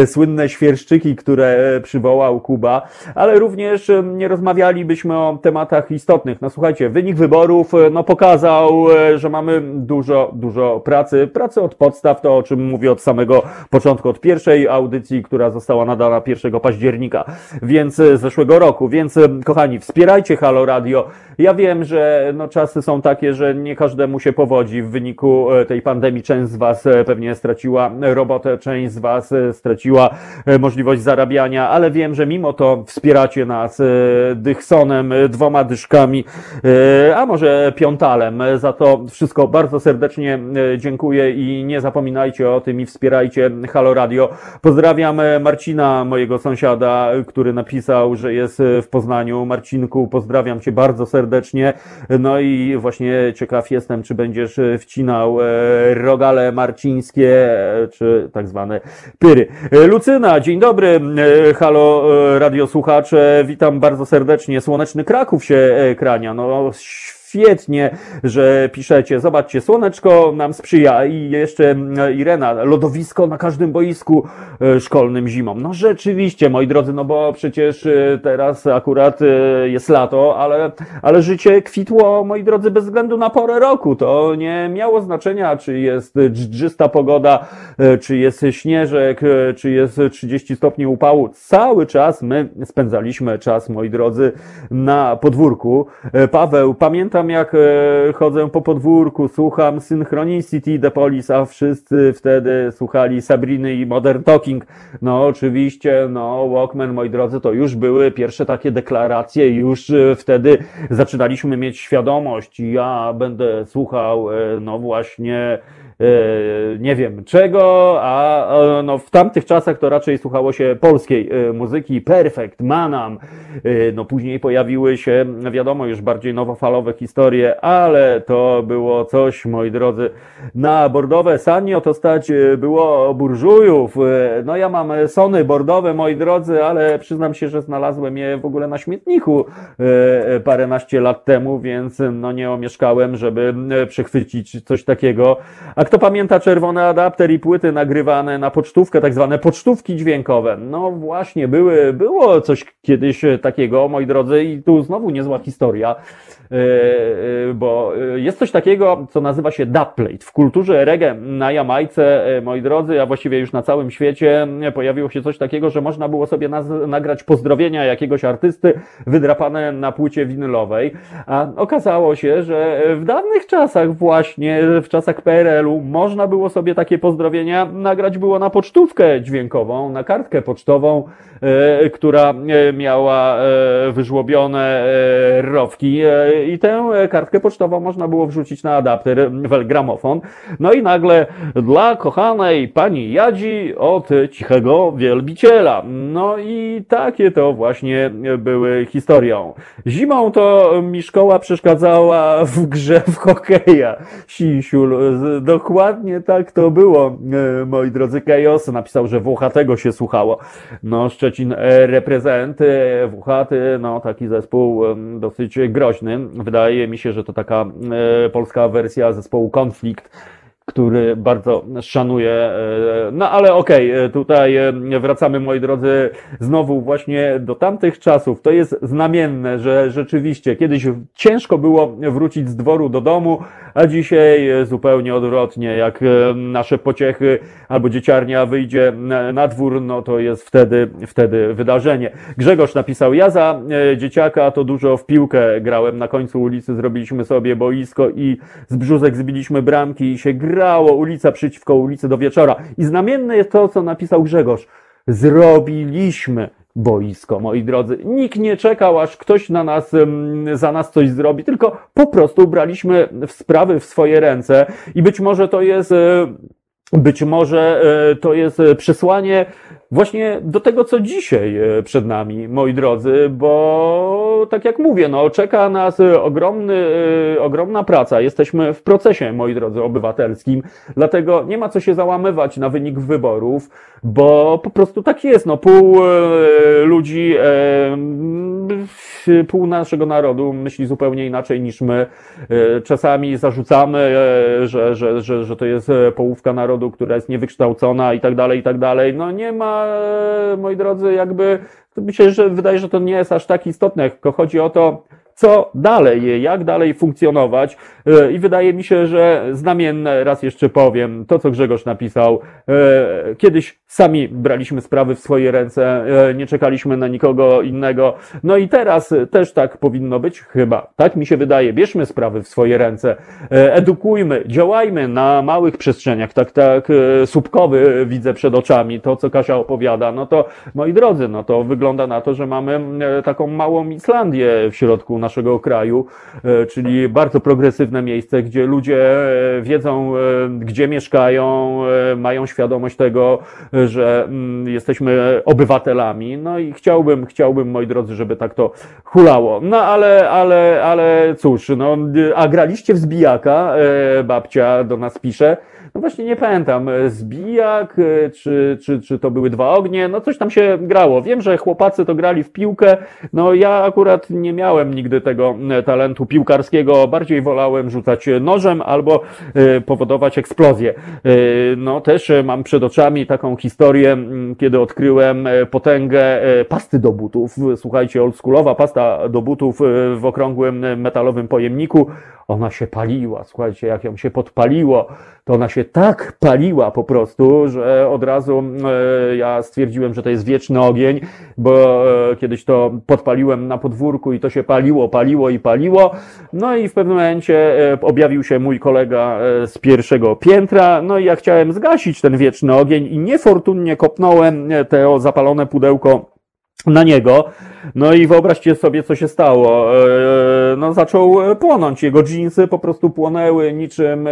słynne świerszczyki, które przywołał Kuba, ale również nie rozmawiali rozmawialibyśmy o tematach istotnych. No słuchajcie, wynik wyborów e, no, pokazał, e, że mamy dużo, dużo pracy. Pracy od podstaw, to o czym mówię od samego początku, od pierwszej audycji, która została nadana 1 października, więc e, zeszłego roku. Więc kochani, wspierajcie Halo Radio. Ja wiem, że no, czasy są takie, że nie każdemu się powodzi w wyniku tej pandemii. Część z Was pewnie straciła robotę, część z Was straciła możliwość zarabiania, ale wiem, że mimo to wspieracie nas. Dych Dixonem, dwoma dyszkami, a może piątalem. Za to wszystko bardzo serdecznie dziękuję i nie zapominajcie o tym i wspierajcie Halo Radio. Pozdrawiam Marcina, mojego sąsiada, który napisał, że jest w Poznaniu. Marcinku, pozdrawiam cię bardzo serdecznie. No i właśnie ciekaw jestem, czy będziesz wcinał rogale marcińskie, czy tak zwane pyry. Lucyna, dzień dobry, halo radiosłuchacze, witam bardzo serdecznie. Słoneczny Kraków się krania, no świetnie, że piszecie. Zobaczcie, słoneczko nam sprzyja i jeszcze mm, Irena, lodowisko na każdym boisku e, szkolnym zimą. No rzeczywiście, moi drodzy, no bo przecież e, teraz akurat e, jest lato, ale, ale życie kwitło, moi drodzy, bez względu na porę roku. To nie miało znaczenia, czy jest dżdżysta pogoda, czy jest śnieżek, czy jest 30 stopni upału. Cały czas my spędzaliśmy czas, moi drodzy, na podwórku. Paweł, pamiętam pamiętam jak e, chodzę po podwórku, słucham Synchronicity The Police, a wszyscy wtedy słuchali Sabriny i Modern Talking. No oczywiście, no Walkman, moi drodzy, to już były pierwsze takie deklaracje, już e, wtedy zaczynaliśmy mieć świadomość, ja będę słuchał, e, no właśnie, nie wiem czego, a no, w tamtych czasach to raczej słuchało się polskiej e, muzyki, Perfect, Manam, e, no później pojawiły się, wiadomo, już bardziej nowofalowe historie, ale to było coś, moi drodzy, na bordowe. Sanio to stać było burżujów, no ja mam sony bordowe, moi drodzy, ale przyznam się, że znalazłem je w ogóle na śmietniku paręnaście lat temu, więc no nie omieszkałem, żeby przechwycić coś takiego. A kto pamięta czerwony adapter i płyty nagrywane na pocztówkę, tak zwane pocztówki dźwiękowe? No właśnie, były, było coś kiedyś takiego, moi drodzy, i tu znowu niezła historia. E, e, bo e, jest coś takiego, co nazywa się dubplate. W kulturze reggae na Jamajce, moi drodzy, a właściwie już na całym świecie pojawiło się coś takiego, że można było sobie nagrać pozdrowienia jakiegoś artysty wydrapane na płycie winylowej, a okazało się, że w dawnych czasach właśnie, w czasach PRL-u można było sobie takie pozdrowienia nagrać było na pocztówkę dźwiękową, na kartkę pocztową, która miała wyżłobione rowki i tę kartkę pocztową można było wrzucić na adapter w gramofon. No i nagle dla kochanej pani Jadzi od cichego wielbiciela. No i takie to właśnie były historią. Zimą to mi szkoła przeszkadzała w grze w hokeja. Sisiul, dokładnie tak to było, moi drodzy. Chaos napisał, że Włochatego się słuchało. No, Szczecin reprezent, Włochaty, no taki zespół dosyć groźny. Wydaje mi się, że to taka e, polska wersja zespołu Konflikt który bardzo szanuję. E, no ale okej, okay, e, tutaj e, wracamy, moi drodzy, znowu właśnie do tamtych czasów. To jest znamienne, że rzeczywiście kiedyś ciężko było wrócić z dworu do domu, a dzisiaj zupełnie odwrotnie. Jak nasze pociechy albo dzieciarnia wyjdzie na dwór, no to jest wtedy, wtedy wydarzenie. Grzegorz napisał, ja za dzieciaka to dużo w piłkę grałem. Na końcu ulicy zrobiliśmy sobie boisko i z brzuzek zbiliśmy bramki i się gra grało ulica przeciwko ulicy do wieczora. I znamienne jest to, co napisał Grzegorz. Zrobiliśmy boisko, moi drodzy. Nikt nie czekał, aż ktoś na nas, za nas coś zrobi, tylko po prostu braliśmy sprawy w swoje ręce i być może to jest e, być może e, to jest przesłanie właśnie do tego, co dzisiaj e, przed nami, moi drodzy, bo tak jak mówię, no, czeka nas ogromny, e, ogromna praca. Jesteśmy w procesie, moi drodzy, obywatelskim, dlatego nie ma co się załamywać na wynik wyborów, bo po prostu tak jest. No, pół ludzi, pół naszego narodu myśli zupełnie inaczej niż my. Czasami zarzucamy, że, że, że, że to jest połówka narodu, narodu, która jest niewykształcona i tak dalej, i tak dalej. No nie ma, moi drodzy, jakby, mi się że wydaje, że to nie jest aż tak istotne, tylko chodzi o to, co dalej, jak dalej funkcjonować. I wydaje mi się, że znamienne, raz jeszcze powiem, to co Grzegorz napisał, kiedyś sami braliśmy sprawy w swoje ręce, nie czekaliśmy na nikogo innego. No i teraz też tak powinno być, chyba, tak mi się wydaje. Bierzmy sprawy w swoje ręce, edukujmy, działajmy na małych przestrzeniach, tak, tak, słupkowy widzę przed oczami, to co Kasia opowiada, no to moi drodzy, no to wygląda na to, że mamy taką małą Islandię w środku naszego kraju, czyli bardzo progresywne miejsce, gdzie ludzie wiedzą, gdzie mieszkają, mają świadomość tego, że jesteśmy obywatelami, no i chciałbym, chciałbym, moi drodzy, żeby tak to hulało. No ale, ale, ale cóż, no, a graliście w zbijaka, babcia do nas pisze, no właśnie nie pamiętam, zbijak, czy, czy, czy to były dwa ognie, no coś tam się grało. Wiem, że chłopacy to grali w piłkę, no ja akurat nie miałem nigdy tego talentu piłkarskiego, bardziej wolałem rzucać nożem albo powodować eksplozję. No też mam przed oczami taką historię, kiedy odkryłem potęgę pasty do butów. Słuchajcie, oldschoolowa pasta do butów w okrągłym metalowym pojemniku. Ona się paliła, słuchajcie, jak ją się podpaliło, to ona się tak paliła po prostu, że od razu e, ja stwierdziłem, że to jest wieczny ogień, bo e, kiedyś to podpaliłem na podwórku i to się paliło, paliło i paliło. No i w pewnym momencie e, objawił się mój kolega z pierwszego piętra, no i ja chciałem zgasić ten wieczny ogień i niefortunnie kopnąłem to zapalone pudełko na niego. No i wyobraźcie sobie, co się stało. No, zaczął płonąć. Jego dżinsy po prostu płonęły niczym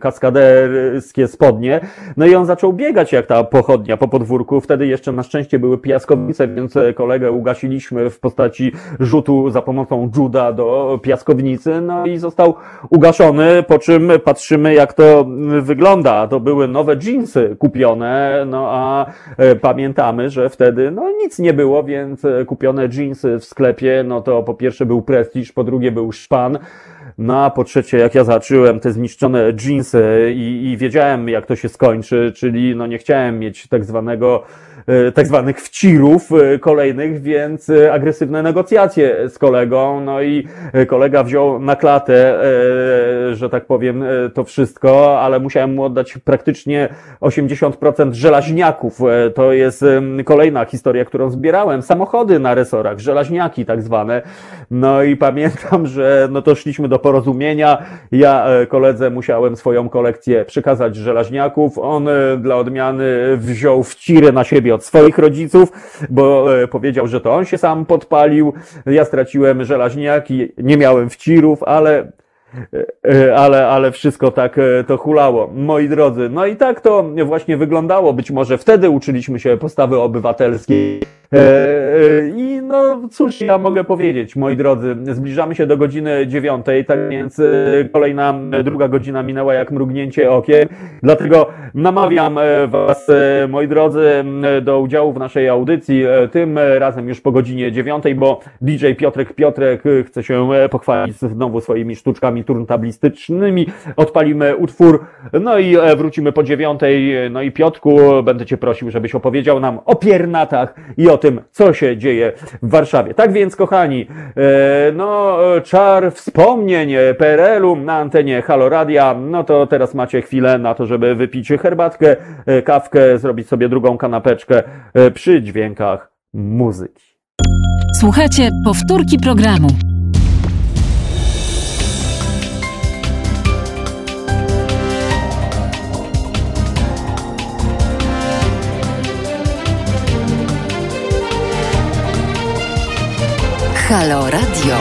kaskaderskie spodnie. No i on zaczął biegać jak ta pochodnia po podwórku. Wtedy jeszcze na szczęście były piaskownice, więc kolegę ugasiliśmy w postaci rzutu za pomocą juda do piaskownicy. No i został ugaszony, po czym patrzymy, jak to wygląda. To były nowe dżinsy kupione, no a pamiętamy, że wtedy no nic nie było, więc kupione dżinsy w sklepie, no to po pierwsze był prestiż, po drugie był szpan, no a po trzecie, jak ja zacząłem te zniszczone dżinsy i, i wiedziałem, jak to się skończy, czyli no nie chciałem mieć tak zwanego tak zwanych wcirów kolejnych, więc agresywne negocjacje z kolegą, no i kolega wziął na klatę, że tak powiem, to wszystko, ale musiałem mu oddać praktycznie 80% żelaźniaków. To jest kolejna historia, którą zbierałem. Samochody na resorach, żelaźniaki tak zwane. No i pamiętam, że no to szliśmy do porozumienia. Ja koledze musiałem swoją kolekcję przekazać żelaźniaków. On dla odmiany wziął wciry na siebie od swoich rodziców, bo e, powiedział, że to on się sam podpalił. Ja straciłem żelaźniaki, nie miałem wcirów, ale e, ale, ale wszystko tak e, to hulało. Moi drodzy, no i tak to właśnie wyglądało. Być może wtedy uczyliśmy się postawy obywatelskiej. I no cóż ja mogę powiedzieć, moi drodzy, zbliżamy się do godziny dziewiątej, tak więc kolejna, druga godzina minęła jak mrugnięcie okiem, dlatego namawiam Was, moi drodzy, do udziału w naszej audycji, tym razem już po godzinie dziewiątej, bo DJ Piotrek Piotrek chce się pochwalić znowu swoimi sztuczkami turntablistycznymi, odpalimy utwór, no i wrócimy po dziewiątej, no i Piotku, będę Cię prosił, żebyś opowiedział nam o piernatach i o tym, co się dzieje w Warszawie. Tak więc, kochani, e, no, czar wspomnień PRL-u na antenie Haloradia, no to teraz macie chwilę na to, żeby wypić herbatkę, e, kawkę, zrobić sobie drugą kanapeczkę e, przy dźwiękach muzyki. Słuchajcie powtórki programu. Halo Radio.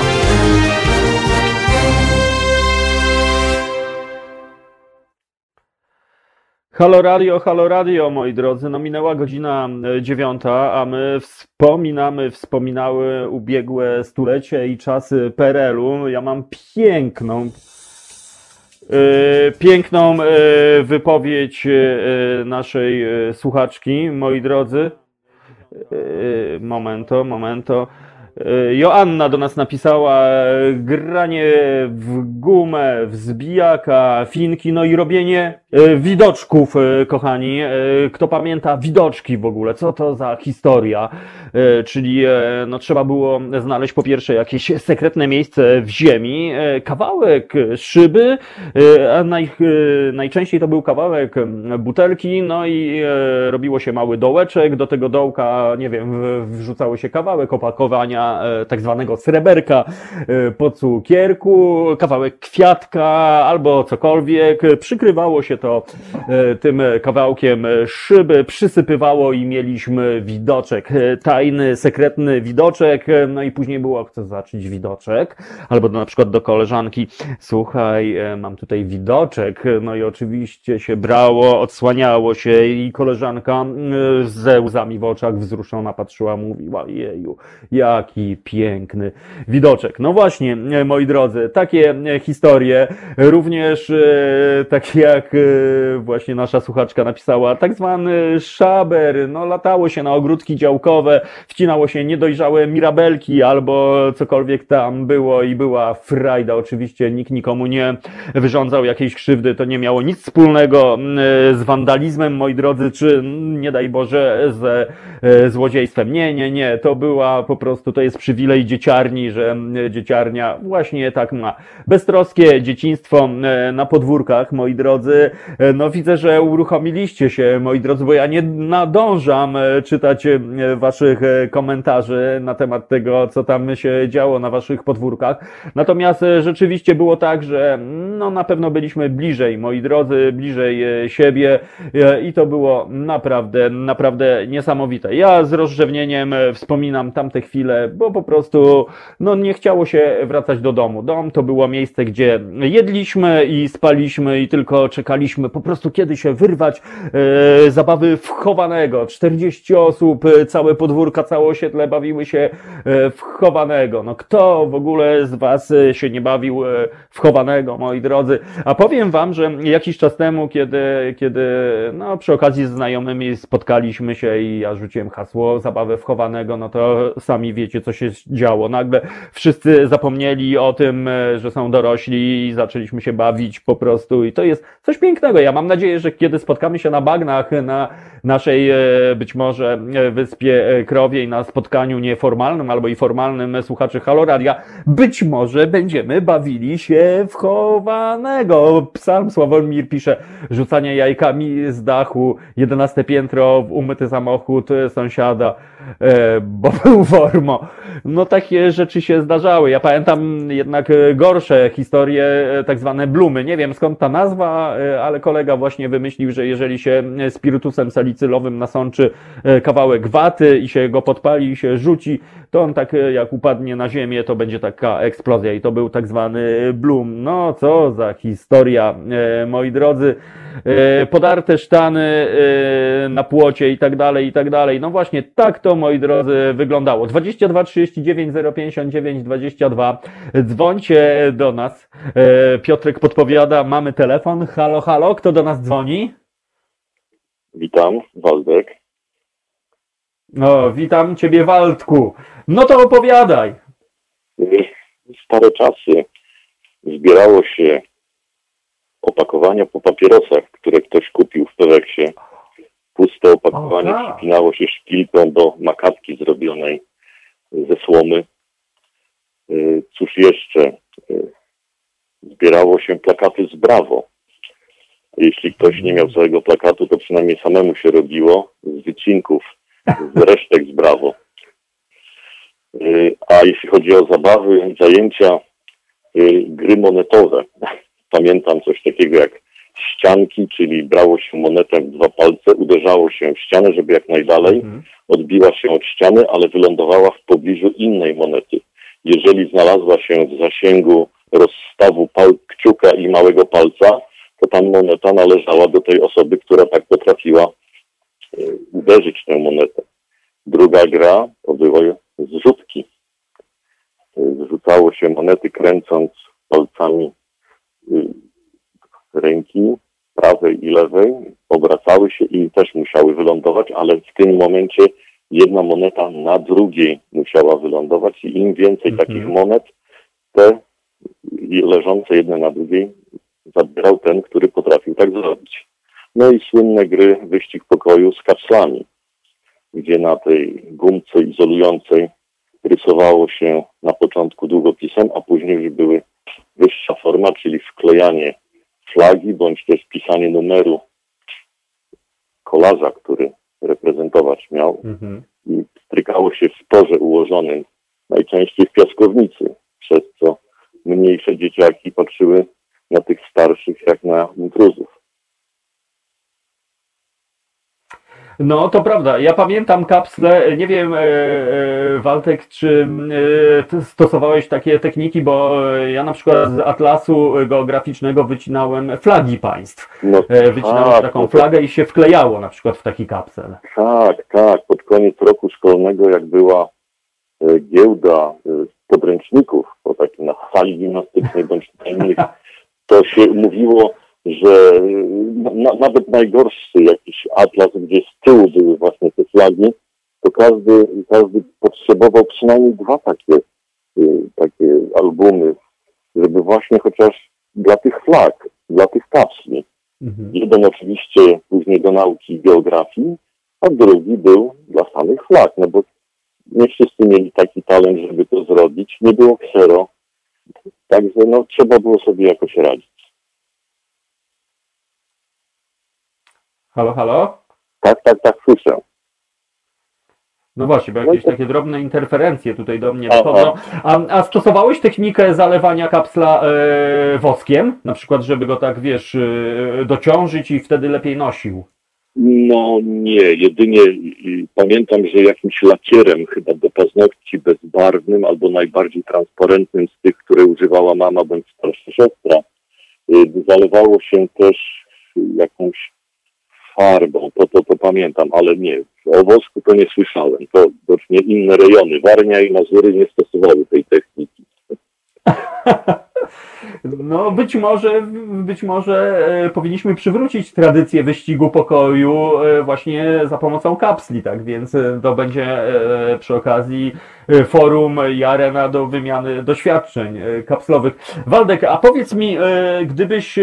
Halo Radio, halo Radio, moi drodzy. No minęła godzina e, dziewiąta, a my wspominamy, wspominały ubiegłe stulecie i czasy PRL-u. Ja mam piękną, yy, piękną yy, wypowiedź naszej słuchaczki, moi drodzy. Momento, momento. E, Joanna do nas napisała e, granie w gumę, w zbijaka, finki, no i robienie e, widoczków, kochani. Kto pamięta widoczki w ogóle? Co to za historia? Czyli no, trzeba było znaleźć po pierwsze jakieś sekretne miejsce w ziemi, kawałek szyby, a naj, najczęściej to był kawałek butelki, no i robiło się mały dołeczek, do tego dołka, nie wiem, wrzucało się kawałek opakowania, E, tak zwanego sreberka e, po cukierku, kawałek kwiatka albo cokolwiek. Przykrywało się to e, tym kawałkiem szyby, przysypywało i mieliśmy widoczek, tajny, sekretny widoczek. No i później było, chcę zacząć widoczek, albo na przykład do koleżanki, słuchaj, mam tutaj widoczek. No i oczywiście się brało, odsłaniało się i koleżanka ze łzami w oczach wzruszona patrzyła, mówiła, jeju, jaki jaki piękny widoczek. No właśnie, e, moi drodzy, takie e, historie, również e, takie jak właśnie nasza słuchaczka napisała, tak zwany szaber, no latało się na ogródki działkowe, wcinało się niedojrzałe mirabelki albo cokolwiek tam było i była frajda. Oczywiście nikt nikomu nie wyrządzał jakiejś krzywdy, to nie miało nic wspólnego z wandalizmem, moi drodzy, czy nie daj Boże, ze złodziejstwem. Nie, nie, nie, to była po prostu, to jest przywilej dzieciarni, że dzieciarnia właśnie tak ma. Beztroskie dzieciństwo na podwórkach, moi drodzy. No widzę, że uruchomiliście się, moi drodzy, bo ja nie nadążam e, czytać e, waszych e, komentarzy na temat tego, co tam się działo na waszych podwórkach. Natomiast rzeczywiście było tak, że no na pewno byliśmy bliżej, moi drodzy, bliżej siebie i to było naprawdę, naprawdę niesamowite. Ja z rozrzewnieniem wspominam tamte chwile, bo po prostu no, nie chciało się wracać do domu. Dom to było miejsce, gdzie jedliśmy i spaliśmy i tylko czekaliśmy po prostu kiedy się wyrwać e, zabawy wchowanego. 40 osób, e, całe podwórka, całe osiedle bawiły się e, wchowanego. No kto w ogóle z Was się nie bawił e, wchowanego, moi drodzy? A powiem Wam, że jakiś czas temu, kiedy, kiedy no, przy okazji z znajomymi spotkaliśmy się i ja rzuciłem hasło zabawę wchowanego, no to sami wiecie, co co się działo. Nagle wszyscy zapomnieli o tym, e, że są dorośli i zaczęliśmy się bawić po prostu i to jest coś pięknego. Ja mam nadzieję, że kiedy spotkamy się na bagnach, na naszej e, być może e, wyspie Krowiej, na spotkaniu nieformalnym albo i formalnym słuchaczy Haloradia, być może będziemy bawili się w chowanego. Psalm Sławomir pisze, rzucanie jajkami z dachu, jedenaste piętro, umyty samochód sąsiada, bo był formo. No takie rzeczy się zdarzały. Ja pamiętam jednak e, gorsze historie, e, tak zwane blumy. Nie wiem skąd ta nazwa, e, ale kolega właśnie wymyślił, że jeżeli się spirytusem salicylowym nasączy kawałek waty i się go podpali i się rzuci, to on tak jak upadnie na ziemię, to będzie taka eksplozja i to był tak zwany blum. No co za historia, moi drodzy. Podarte sztany na płocie i tak dalej, i tak dalej. No właśnie tak to, moi drodzy, wyglądało. 22 39 059 22. Dzwońcie do nas. E, Piotrek podpowiada, mamy telefon. Halo, halo, kto do nas dzwoni? Witam, Waldek. No, witam Ciebie, Waldku. No to opowiadaj. Stare czasy zbierało się opakowania po papierosach, które ktoś kupił w Peweksie. Puste opakowanie tak. przypinało się szpilką do makatki zrobionej ze słomy. Y, cóż jeszcze? Y, zbierało się plakaty z Brawo. Jeśli ktoś nie miał całego plakatu, to przynajmniej samemu się robiło z wycinków, z resztek z Brawo. Y, a jeśli chodzi o zabawy, zajęcia, gry monetowe, pamiętam coś takiego jak ścianki, czyli brało się monetę w dwa palce, uderzało się w ścianę, żeby jak najdalej, mhm. odbiła się od ściany, ale wylądowała w pobliżu innej monety. Jeżeli znalazła się w zasięgu rozstawu pal kciuka i małego palca, to ta moneta należała do tej osoby, która tak potrafiła y, uderzyć tę monetę. Druga gra to były zrzutki. Zrzucało się monety kręcąc palcami y, ręki prawej i lewej obracały się i też musiały wylądować, ale w tym momencie jedna moneta na drugiej musiała wylądować i im więcej Mhm. takich monet, te leżące jedne na drugiej zabierał ten, który potrafił tak zrobić. No i słynne gry Wyścig Pokoju z kapslami, gdzie na tej gumce izolującej rysowało się na początku długopisem, a później już były wyższa forma, czyli wklejanie flagi, bądź też pisanie numeru kolarza, który reprezentować miał Mhm. i strykało się w torze ułożonym, najczęściej w piaskownicy, przez co mniejsze dzieciaki patrzyły na tych starszych jak na intruzów. No, to prawda. Ja pamiętam kapsle, nie wiem, e, e, Waltek, czy e, stosowałeś takie techniki, bo ja na przykład z atlasu geograficznego wycinałem flagi państw. No, E, Wycinałem tak, taką no to- flagę i się wklejało na przykład w taki kapsel. Tak, tak. Pod koniec roku szkolnego, jak była e, giełda e, podręczników, po takiej na sali gimnastycznej bądź innych, to się mówiło, że na, nawet najgorszy jakiś atlas, gdzie z tyłu były właśnie te flagi, to każdy, każdy potrzebował przynajmniej dwa takie, e, takie albumy, żeby właśnie chociaż dla tych flag, dla tych kapsli. Mhm. Jeden oczywiście później do nauki geografii, a drugi był dla samych flag, no bo nie wszyscy mieli taki talent, żeby to zrobić. Nie było ksero. Także no, trzeba było sobie jakoś radzić. Halo, halo? Tak, tak, tak, słyszę. No właśnie, bo No jakieś takie drobne interferencje tutaj do mnie dochodzą. A, a stosowałeś technikę zalewania kapsla e, woskiem? Na przykład, żeby go tak, wiesz, e, dociążyć i wtedy lepiej nosił. No nie, jedynie y, pamiętam, że jakimś lakierem chyba do paznokci bezbarwnym albo najbardziej transparentnym z tych, które używała mama bądź starsza siostra, y, zalewało się też jakąś farbą, to, to, to pamiętam, ale nie, o wosku to nie słyszałem, to widocznie inne rejony, Warnia i Mazury nie stosowały tej techniki. No być może, być może e, powinniśmy przywrócić tradycję wyścigu pokoju e, właśnie za pomocą kapsli, tak więc e, to będzie przy okazji forum i arena do wymiany doświadczeń kapslowych. Waldek, a powiedz mi, gdybyś,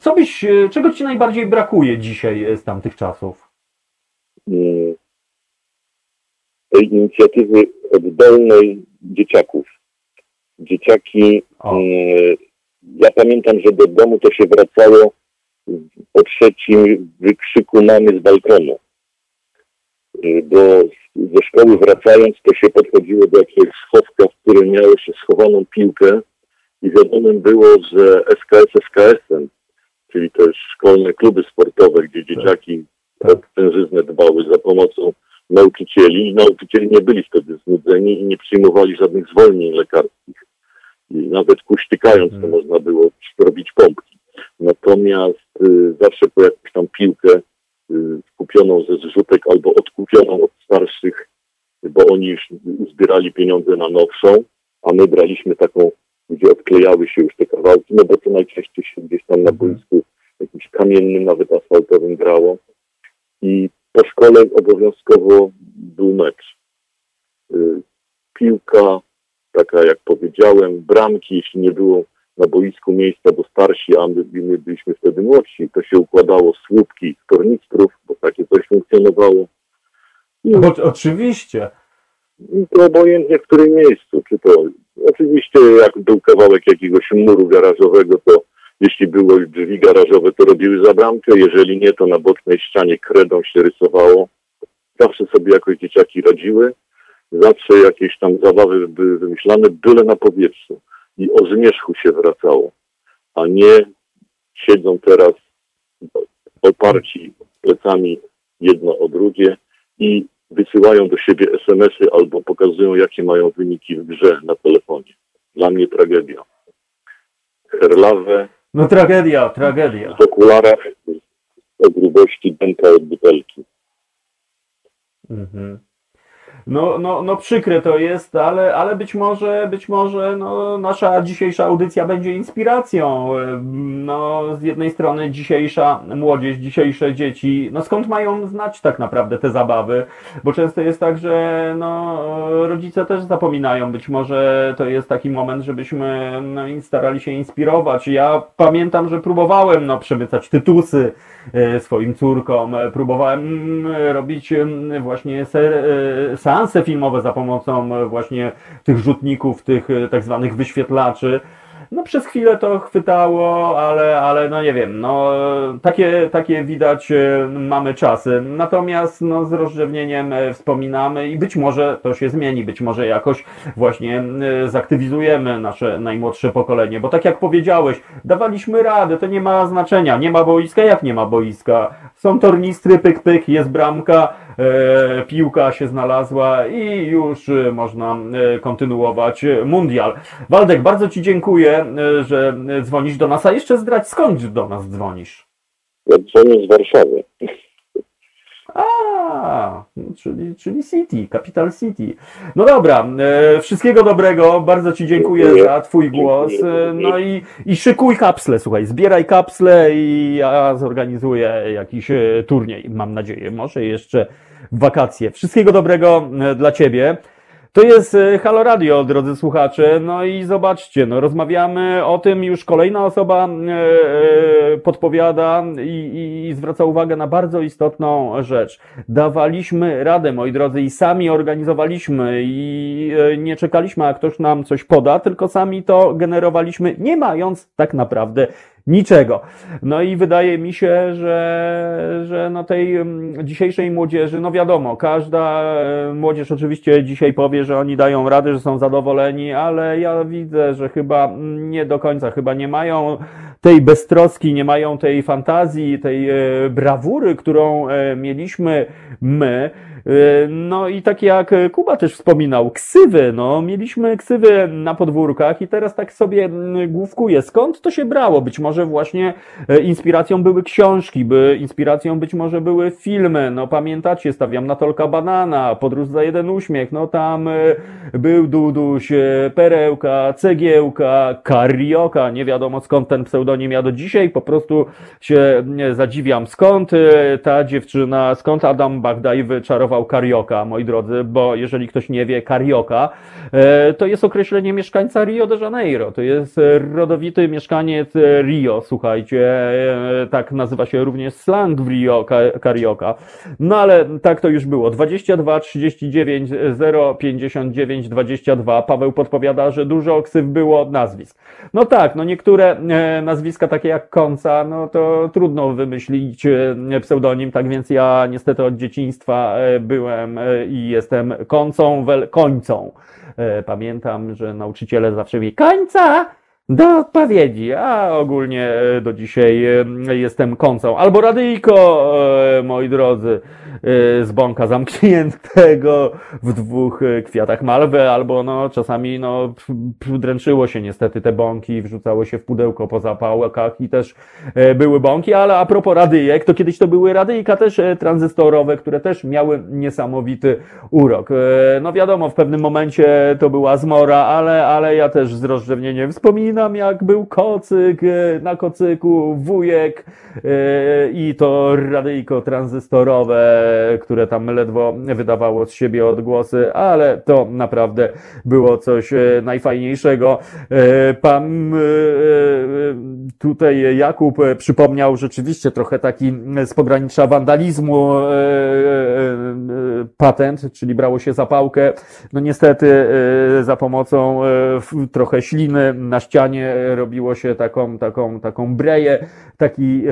co byś, czego ci najbardziej brakuje dzisiaj z tamtych czasów? tej inicjatywy oddolnej dzieciaków. Dzieciaki, O. mm, ja pamiętam, że do domu to się wracało po trzecim wykrzyku mamy z balkonu. Y, Bo ze szkoły wracając, to się podchodziło do jakiegoś schowka, w którym miało się schowaną piłkę i wiadomym było, że SKS SKS-em, czyli też szkolne kluby sportowe, gdzie dzieciaki Tak. o tężyznę dbały za pomocą nauczycieli. I nauczycieli nie byli wtedy znudzeni i nie przyjmowali żadnych zwolnień lekarskich. I nawet kuśtykając to Mhm. można było robić pompki. Natomiast y, zawsze po jakąś tam piłkę y, kupioną ze zrzutek albo odkupioną od starszych, bo oni już zbierali pieniądze na nowszą, a my braliśmy taką, gdzie odklejały się już te kawałki, no bo to najczęściej się gdzieś tam na Mhm. boisku jakimś kamiennym, nawet asfaltowym grało. I po szkole obowiązkowo był mecz. Y, Piłka, taka jak powiedziałem, bramki, jeśli nie było na boisku miejsca, bo starsi, a my, my byliśmy wtedy młodsi, to się układało słupki z tornistrów, bo takie coś funkcjonowało. I, O, oczywiście. I to obojętnie w którym miejscu. Czy to oczywiście jak był kawałek jakiegoś muru garażowego, to jeśli były drzwi garażowe, to robiły za bramkę. Jeżeli nie, to na bocznej ścianie kredą się rysowało. Zawsze sobie jakoś dzieciaki radziły. Zawsze jakieś tam zabawy były wymyślane, byle na powietrzu. I o zmierzchu się wracało. A nie siedzą teraz oparci plecami jedno o drugie i wysyłają do siebie SMS-y albo pokazują, jakie mają wyniki w grze na telefonie. Dla mnie tragedia. Herlawę No tragedia, tragedia. w okularach o grubości dęka od butelki. Mhm. No, no, no przykre to jest, ale, ale być może, być może no, nasza dzisiejsza audycja będzie inspiracją. No, z jednej strony dzisiejsza młodzież, dzisiejsze dzieci, no skąd mają znać tak naprawdę te zabawy? Bo często jest tak, że no, rodzice też zapominają. Być może to jest taki moment, żebyśmy no, starali się inspirować. Ja pamiętam, że próbowałem no, przemycać tytusy e, swoim córkom, próbowałem mm, robić mm, właśnie ser, e, seanse filmowe za pomocą właśnie tych rzutników, tych e, tak zwanych wyświetlaczy. No przez chwilę to chwytało, ale, ale no nie wiem, no takie, takie widać e, mamy czasy. Natomiast no z rozrzewnieniem e, wspominamy i być może to się zmieni, być może jakoś właśnie e, zaktywizujemy nasze najmłodsze pokolenie, bo tak jak powiedziałeś, dawaliśmy radę, to nie ma znaczenia, nie ma boiska, jak nie ma boiska. Są tornistry, pyk, pyk, jest bramka, e, piłka się znalazła i już można kontynuować mundial. Waldek, bardzo Ci dziękuję E, że dzwonisz do nas, a jeszcze zdrać skąd do nas dzwonisz? Ja dzwonię z Warszawy. A, czyli, czyli City, Capital City. No dobra, e, wszystkiego dobrego, bardzo Ci dziękuję, dziękuję. za Twój głos. E, no i, i szykuj kapsle, słuchaj, zbieraj kapsle i ja zorganizuję jakiś turniej, mam nadzieję, może jeszcze wakacje. Wszystkiego dobrego dla Ciebie. To jest e, Halo Radio, drodzy słuchacze. No i zobaczcie, no rozmawiamy o tym, już kolejna osoba e, e, podpowiada i, i zwraca uwagę na bardzo istotną rzecz. Dawaliśmy radę, moi drodzy, i sami organizowaliśmy i nie czekaliśmy, a ktoś nam coś poda, tylko sami to generowaliśmy, nie mając tak naprawdę niczego. No i wydaje mi się, że, że no tej mm, dzisiejszej młodzieży, no wiadomo, każda e, młodzież oczywiście dzisiaj powie, że oni dają radę, że są zadowoleni, ale ja widzę, że chyba nie do końca, chyba nie mają tej beztroski, nie mają tej fantazji, tej e, brawury, którą e, mieliśmy my. E, no i tak jak Kuba też wspominał, ksywy, no mieliśmy ksywy na podwórkach i teraz tak sobie główkuję, skąd to się brało? Być może właśnie inspiracją były książki, by inspiracją być może były filmy, no pamiętacie, stawiam na Tolka Banana, Podróż za jeden uśmiech, no tam był Duduś, Perełka, Cegiełka, Karioka, nie wiadomo skąd ten pseudonim. Nim ja do dzisiaj po prostu się zadziwiam, skąd e, ta dziewczyna, skąd Adam Bagdaj wyczarował karioka, moi drodzy, bo jeżeli ktoś nie wie, karioka e, to jest określenie mieszkańca Rio de Janeiro, to jest rodowity mieszkaniec Rio, słuchajcie, e, tak nazywa się również slang w Rio, karioka. No ale tak to już było. 22 39 059 22. Paweł podpowiada, że dużo ksyw było nazwisk. No tak, no niektóre nazwiska nazwiska takie jak Konca, no to trudno wymyślić e, pseudonim, tak więc ja niestety od dzieciństwa e, byłem e, i jestem Koncą, wel, Końcą. Pamiętam, że nauczyciele zawsze mi Końca! do odpowiedzi, a ogólnie do dzisiaj jestem końcą. Albo radyjko, moi drodzy. Y, z bąka zamkniętego w dwóch y, kwiatach malwy, albo no czasami no dręczyło się niestety te bąki, wrzucało się w pudełko po zapałkach i też y, były bąki, ale a propos radyjek, to kiedyś to były radyjka też tranzystorowe, które też miały niesamowity urok. No wiadomo, w pewnym momencie to była zmora, ale, ale ja też z rozrzewnieniem wspominam, jak był kocyk na kocyku, wujek i to radyjko tranzystorowe które tam ledwo wydawało z siebie odgłosy, ale to naprawdę było coś e, najfajniejszego. E, pan e, tutaj Jakub przypomniał rzeczywiście trochę taki z pogranicza wandalizmu patent, czyli brało się zapałkę. No niestety za pomocą trochę śliny na ścianie robiło się taką, taką, taką breję, taki,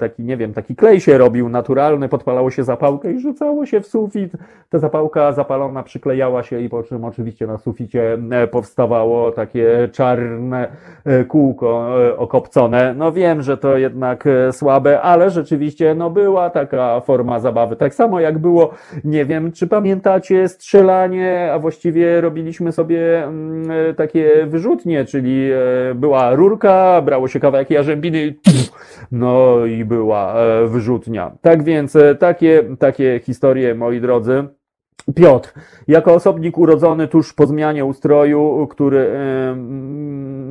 taki, nie wiem, taki klej się robił naturalny, podpalało się zapałkę i rzucało się w sufit. Ta zapałka zapalona przyklejała się i po czym oczywiście na suficie e, powstawało takie czarne e, kółko e, okopcone. No wiem, że to jednak słabe, ale rzeczywiście no była taka forma zabawy. Tak samo jak było, nie wiem, czy pamiętacie strzelanie, a właściwie robiliśmy sobie mm, takie wyrzutnie, czyli była rurka, brało się kawałek jarzębiny, no i była wyrzutnia. Tak więc takie, takie takie historie, moi drodzy. Piotr, jako osobnik urodzony tuż po zmianie ustroju, który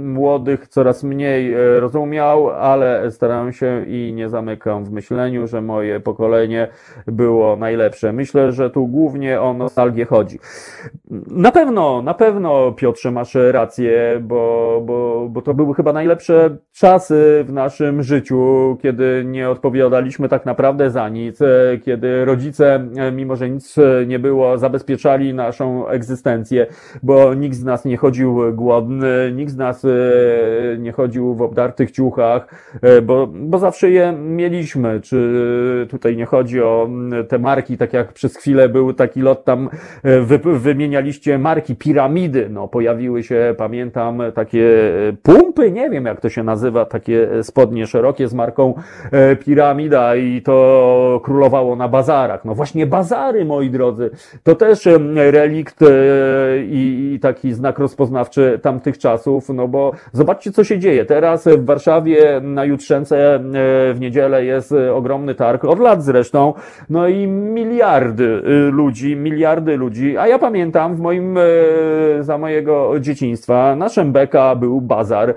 młodych coraz mniej e, rozumiał, ale starałem się i nie zamykam w myśleniu, że moje pokolenie było najlepsze. Myślę, że tu głównie o nostalgię chodzi. Na pewno, na pewno Piotrze masz rację, bo, bo, bo to były chyba najlepsze czasy w naszym życiu, kiedy nie odpowiadaliśmy tak naprawdę za nic, e, kiedy rodzice, e, mimo że nic nie było, zabezpieczali naszą egzystencję, bo nikt z nas nie chodził głodny, nikt z nas nie chodził w obdartych ciuchach, e, bo, bo zawsze je mieliśmy. Czy tutaj nie chodzi o te marki, tak jak przez chwilę był taki lot tam, e, wy, wymienialiście marki, piramidy, no pojawiły się, pamiętam, takie pumpy, nie wiem jak to się nazywa, takie spodnie szerokie z marką e, piramida i to królowało na bazarach. No właśnie bazary, moi drodzy, to też relikt i, i taki znak rozpoznawczy tamtych czasów, no bo Zobaczcie, co się dzieje. Teraz w Warszawie na Jutrzence e, w niedzielę jest ogromny targ, od lat zresztą, no i miliardy y, ludzi, miliardy ludzi, a ja pamiętam w moim, e, za mojego dzieciństwa, na Szembeka był bazar, e,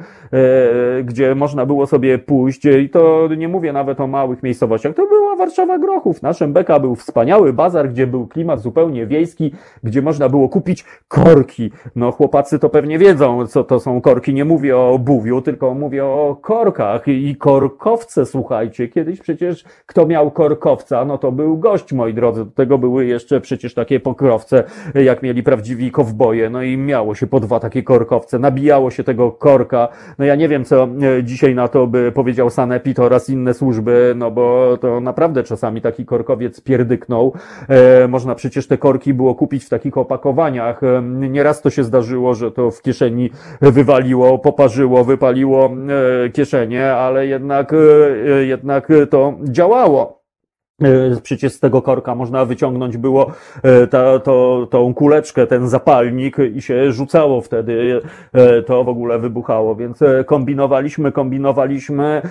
gdzie można było sobie pójść i to nie mówię nawet o małych miejscowościach, to była Warszawa Grochów. Na Szembeka był wspaniały bazar, gdzie był klimat zupełnie wiejski, gdzie można było kupić korki. No chłopacy to pewnie wiedzą, co to są korki, nie mówię mówię o buwiu, tylko mówię o korkach i korkowce, słuchajcie. Kiedyś przecież kto miał korkowca, no to był gość, moi drodzy. Do tego były jeszcze przecież takie pokrowce, jak mieli prawdziwi kowboje, no i miało się po dwa takie korkowce, nabijało się tego korka. No ja nie wiem, co e, dzisiaj na to by powiedział Sanepid oraz inne służby, no bo to naprawdę czasami taki korkowiec pierdyknął. E, można przecież te korki było kupić w takich opakowaniach. E, nieraz to się zdarzyło, że to w kieszeni wywaliło, po poparzyło, wypaliło kieszenie, ale jednak, jednak to działało. E, przecież z tego korka można wyciągnąć było e, ta, to, tą kuleczkę, ten zapalnik i się rzucało wtedy, e, to w ogóle wybuchało, więc kombinowaliśmy, kombinowaliśmy,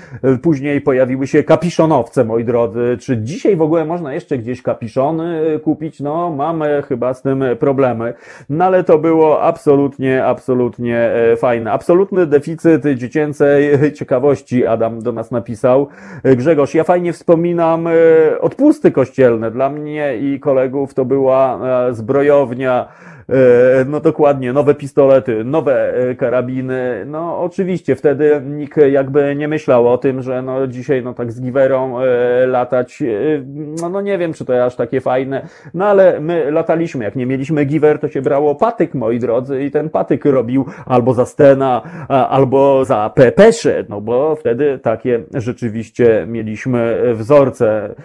później pojawiły się kapiszonowce, moi drodzy. Czy dzisiaj w ogóle można jeszcze gdzieś kapiszony kupić? No, mamy chyba z tym problemy, no ale to było absolutnie, absolutnie fajne. Absolutny deficyt dziecięcej ciekawości Adam do nas napisał. Grzegorz, ja fajnie wspominam odpusty kościelne. Dla mnie i kolegów to była e, zbrojownia no dokładnie, nowe pistolety, nowe e, karabiny. No oczywiście wtedy nikt jakby nie myślał o tym, że no dzisiaj no tak z giwerą e, latać, no, no nie wiem, czy to aż takie fajne, no ale my lataliśmy, jak nie mieliśmy giwer, to się brało patyk, moi drodzy, i ten patyk robił albo za Stena, albo za Pepesze, no bo wtedy takie rzeczywiście mieliśmy wzorce.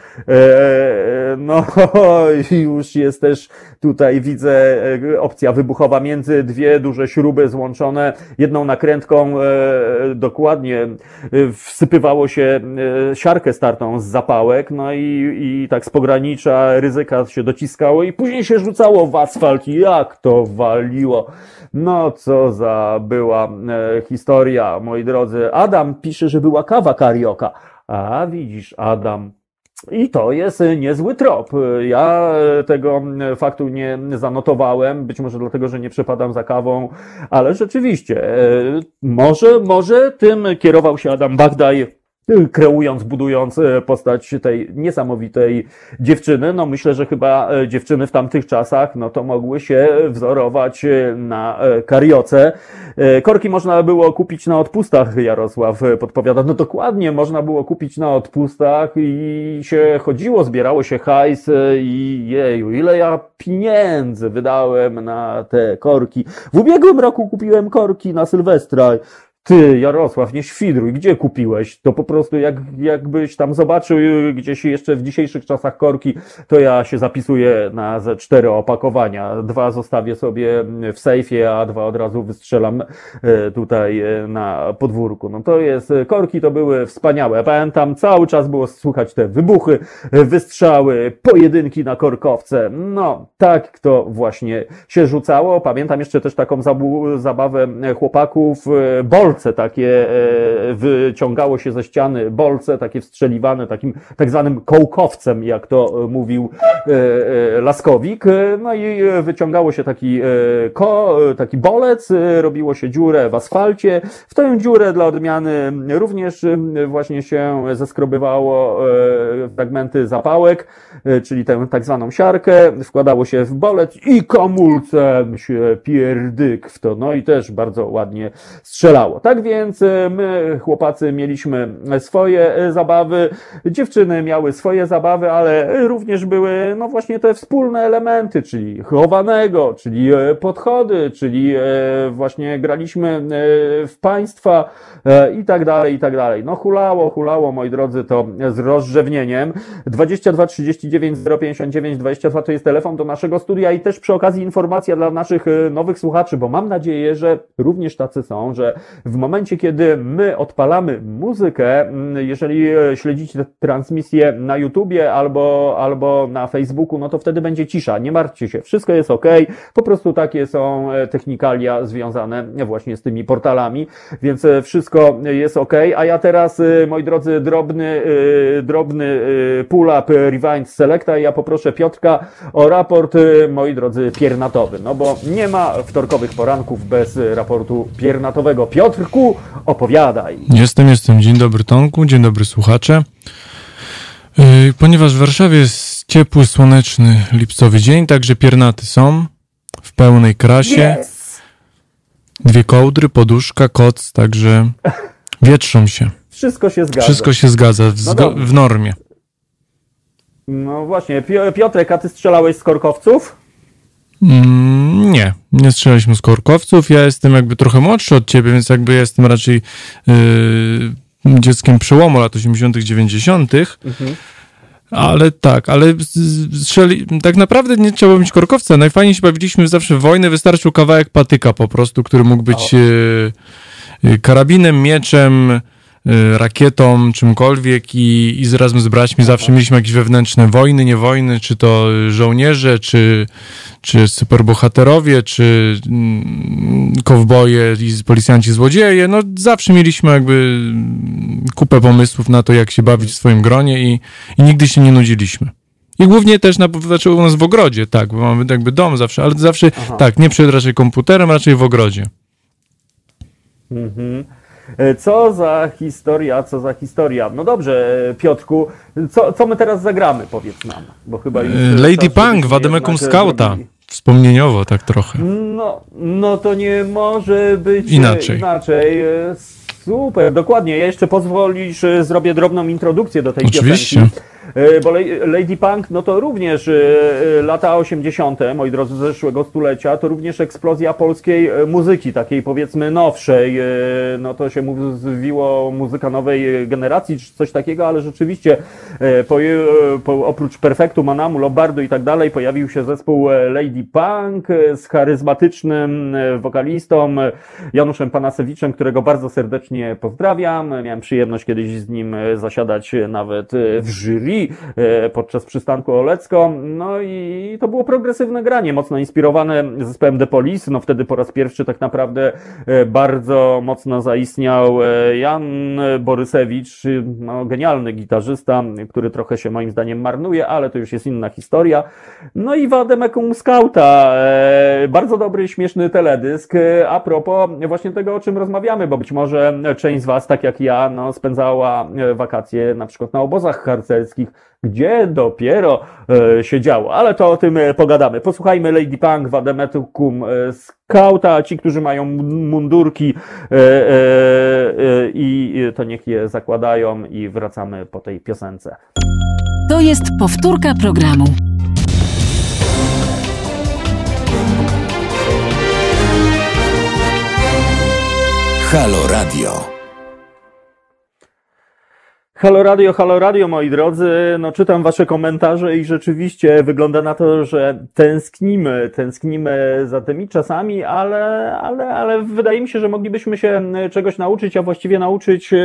No już jest też tutaj widzę opcja wybuchowa między dwie duże śruby złączone jedną nakrętką e, dokładnie e, wsypywało się e, siarkę startą z zapałek, no i, i tak z pogranicza ryzyka się dociskało i później się rzucało w asfalt jak to waliło. No co za była historia, moi drodzy. Adam pisze, że była kawa karioka. A widzisz, Adam, i to jest niezły trop. Ja tego faktu nie zanotowałem, być może dlatego, że nie przepadam za kawą, ale rzeczywiście, e, może, może tym kierował się Adam Bagdaj kreując, budując e, postać tej niesamowitej dziewczyny. No myślę, że chyba e, dziewczyny w tamtych czasach, no to mogły się wzorować e, na karioce. Korki można było kupić na odpustach, Jarosław podpowiada. No dokładnie, można było kupić na odpustach i się chodziło, zbierało się hajs i jeju, ile ja pieniędzy wydałem na te korki. W ubiegłym roku kupiłem korki na Sylwestra ty, Jarosław, nie świdruj, gdzie kupiłeś? To po prostu jak, jakbyś tam zobaczył gdzieś jeszcze w dzisiejszych czasach korki, to ja się zapisuję na ze cztery opakowania. Dwa zostawię sobie w sejfie, a dwa od razu wystrzelam e, tutaj e, na podwórku. No to jest, korki to były wspaniałe. Pamiętam, cały czas było słychać te wybuchy, wystrzały, pojedynki na korkowce. No, tak to właśnie się rzucało. Pamiętam jeszcze też taką zabawę chłopaków, Bolt bolce takie wyciągało się ze ściany, bolce takie wstrzeliwane takim tak zwanym kołkowcem, jak to mówił Laskowik. No i wyciągało się taki, ko, taki bolec, robiło się dziurę w asfalcie. W tę dziurę dla odmiany również właśnie się zeskrobywało fragmenty zapałek, czyli tę tak zwaną siarkę, wkładało się w bolec i kamulcem się pierdyk w to. No i też bardzo ładnie strzelało. Tak więc e, my, chłopacy, mieliśmy swoje e, zabawy, dziewczyny miały swoje zabawy, ale również były, no właśnie te wspólne elementy, czyli chowanego, czyli e, podchody, czyli właśnie graliśmy w państwa i tak dalej, i tak dalej. No hulało, hulało, moi drodzy, to z rozrzewnieniem. 22 39 059 22 to jest telefon do naszego studia i też przy okazji informacja dla naszych nowych słuchaczy, bo mam nadzieję, że również tacy są, że w momencie, kiedy my odpalamy muzykę, mm, jeżeli e, śledzicie transmisję na YouTubie albo, albo na Facebooku, no to wtedy będzie cisza. Nie martwcie się, wszystko jest ok. Po prostu takie są e, technikalia związane właśnie z tymi portalami, więc e, wszystko jest ok. A ja teraz, moi drodzy, drobny, drobny pull-up Rewind Selecta ja poproszę Piotrka o raport, moi drodzy, piernatowy. No bo nie ma wtorkowych poranków bez raportu piernatowego. Piotrku, opowiadaj. Jestem, jestem. Dzień dobry Tomku, dzień dobry słuchacze. Yy, ponieważ w Warszawie jest ciepły, słoneczny, lipcowy dzień, także piernaty są w pełnej krasie. Yes. Dwie kołdry, poduszka, koc, także wietrzą się. Wszystko się zgadza. Wszystko się zgadza w, no w normie. No właśnie, Piotrek, a ty strzelałeś z korkowców? Mm, nie, nie strzelaliśmy z korkowców. Ja jestem jakby trochę młodszy od ciebie, więc jakby ja jestem raczej yy, dzieckiem przełomu lat 80., 90. Mhm. Ale tak, ale strzeli, tak naprawdę nie trzeba mieć korkowca. Najfajniej się bawiliśmy zawsze w wojnę, wystarczył kawałek patyka po prostu, który mógł być yy, karabinem, mieczem, rakietą, czymkolwiek i, i z razem z braćmi zawsze mieliśmy jakieś wewnętrzne wojny, nie wojny, czy to żołnierze, czy, czy superbohaterowie, czy mm, kowboje i policjanci złodzieje, no zawsze mieliśmy jakby kupę pomysłów na to, jak się bawić w swoim gronie i, i nigdy się nie nudziliśmy. I głównie też na, znaczy u nas w ogrodzie, tak, bo mamy jakby dom zawsze, ale zawsze, Aha. tak, nie przed raczej komputerem, raczej w ogrodzie. Mhm. E, co za historia, co za historia. No dobrze, Piotrku, co, co my teraz zagramy, powiedz nam, bo chyba już e, Lady Punk, Wademekum Scouta. Wspomnieniowo tak trochę. No, no to nie może być inaczej. inaczej. E, super, dokładnie. Ja jeszcze pozwolisz, zrobię drobną introdukcję do tej Oczywiście. piosenki. E, bo Lady Punk, no to również e, e, lata 80., moi drodzy, zeszłego stulecia, to również eksplozja polskiej muzyki, takiej powiedzmy nowszej. No to się mówiło muzyka nowej generacji, czy coś takiego, ale rzeczywiście po, po, oprócz Perfektu, Manamu, Lombardu i tak dalej, pojawił się zespół Lady Punk z charyzmatycznym wokalistą Januszem Panasewiczem, którego bardzo serdecznie pozdrawiam. Miałem przyjemność kiedyś z nim zasiadać nawet w jury E, podczas przystanku Olecko. No i to było progresywne granie, mocno inspirowane zespołem The Police. No wtedy po raz pierwszy tak naprawdę e, bardzo mocno zaistniał e, Jan Borysewicz, no, genialny gitarzysta, który trochę się moim zdaniem marnuje, ale to już jest inna historia. No i Wademekum Skauta, bardzo dobry, śmieszny teledysk. A propos właśnie tego, o czym rozmawiamy, bo być może część z Was, tak jak ja, no, spędzała wakacje na przykład na obozach harcerskich, gdzie dopiero e, się działo. Ale to o tym e, pogadamy. Posłuchajmy Lady Punk, Wademetukum e, Skauta, ci, którzy mają mundurki e, e, e, i to niech je zakładają i wracamy po tej piosence. To jest powtórka programu. Halo Radio. Halo Radio, halo Radio, moi drodzy. No, czytam wasze komentarze i rzeczywiście wygląda na to, że tęsknimy, tęsknimy za tymi czasami, ale, ale, ale wydaje mi się, że moglibyśmy się czegoś nauczyć, a właściwie nauczyć e,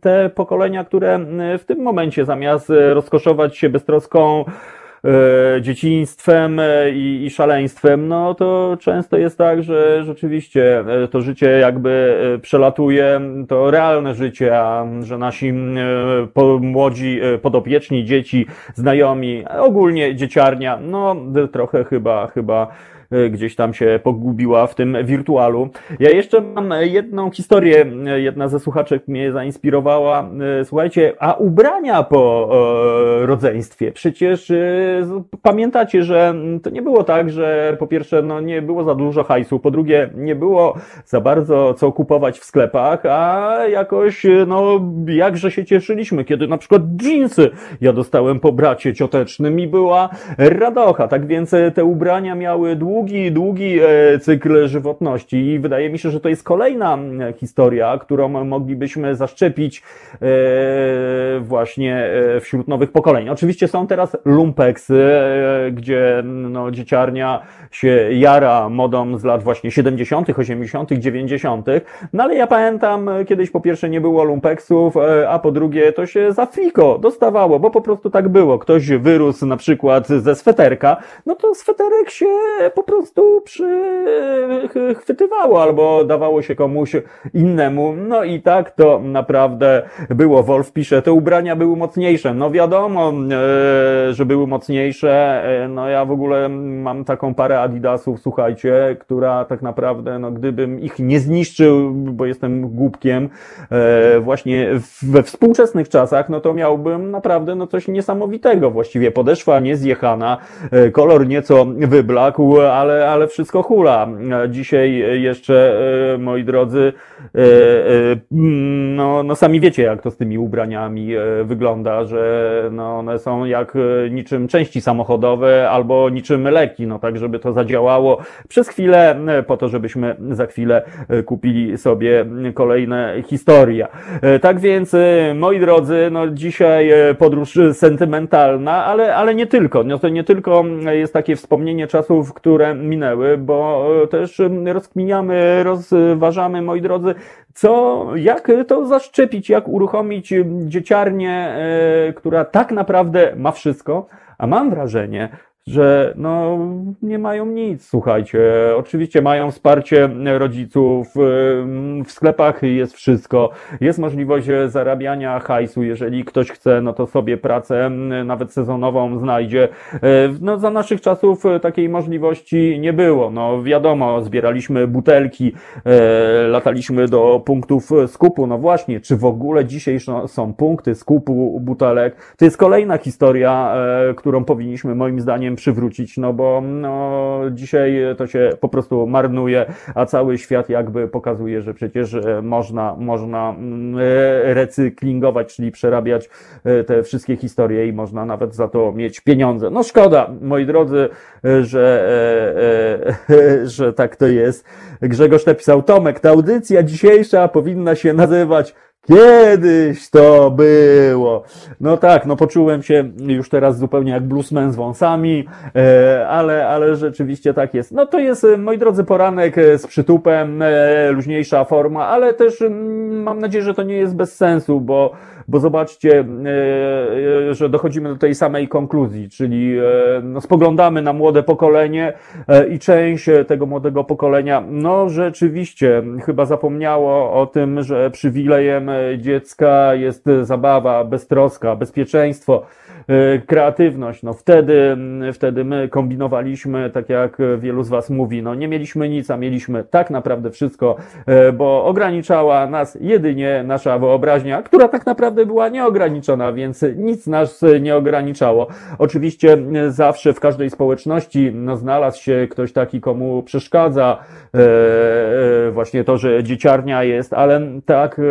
te pokolenia, które w tym momencie zamiast rozkoszować się beztroską dzieciństwem e, i, i szaleństwem, no to często jest tak, że rzeczywiście e, to życie jakby e, przelatuje, to realne życie, a że nasi e, młodzi e, podopieczni, dzieci, znajomi, ogólnie dzieciarnia, no trochę chyba, chyba e, gdzieś tam się pogubiła w tym wirtualu. Ja jeszcze mam jedną historię, e, jedna ze słuchaczek mnie zainspirowała. E, Słuchajcie, a ubrania po e, rodzeństwie? Przecież e, pamiętacie, że to nie było tak, że po pierwsze no, nie było za dużo hajsu, po drugie nie było za bardzo co kupować w sklepach, a jakoś e, no jakże się cieszyliśmy, kiedy na przykład dżinsy ja dostałem po bracie ciotecznym i była radocha. Tak więc e, te ubrania miały długi, długi e, cykl żywotności i wydaje mi się, że to jest kolejna historia, którą moglibyśmy zaszczepić e, właśnie e, wśród nowych pokoleń. Oczywiście są teraz lumpeksy, gdzie no, dzieciarnia się jara modą z lat właśnie 70., 80., 90., no ale ja pamiętam, kiedyś po pierwsze nie było lumpeksów, a po drugie to się za friko dostawało, bo po prostu tak było. Ktoś wyrósł na przykład ze sweterka, no to sweterek się po prostu przychwytywało albo dawało się komuś innemu. No i tak to naprawdę było. Wolf pisze, te ubrania były mocniejsze. No wiadomo, e, że były mocniejsze. E, No ja w ogóle mam taką parę Adidasów, słuchajcie, która tak naprawdę, no gdybym ich nie zniszczył, bo jestem głupkiem, e, właśnie we współczesnych czasach, no to miałbym naprawdę no coś niesamowitego. Właściwie podeszwa niezjechana, kolor nieco wyblakł, ale, ale wszystko hula. E, Dzisiaj jeszcze, e, moi drodzy, e, e, no, no sami wiecie, jak to z tymi ubraniami e, wygląda, że no one są jak e, niczym części samochodowe albo niczym leki, no tak, żeby to zadziałało przez chwilę, e, po to, żebyśmy za chwilę e, kupili sobie kolejne historie. E, Tak więc, e, moi drodzy, no dzisiaj e, podróż sentymentalna, ale, ale nie tylko. No to nie tylko jest takie wspomnienie czasów, które minęły, bo e, też rozkminiamy, rozważamy, moi drodzy, co, jak to zaszczepić, jak uruchomić dzieciarnię, e, która tak naprawdę ma wszystko, a mam wrażenie, że no, nie mają nic, słuchajcie. Oczywiście mają wsparcie rodziców, w sklepach jest wszystko, jest możliwość zarabiania hajsu, jeżeli ktoś chce, no to sobie pracę nawet sezonową znajdzie. E, No za naszych czasów e, takiej możliwości nie było. No wiadomo, zbieraliśmy butelki, e, lataliśmy do punktów skupu. No właśnie, czy w ogóle dzisiaj są- punkty skupu butelek? To jest kolejna historia, którą powinniśmy moim zdaniem przywrócić, no bo no, dzisiaj to się po prostu marnuje, a cały świat jakby pokazuje, że przecież e, można, można mm, e, recyklingować, czyli przerabiać e, te wszystkie historie i można nawet za to mieć pieniądze. No szkoda, moi drodzy, że, że tak to jest. Grzegorz napisał, Tomek, ta audycja dzisiejsza powinna się nazywać Kiedyś to było. No tak, no poczułem się już teraz zupełnie jak bluesman z wąsami, e, ale, ale rzeczywiście tak jest. No to jest, e, moi drodzy, poranek e, z przytupem, luźniejsza forma, ale też mm, mam nadzieję, że to nie jest bez sensu, bo, bo zobaczcie, e, e, że dochodzimy do tej samej konkluzji, czyli e, no, spoglądamy na młode pokolenie i część tego młodego pokolenia, no rzeczywiście chyba zapomniało o tym, że przywilejem dziecka jest zabawa, beztroska, bezpieczeństwo, kreatywność. No wtedy, wtedy my kombinowaliśmy, tak jak wielu z Was mówi, no nie mieliśmy nic, a mieliśmy tak naprawdę wszystko, e, bo ograniczała nas jedynie nasza wyobraźnia, która tak naprawdę była nieograniczona, więc nic nas nie ograniczało. Oczywiście e, zawsze w każdej społeczności no, znalazł się ktoś taki, komu przeszkadza e, e, właśnie to, że dzieciarnia jest, ale tak, e,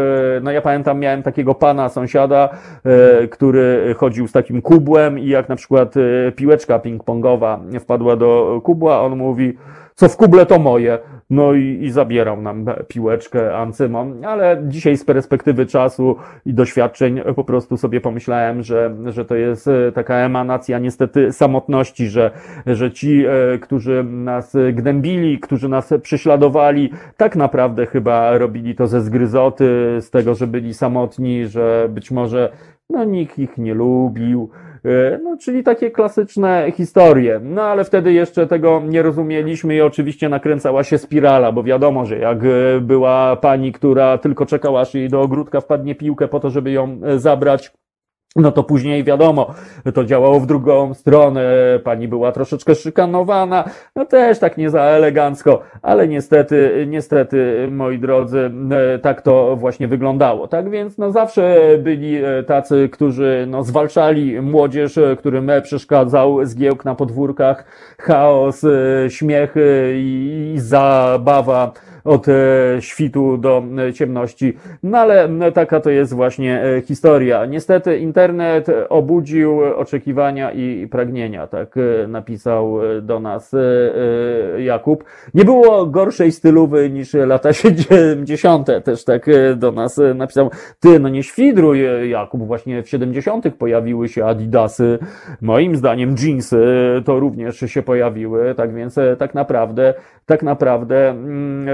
no ja pamiętam, miałem takiego pana sąsiada, e, który chodził z takim kubłem i jak na przykład e, piłeczka ping-pongowa wpadła do kubła, on mówi, co w kuble to moje. No i, i zabierał nam piłeczkę Ancymon, ale dzisiaj z perspektywy czasu i doświadczeń po prostu sobie pomyślałem, że, że to jest e, taka emanacja niestety samotności, że, że ci, e, którzy nas gnębili, którzy nas prześladowali, tak naprawdę chyba robili to ze zgryzoty, z tego, że byli samotni, że być może no, nikt ich nie lubił No, czyli takie klasyczne historie. No, ale wtedy jeszcze tego nie rozumieliśmy i oczywiście nakręcała się spirala, bo wiadomo, że jak była pani, która tylko czekała, aż jej do ogródka wpadnie piłkę po to, żeby ją zabrać, no to później wiadomo, to działało w drugą stronę, pani była troszeczkę szykanowana, no też tak nie za elegancko, ale niestety, niestety, moi drodzy, tak to właśnie wyglądało. Tak więc, no zawsze byli tacy, którzy, no zwalczali młodzież, którym przeszkadzał zgiełk na podwórkach, chaos, śmiechy i zabawa od e, świtu do e, ciemności. No ale taka to jest właśnie e, historia. Niestety internet obudził oczekiwania i pragnienia, tak napisał do nas Jakub. Nie było gorszej stylowy niż lata 70. też tak do nas napisał. Ty, no nie świdruj Jakub, właśnie w 70. pojawiły się adidasy. Moim zdaniem jeansy to również się pojawiły, tak więc tak naprawdę, tak naprawdę mm,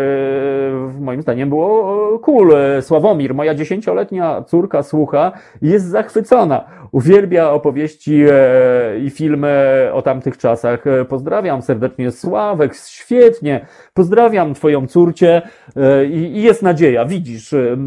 moim zdaniem było cool. Sławomir, moja dziesięcioletnia córka słucha i jest zachwycona. Uwielbia opowieści e, i filmy o tamtych czasach. Pozdrawiam serdecznie Sławek, świetnie. Pozdrawiam twoją córcie e, i jest nadzieja, widzisz. E,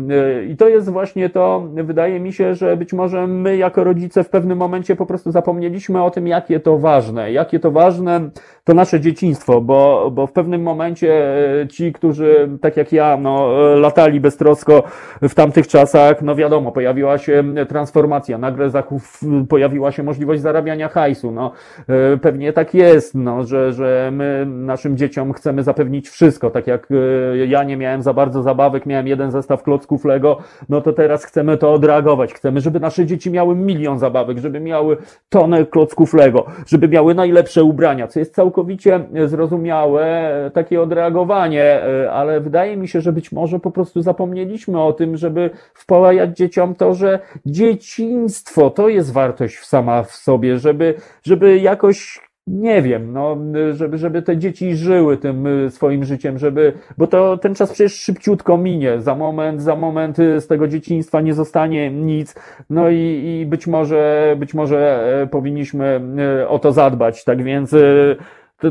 I to jest właśnie to, wydaje mi się, że być może my jako rodzice w pewnym momencie po prostu zapomnieliśmy o tym, jakie to ważne. Jakie to ważne to nasze dzieciństwo, bo, bo w pewnym momencie ci, którzy tak jak ja, no, latali beztrosko w tamtych czasach, no wiadomo, pojawiła się transformacja, nagle zachów, pojawiła się możliwość zarabiania hajsu, no, e, pewnie tak jest, no, że, że my naszym dzieciom chcemy zapewnić wszystko, tak jak e, ja nie miałem za bardzo zabawek, miałem jeden zestaw klocków Lego, no to teraz chcemy to odreagować, chcemy, żeby nasze dzieci miały milion zabawek, żeby miały tonę klocków Lego, żeby miały najlepsze ubrania, co jest całkowicie zrozumiałe, takie odreagowanie, e, ale wydaje mi się, że być może po prostu zapomnieliśmy o tym, żeby wpałać dzieciom to, że dzieciństwo to jest wartość sama w sobie, żeby, żeby jakoś nie wiem, no, żeby, żeby te dzieci żyły tym y, swoim życiem, żeby, bo to ten czas przecież szybciutko minie, za moment, za moment z tego dzieciństwa nie zostanie nic, no i, i być może, być może e, powinniśmy o to zadbać, tak więc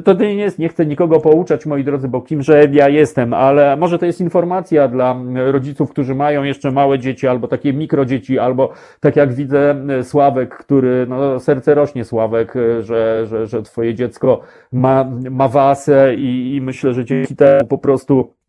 to, to nie jest, nie chcę nikogo pouczać, moi drodzy, bo kimże ja jestem, ale może to jest informacja dla rodziców, którzy mają jeszcze małe dzieci, albo takie mikrodzieci, albo tak jak widzę Sławek, który, no serce rośnie Sławek, że, że, że twoje dziecko ma, ma wasę i, i myślę, że dzięki temu po prostu E,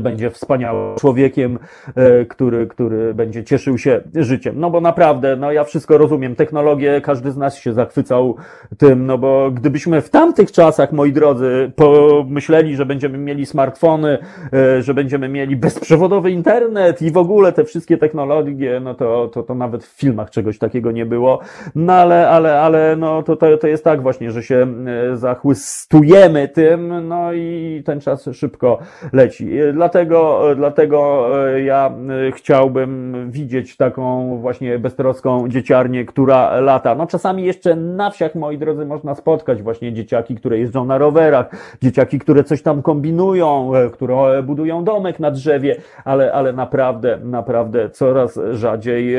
będzie wspaniałym człowiekiem, e, który, który będzie cieszył się życiem. No bo naprawdę, no ja wszystko rozumiem, technologię, każdy z nas się zachwycał tym, no bo gdybyśmy w tamtych czasach, moi drodzy, pomyśleli, że będziemy mieli smartfony, e, że będziemy mieli bezprzewodowy internet i w ogóle te wszystkie technologie, no to, to, to nawet w filmach czegoś takiego nie było. No ale, ale, ale no to, to, to jest tak właśnie, że się zachłystujemy tym, no i ten czas szybko leci dlatego, dlatego e, ja e, chciałbym widzieć taką właśnie beztroską dzieciarnię, która lata. No czasami jeszcze na wsiach, moi drodzy, można spotkać właśnie dzieciaki, które jeżdżą na rowerach, dzieciaki, które coś tam kombinują, e, które budują domek na drzewie, ale, ale naprawdę, naprawdę coraz rzadziej,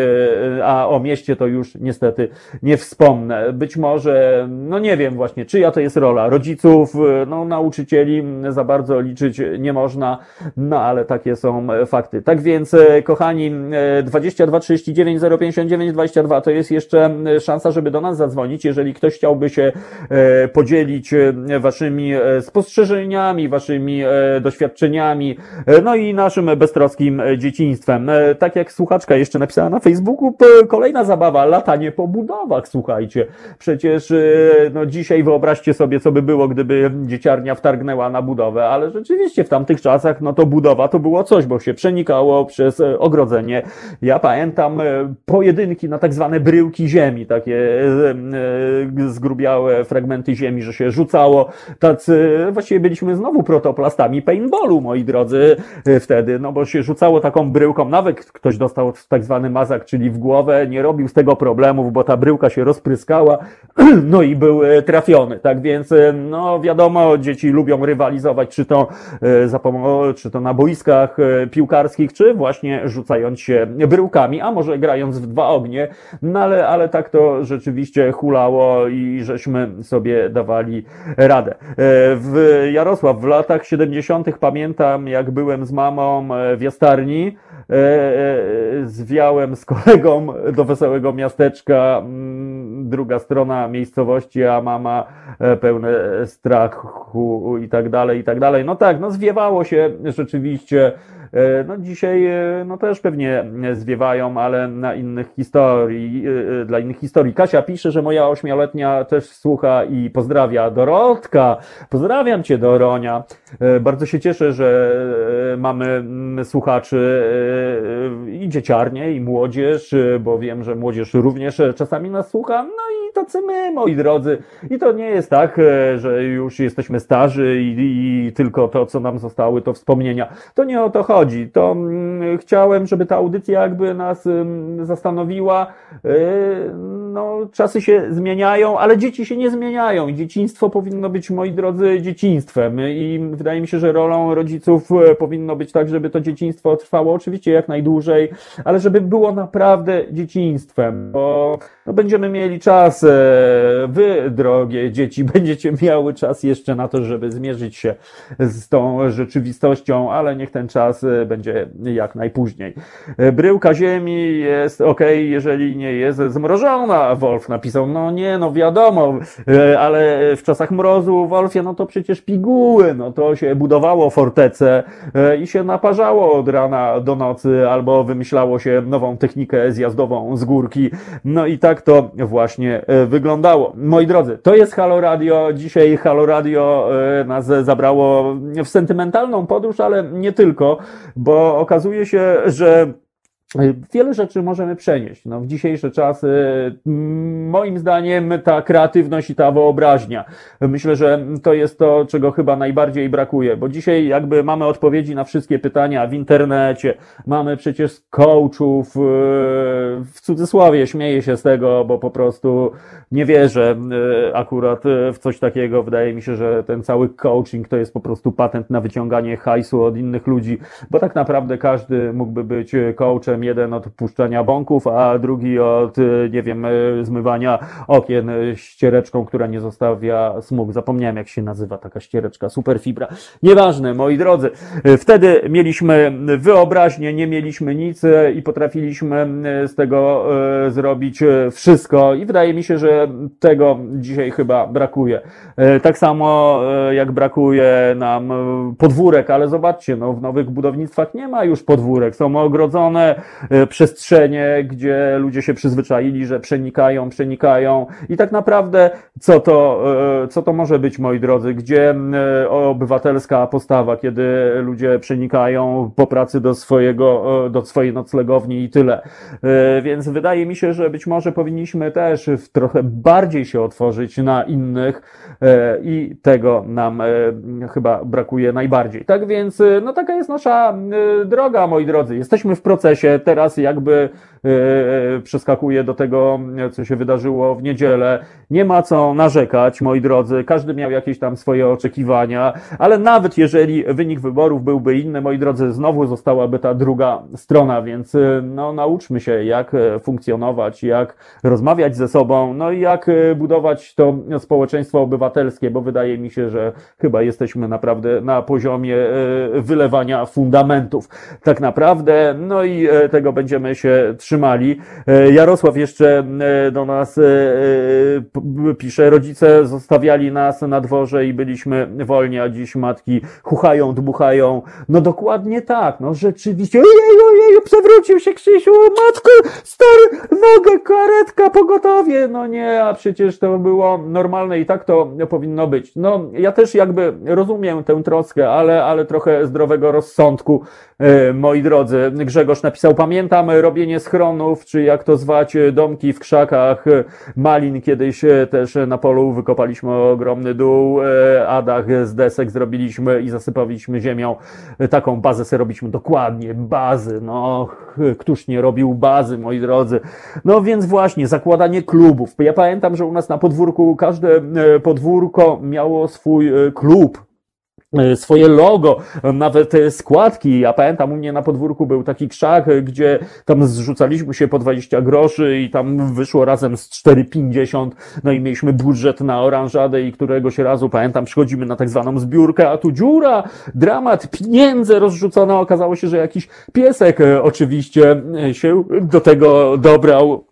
a o mieście to już niestety nie wspomnę. Być może, no nie wiem właśnie, czyja to jest rola rodziców, no nauczycieli za bardzo liczyć nie można, no ale takie są e, fakty. Tak więc, e, kochani, 22 39 059 22 to jest jeszcze szansa, żeby do nas zadzwonić, jeżeli ktoś chciałby się e, podzielić waszymi spostrzeżeniami, waszymi doświadczeniami, no i naszym beztroskim dzieciństwem. Tak jak słuchaczka jeszcze napisała na Facebooku, kolejna zabawa, latanie po budowach, słuchajcie. Przecież no dzisiaj wyobraźcie sobie, co by było, gdyby dzieciarnia wtargnęła na budowę, ale rzeczywiście w tamtych czasach, no to budowa to było coś, bo się przenikało przez e, ogrodzenie. Ja pamiętam e, pojedynki na tak zwane bryłki ziemi, takie e, zgrubiałe fragmenty ziemi, że się rzucało. Tacy, właściwie byliśmy znowu protoplastami paintballu, moi drodzy, wtedy, no bo się rzucało taką bryłką, nawet ktoś dostał tak zwany mazak, czyli w głowę, nie robił z tego problemów, bo ta bryłka się rozpryskała, no i był trafiony. Tak więc, no wiadomo, dzieci lubią rywalizować, czy to za pomocą, czy to na boiskach piłkarskich, czy właśnie rzucając się bryłkami, a może grając w dwa ognie, no ale, ale tak to rzeczywiście hulało i żeśmy sobie dawali radę. W Jarosław w latach 70. pamiętam, jak byłem z mamą w jastarni, zwiałem z kolegą do wesołego miasteczka, mm, druga strona miejscowości, a mama pełne strachu i tak dalej, i tak dalej. No tak, no zwiewało się rzeczywiście no dzisiaj e, no też pewnie zwiewają, ale na innych historii, e, dla innych historii. Kasia pisze, że moja ośmioletnia też słucha i pozdrawia. Dorotka, pozdrawiam cię Doronia. Bardzo się cieszę, że mamy słuchaczy i dzieciarnie, i młodzież, bo wiem, że młodzież również czasami nas słucha. No i tacy my, moi drodzy. I to nie jest tak, że już jesteśmy starzy i, i tylko to, co nam zostały, to wspomnienia. To nie o to chodzi chodzi. To mm, chciałem, żeby ta audycja jakby nas zastanowiła. Y, no, czasy się zmieniają, ale dzieci się nie zmieniają. Dzieciństwo powinno być, moi drodzy, dzieciństwem. I wydaje mi się, że rolą rodziców e, powinno być tak, żeby to dzieciństwo trwało oczywiście jak najdłużej, ale żeby było naprawdę dzieciństwem, bo no, będziemy mieli czas, e, wy, drogie dzieci, będziecie miały czas jeszcze na to, żeby zmierzyć się z tą rzeczywistością, ale niech ten czas e, będzie jak najpóźniej. Bryłka ziemi jest ok, jeżeli nie jest zmrożona. Wolf napisał, no nie, no wiadomo, e, ale w czasach mrozu, Wolfie, no to przecież piguły, no to się budowało fortece e, i się naparzało od rana do nocy, albo wymyślało się nową technikę zjazdową z górki. No i tak to właśnie e, wyglądało. Moi drodzy, to jest Halo Radio. Dzisiaj Halo Radio nas zabrało w sentymentalną podróż, ale nie tylko, bo okazuje się, że Wiele rzeczy możemy przenieść. No, w dzisiejsze czasy, moim zdaniem, ta kreatywność i ta wyobraźnia. Myślę, że to jest to, czego chyba najbardziej brakuje, bo dzisiaj jakby mamy odpowiedzi na wszystkie pytania w internecie, mamy przecież coachów, e, w cudzysłowie śmieję się z tego, bo po prostu nie wierzę e, akurat w coś takiego. Wydaje mi się, że ten cały coaching to jest po prostu patent na wyciąganie hajsu od innych ludzi, bo tak naprawdę każdy mógłby być coachem jeden od puszczania bąków, a drugi od, y, nie wiem, y, zmywania okien ściereczką, która nie zostawia smug. Zapomniałem, jak się nazywa taka ściereczka, superfibra. Nieważne, moi drodzy. Y, wtedy mieliśmy wyobraźnię, nie mieliśmy nic i potrafiliśmy z tego zrobić wszystko i wydaje mi się, że tego dzisiaj chyba brakuje. Tak samo jak brakuje nam podwórek, ale zobaczcie, no w nowych budownictwach nie ma już podwórek, są ogrodzone przestrzenie, gdzie ludzie się przyzwyczaili, że przenikają, przenikają i tak naprawdę co to, e, co to może być, moi drodzy, gdzie e, obywatelska postawa, kiedy ludzie przenikają po pracy do swojego, do swojej noclegowni i tyle. Więc wydaje mi się, że być może powinniśmy też trochę bardziej się otworzyć na innych i tego nam chyba brakuje najbardziej. Tak więc, no taka jest nasza droga, moi drodzy. Jesteśmy w procesie, teraz jakby e, e, przeskakuje do tego, co się wydarzyło w niedzielę. Nie ma co narzekać, moi drodzy. Każdy miał jakieś tam swoje oczekiwania, ale nawet jeżeli wynik wyborów byłby inny, moi drodzy, znowu zostałaby ta druga strona, więc e, no, nauczmy się, jak funkcjonować, jak rozmawiać ze sobą, no i jak budować to społeczeństwo obywatelskie, bo wydaje mi się, że chyba jesteśmy naprawdę na poziomie wylewania fundamentów. Tak naprawdę, no i tego będziemy się trzymali. E, Jarosław jeszcze e, do nas e, pisze, rodzice zostawiali nas na dworze i byliśmy wolni, a dziś matki chuchają, dmuchają. No dokładnie tak, no rzeczywiście. Ojej, ojej, przewrócił się Krzysiu, matko, stary, nogę, karetka, pogotowie. No nie, a przecież to było normalne i tak to powinno być. No ja też jakby rozumiem tę troskę, ale, ale trochę zdrowego rozsądku, moi drodzy. Grzegorz napisał, pamiętam robienie schronów, czy jak to zwać, domki w krzakach, malin kiedyś też na polu wykopaliśmy ogromny dół, a dach z desek zrobiliśmy i zasypaliśmy ziemią. Taką bazę sobie robiliśmy, dokładnie, bazy, no, któż nie robił bazy, moi drodzy. No więc właśnie, zakładanie klubów. Ja pamiętam, że u nas na podwórku każde podwórko miało swój klub E, swoje logo, nawet składki. Ja pamiętam, u mnie na podwórku był taki krzak, gdzie tam zrzucaliśmy się po 20 groszy i tam wyszło razem z 4,50. No i mieliśmy budżet na oranżadę i któregoś razu, pamiętam, przychodzimy na tak zwaną zbiórkę, a tu dziura, dramat, pieniądze rozrzucone. Okazało się, że jakiś piesek e, oczywiście się do tego dobrał.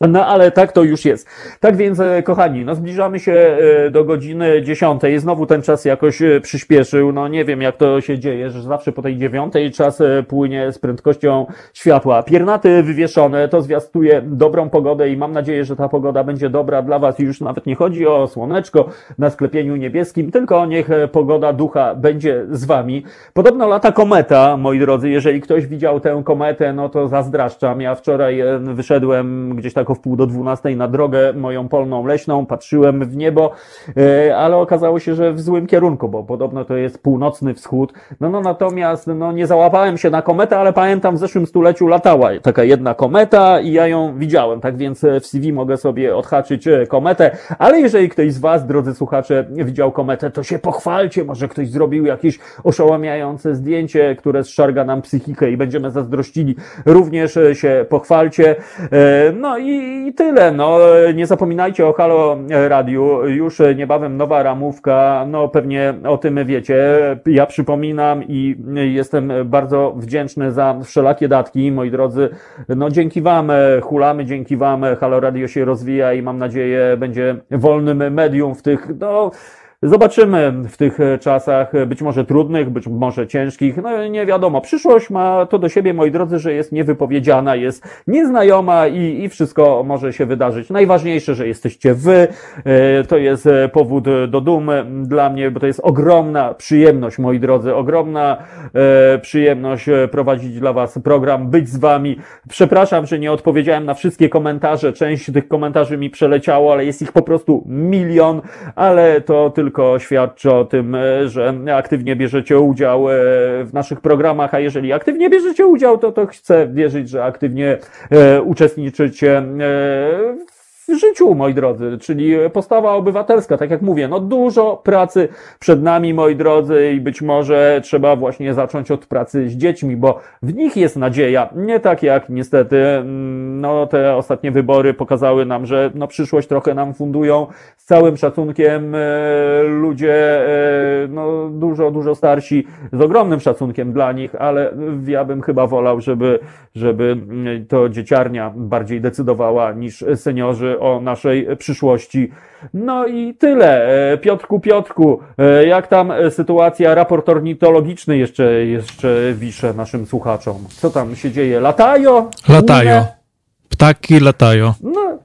No ale tak to już jest. Tak więc, e, kochani, no zbliżamy się e, do godziny dziesiątej. Znowu ten czas jakoś e, przyspieszył. No nie wiem, jak to się dzieje, że zawsze po tej dziewiątej czas płynie z prędkością światła. Piernaty wywieszone, to zwiastuje dobrą pogodę i mam nadzieję, że ta pogoda będzie dobra dla Was. Już nawet nie chodzi o słoneczko na sklepieniu niebieskim, tylko niech pogoda ducha będzie z Wami. Podobno lata kometa, moi drodzy. Jeżeli ktoś widział tę kometę, no to zazdraszczam. Ja wczoraj wyszedłem gdzieś tak o wpół do dwunastej na drogę moją polną leśną, patrzyłem w niebo, e, ale okazało się, że w złym kierunku, bo podobno to jest północny wschód. No, no natomiast no, nie załapałem się na kometę, ale pamiętam w zeszłym stuleciu latała taka jedna kometa i ja ją widziałem, tak więc w CV mogę sobie odhaczyć e, kometę, ale jeżeli ktoś z Was, drodzy słuchacze, widział kometę, to się pochwalcie, może ktoś zrobił jakieś oszałamiające zdjęcie, które zszarga nam psychikę i będziemy zazdrościli. Również e, się pochwalcie. No i i tyle. No, nie zapominajcie o Halo Radiu. Już niebawem nowa ramówka. No, pewnie o tym wiecie. Ja przypominam i jestem bardzo wdzięczny za wszelakie datki, moi drodzy. No, dzięki Wam hulamy, dzięki Wam Halo Radio się rozwija i mam nadzieję będzie wolnym medium w tych, no, Zobaczymy w tych e, czasach, e, być może trudnych, być może ciężkich, no nie wiadomo. Przyszłość ma to do siebie, moi drodzy, że jest niewypowiedziana, jest nieznajoma i, i wszystko może się wydarzyć. Najważniejsze, że jesteście wy, e, to jest powód do dumy dla mnie, bo to jest ogromna przyjemność, moi drodzy, ogromna przyjemność prowadzić dla was program, być z wami. Przepraszam, że nie odpowiedziałem na wszystkie komentarze, część tych komentarzy mi przeleciało, ale jest ich po prostu milion, ale to tylko tylko świadczy o tym, e, że aktywnie bierzecie udział e, w naszych programach, a jeżeli aktywnie bierzecie udział, to to chcę wierzyć, że aktywnie e, uczestniczycie w w życiu, moi drodzy, czyli postawa obywatelska, tak jak mówię, no dużo pracy przed nami, moi drodzy, i być może trzeba właśnie zacząć od pracy z dziećmi, bo w nich jest nadzieja. Nie tak jak niestety, mm, no te ostatnie wybory pokazały nam, że no przyszłość trochę nam fundują. Z całym szacunkiem e, ludzie, e, no dużo, dużo starsi, z ogromnym szacunkiem dla nich, ale ja bym chyba wolał, żeby, żeby to dzieciarnia bardziej decydowała niż seniorzy o naszej przyszłości. No i tyle. E, Piotrku, Piotrku, e, jak tam sytuacja, raport ornitologiczny jeszcze, jeszcze wiszę naszym słuchaczom? Co tam się dzieje? Latają? Latają. Ptaki latają. No,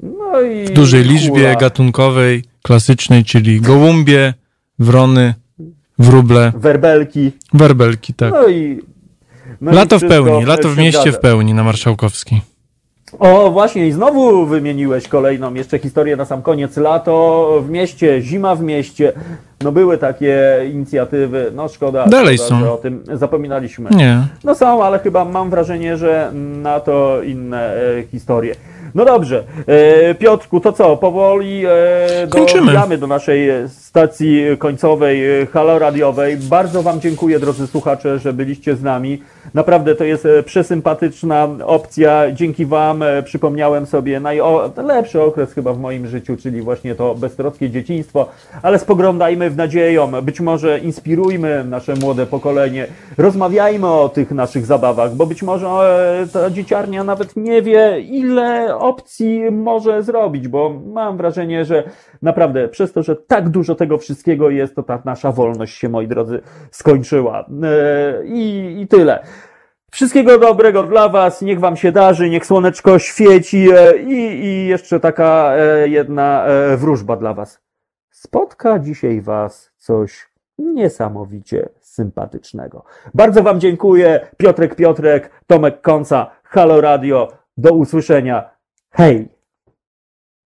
no i w dużej liczbie gatunkowej, klasycznej, czyli gołąbie, wrony, wróble. Werbelki. Werbelki, tak. No i, no lato w pełni, lato w mieście w pełni na Marszałkowskiej. O, właśnie, i znowu wymieniłeś kolejną jeszcze historię na sam koniec. Lato w mieście, zima w mieście. No były takie inicjatywy, no szkoda, Dalej szkoda są. że o tym zapominaliśmy. Nie. No są, ale chyba mam wrażenie, że na to inne e, historie. No dobrze, e, Piotrku, to co, powoli e, dobijamy do naszej stacji końcowej, e, halo radiowej. Bardzo Wam dziękuję, drodzy słuchacze, że byliście z nami. Naprawdę to jest przesympatyczna opcja. Dzięki Wam przypomniałem sobie najlepszy okres chyba w moim życiu, czyli właśnie to beztroskie dzieciństwo, ale spoglądajmy w nadzieją, być może inspirujmy nasze młode pokolenie, rozmawiajmy o tych naszych zabawach, bo być może ta dzieciarnia nawet nie wie, ile opcji może zrobić, bo mam wrażenie, że naprawdę przez to, że tak dużo tego wszystkiego jest, to ta nasza wolność się, moi drodzy, skończyła. E, I, i tyle. Wszystkiego dobrego dla Was, niech Wam się darzy, niech słoneczko świeci e, i, i jeszcze taka e, jedna wróżba dla Was. Spotka dzisiaj Was coś niesamowicie sympatycznego. Bardzo Wam dziękuję. Piotrek Piotrek, Tomek Konca, Halo Radio. Do usłyszenia. Hey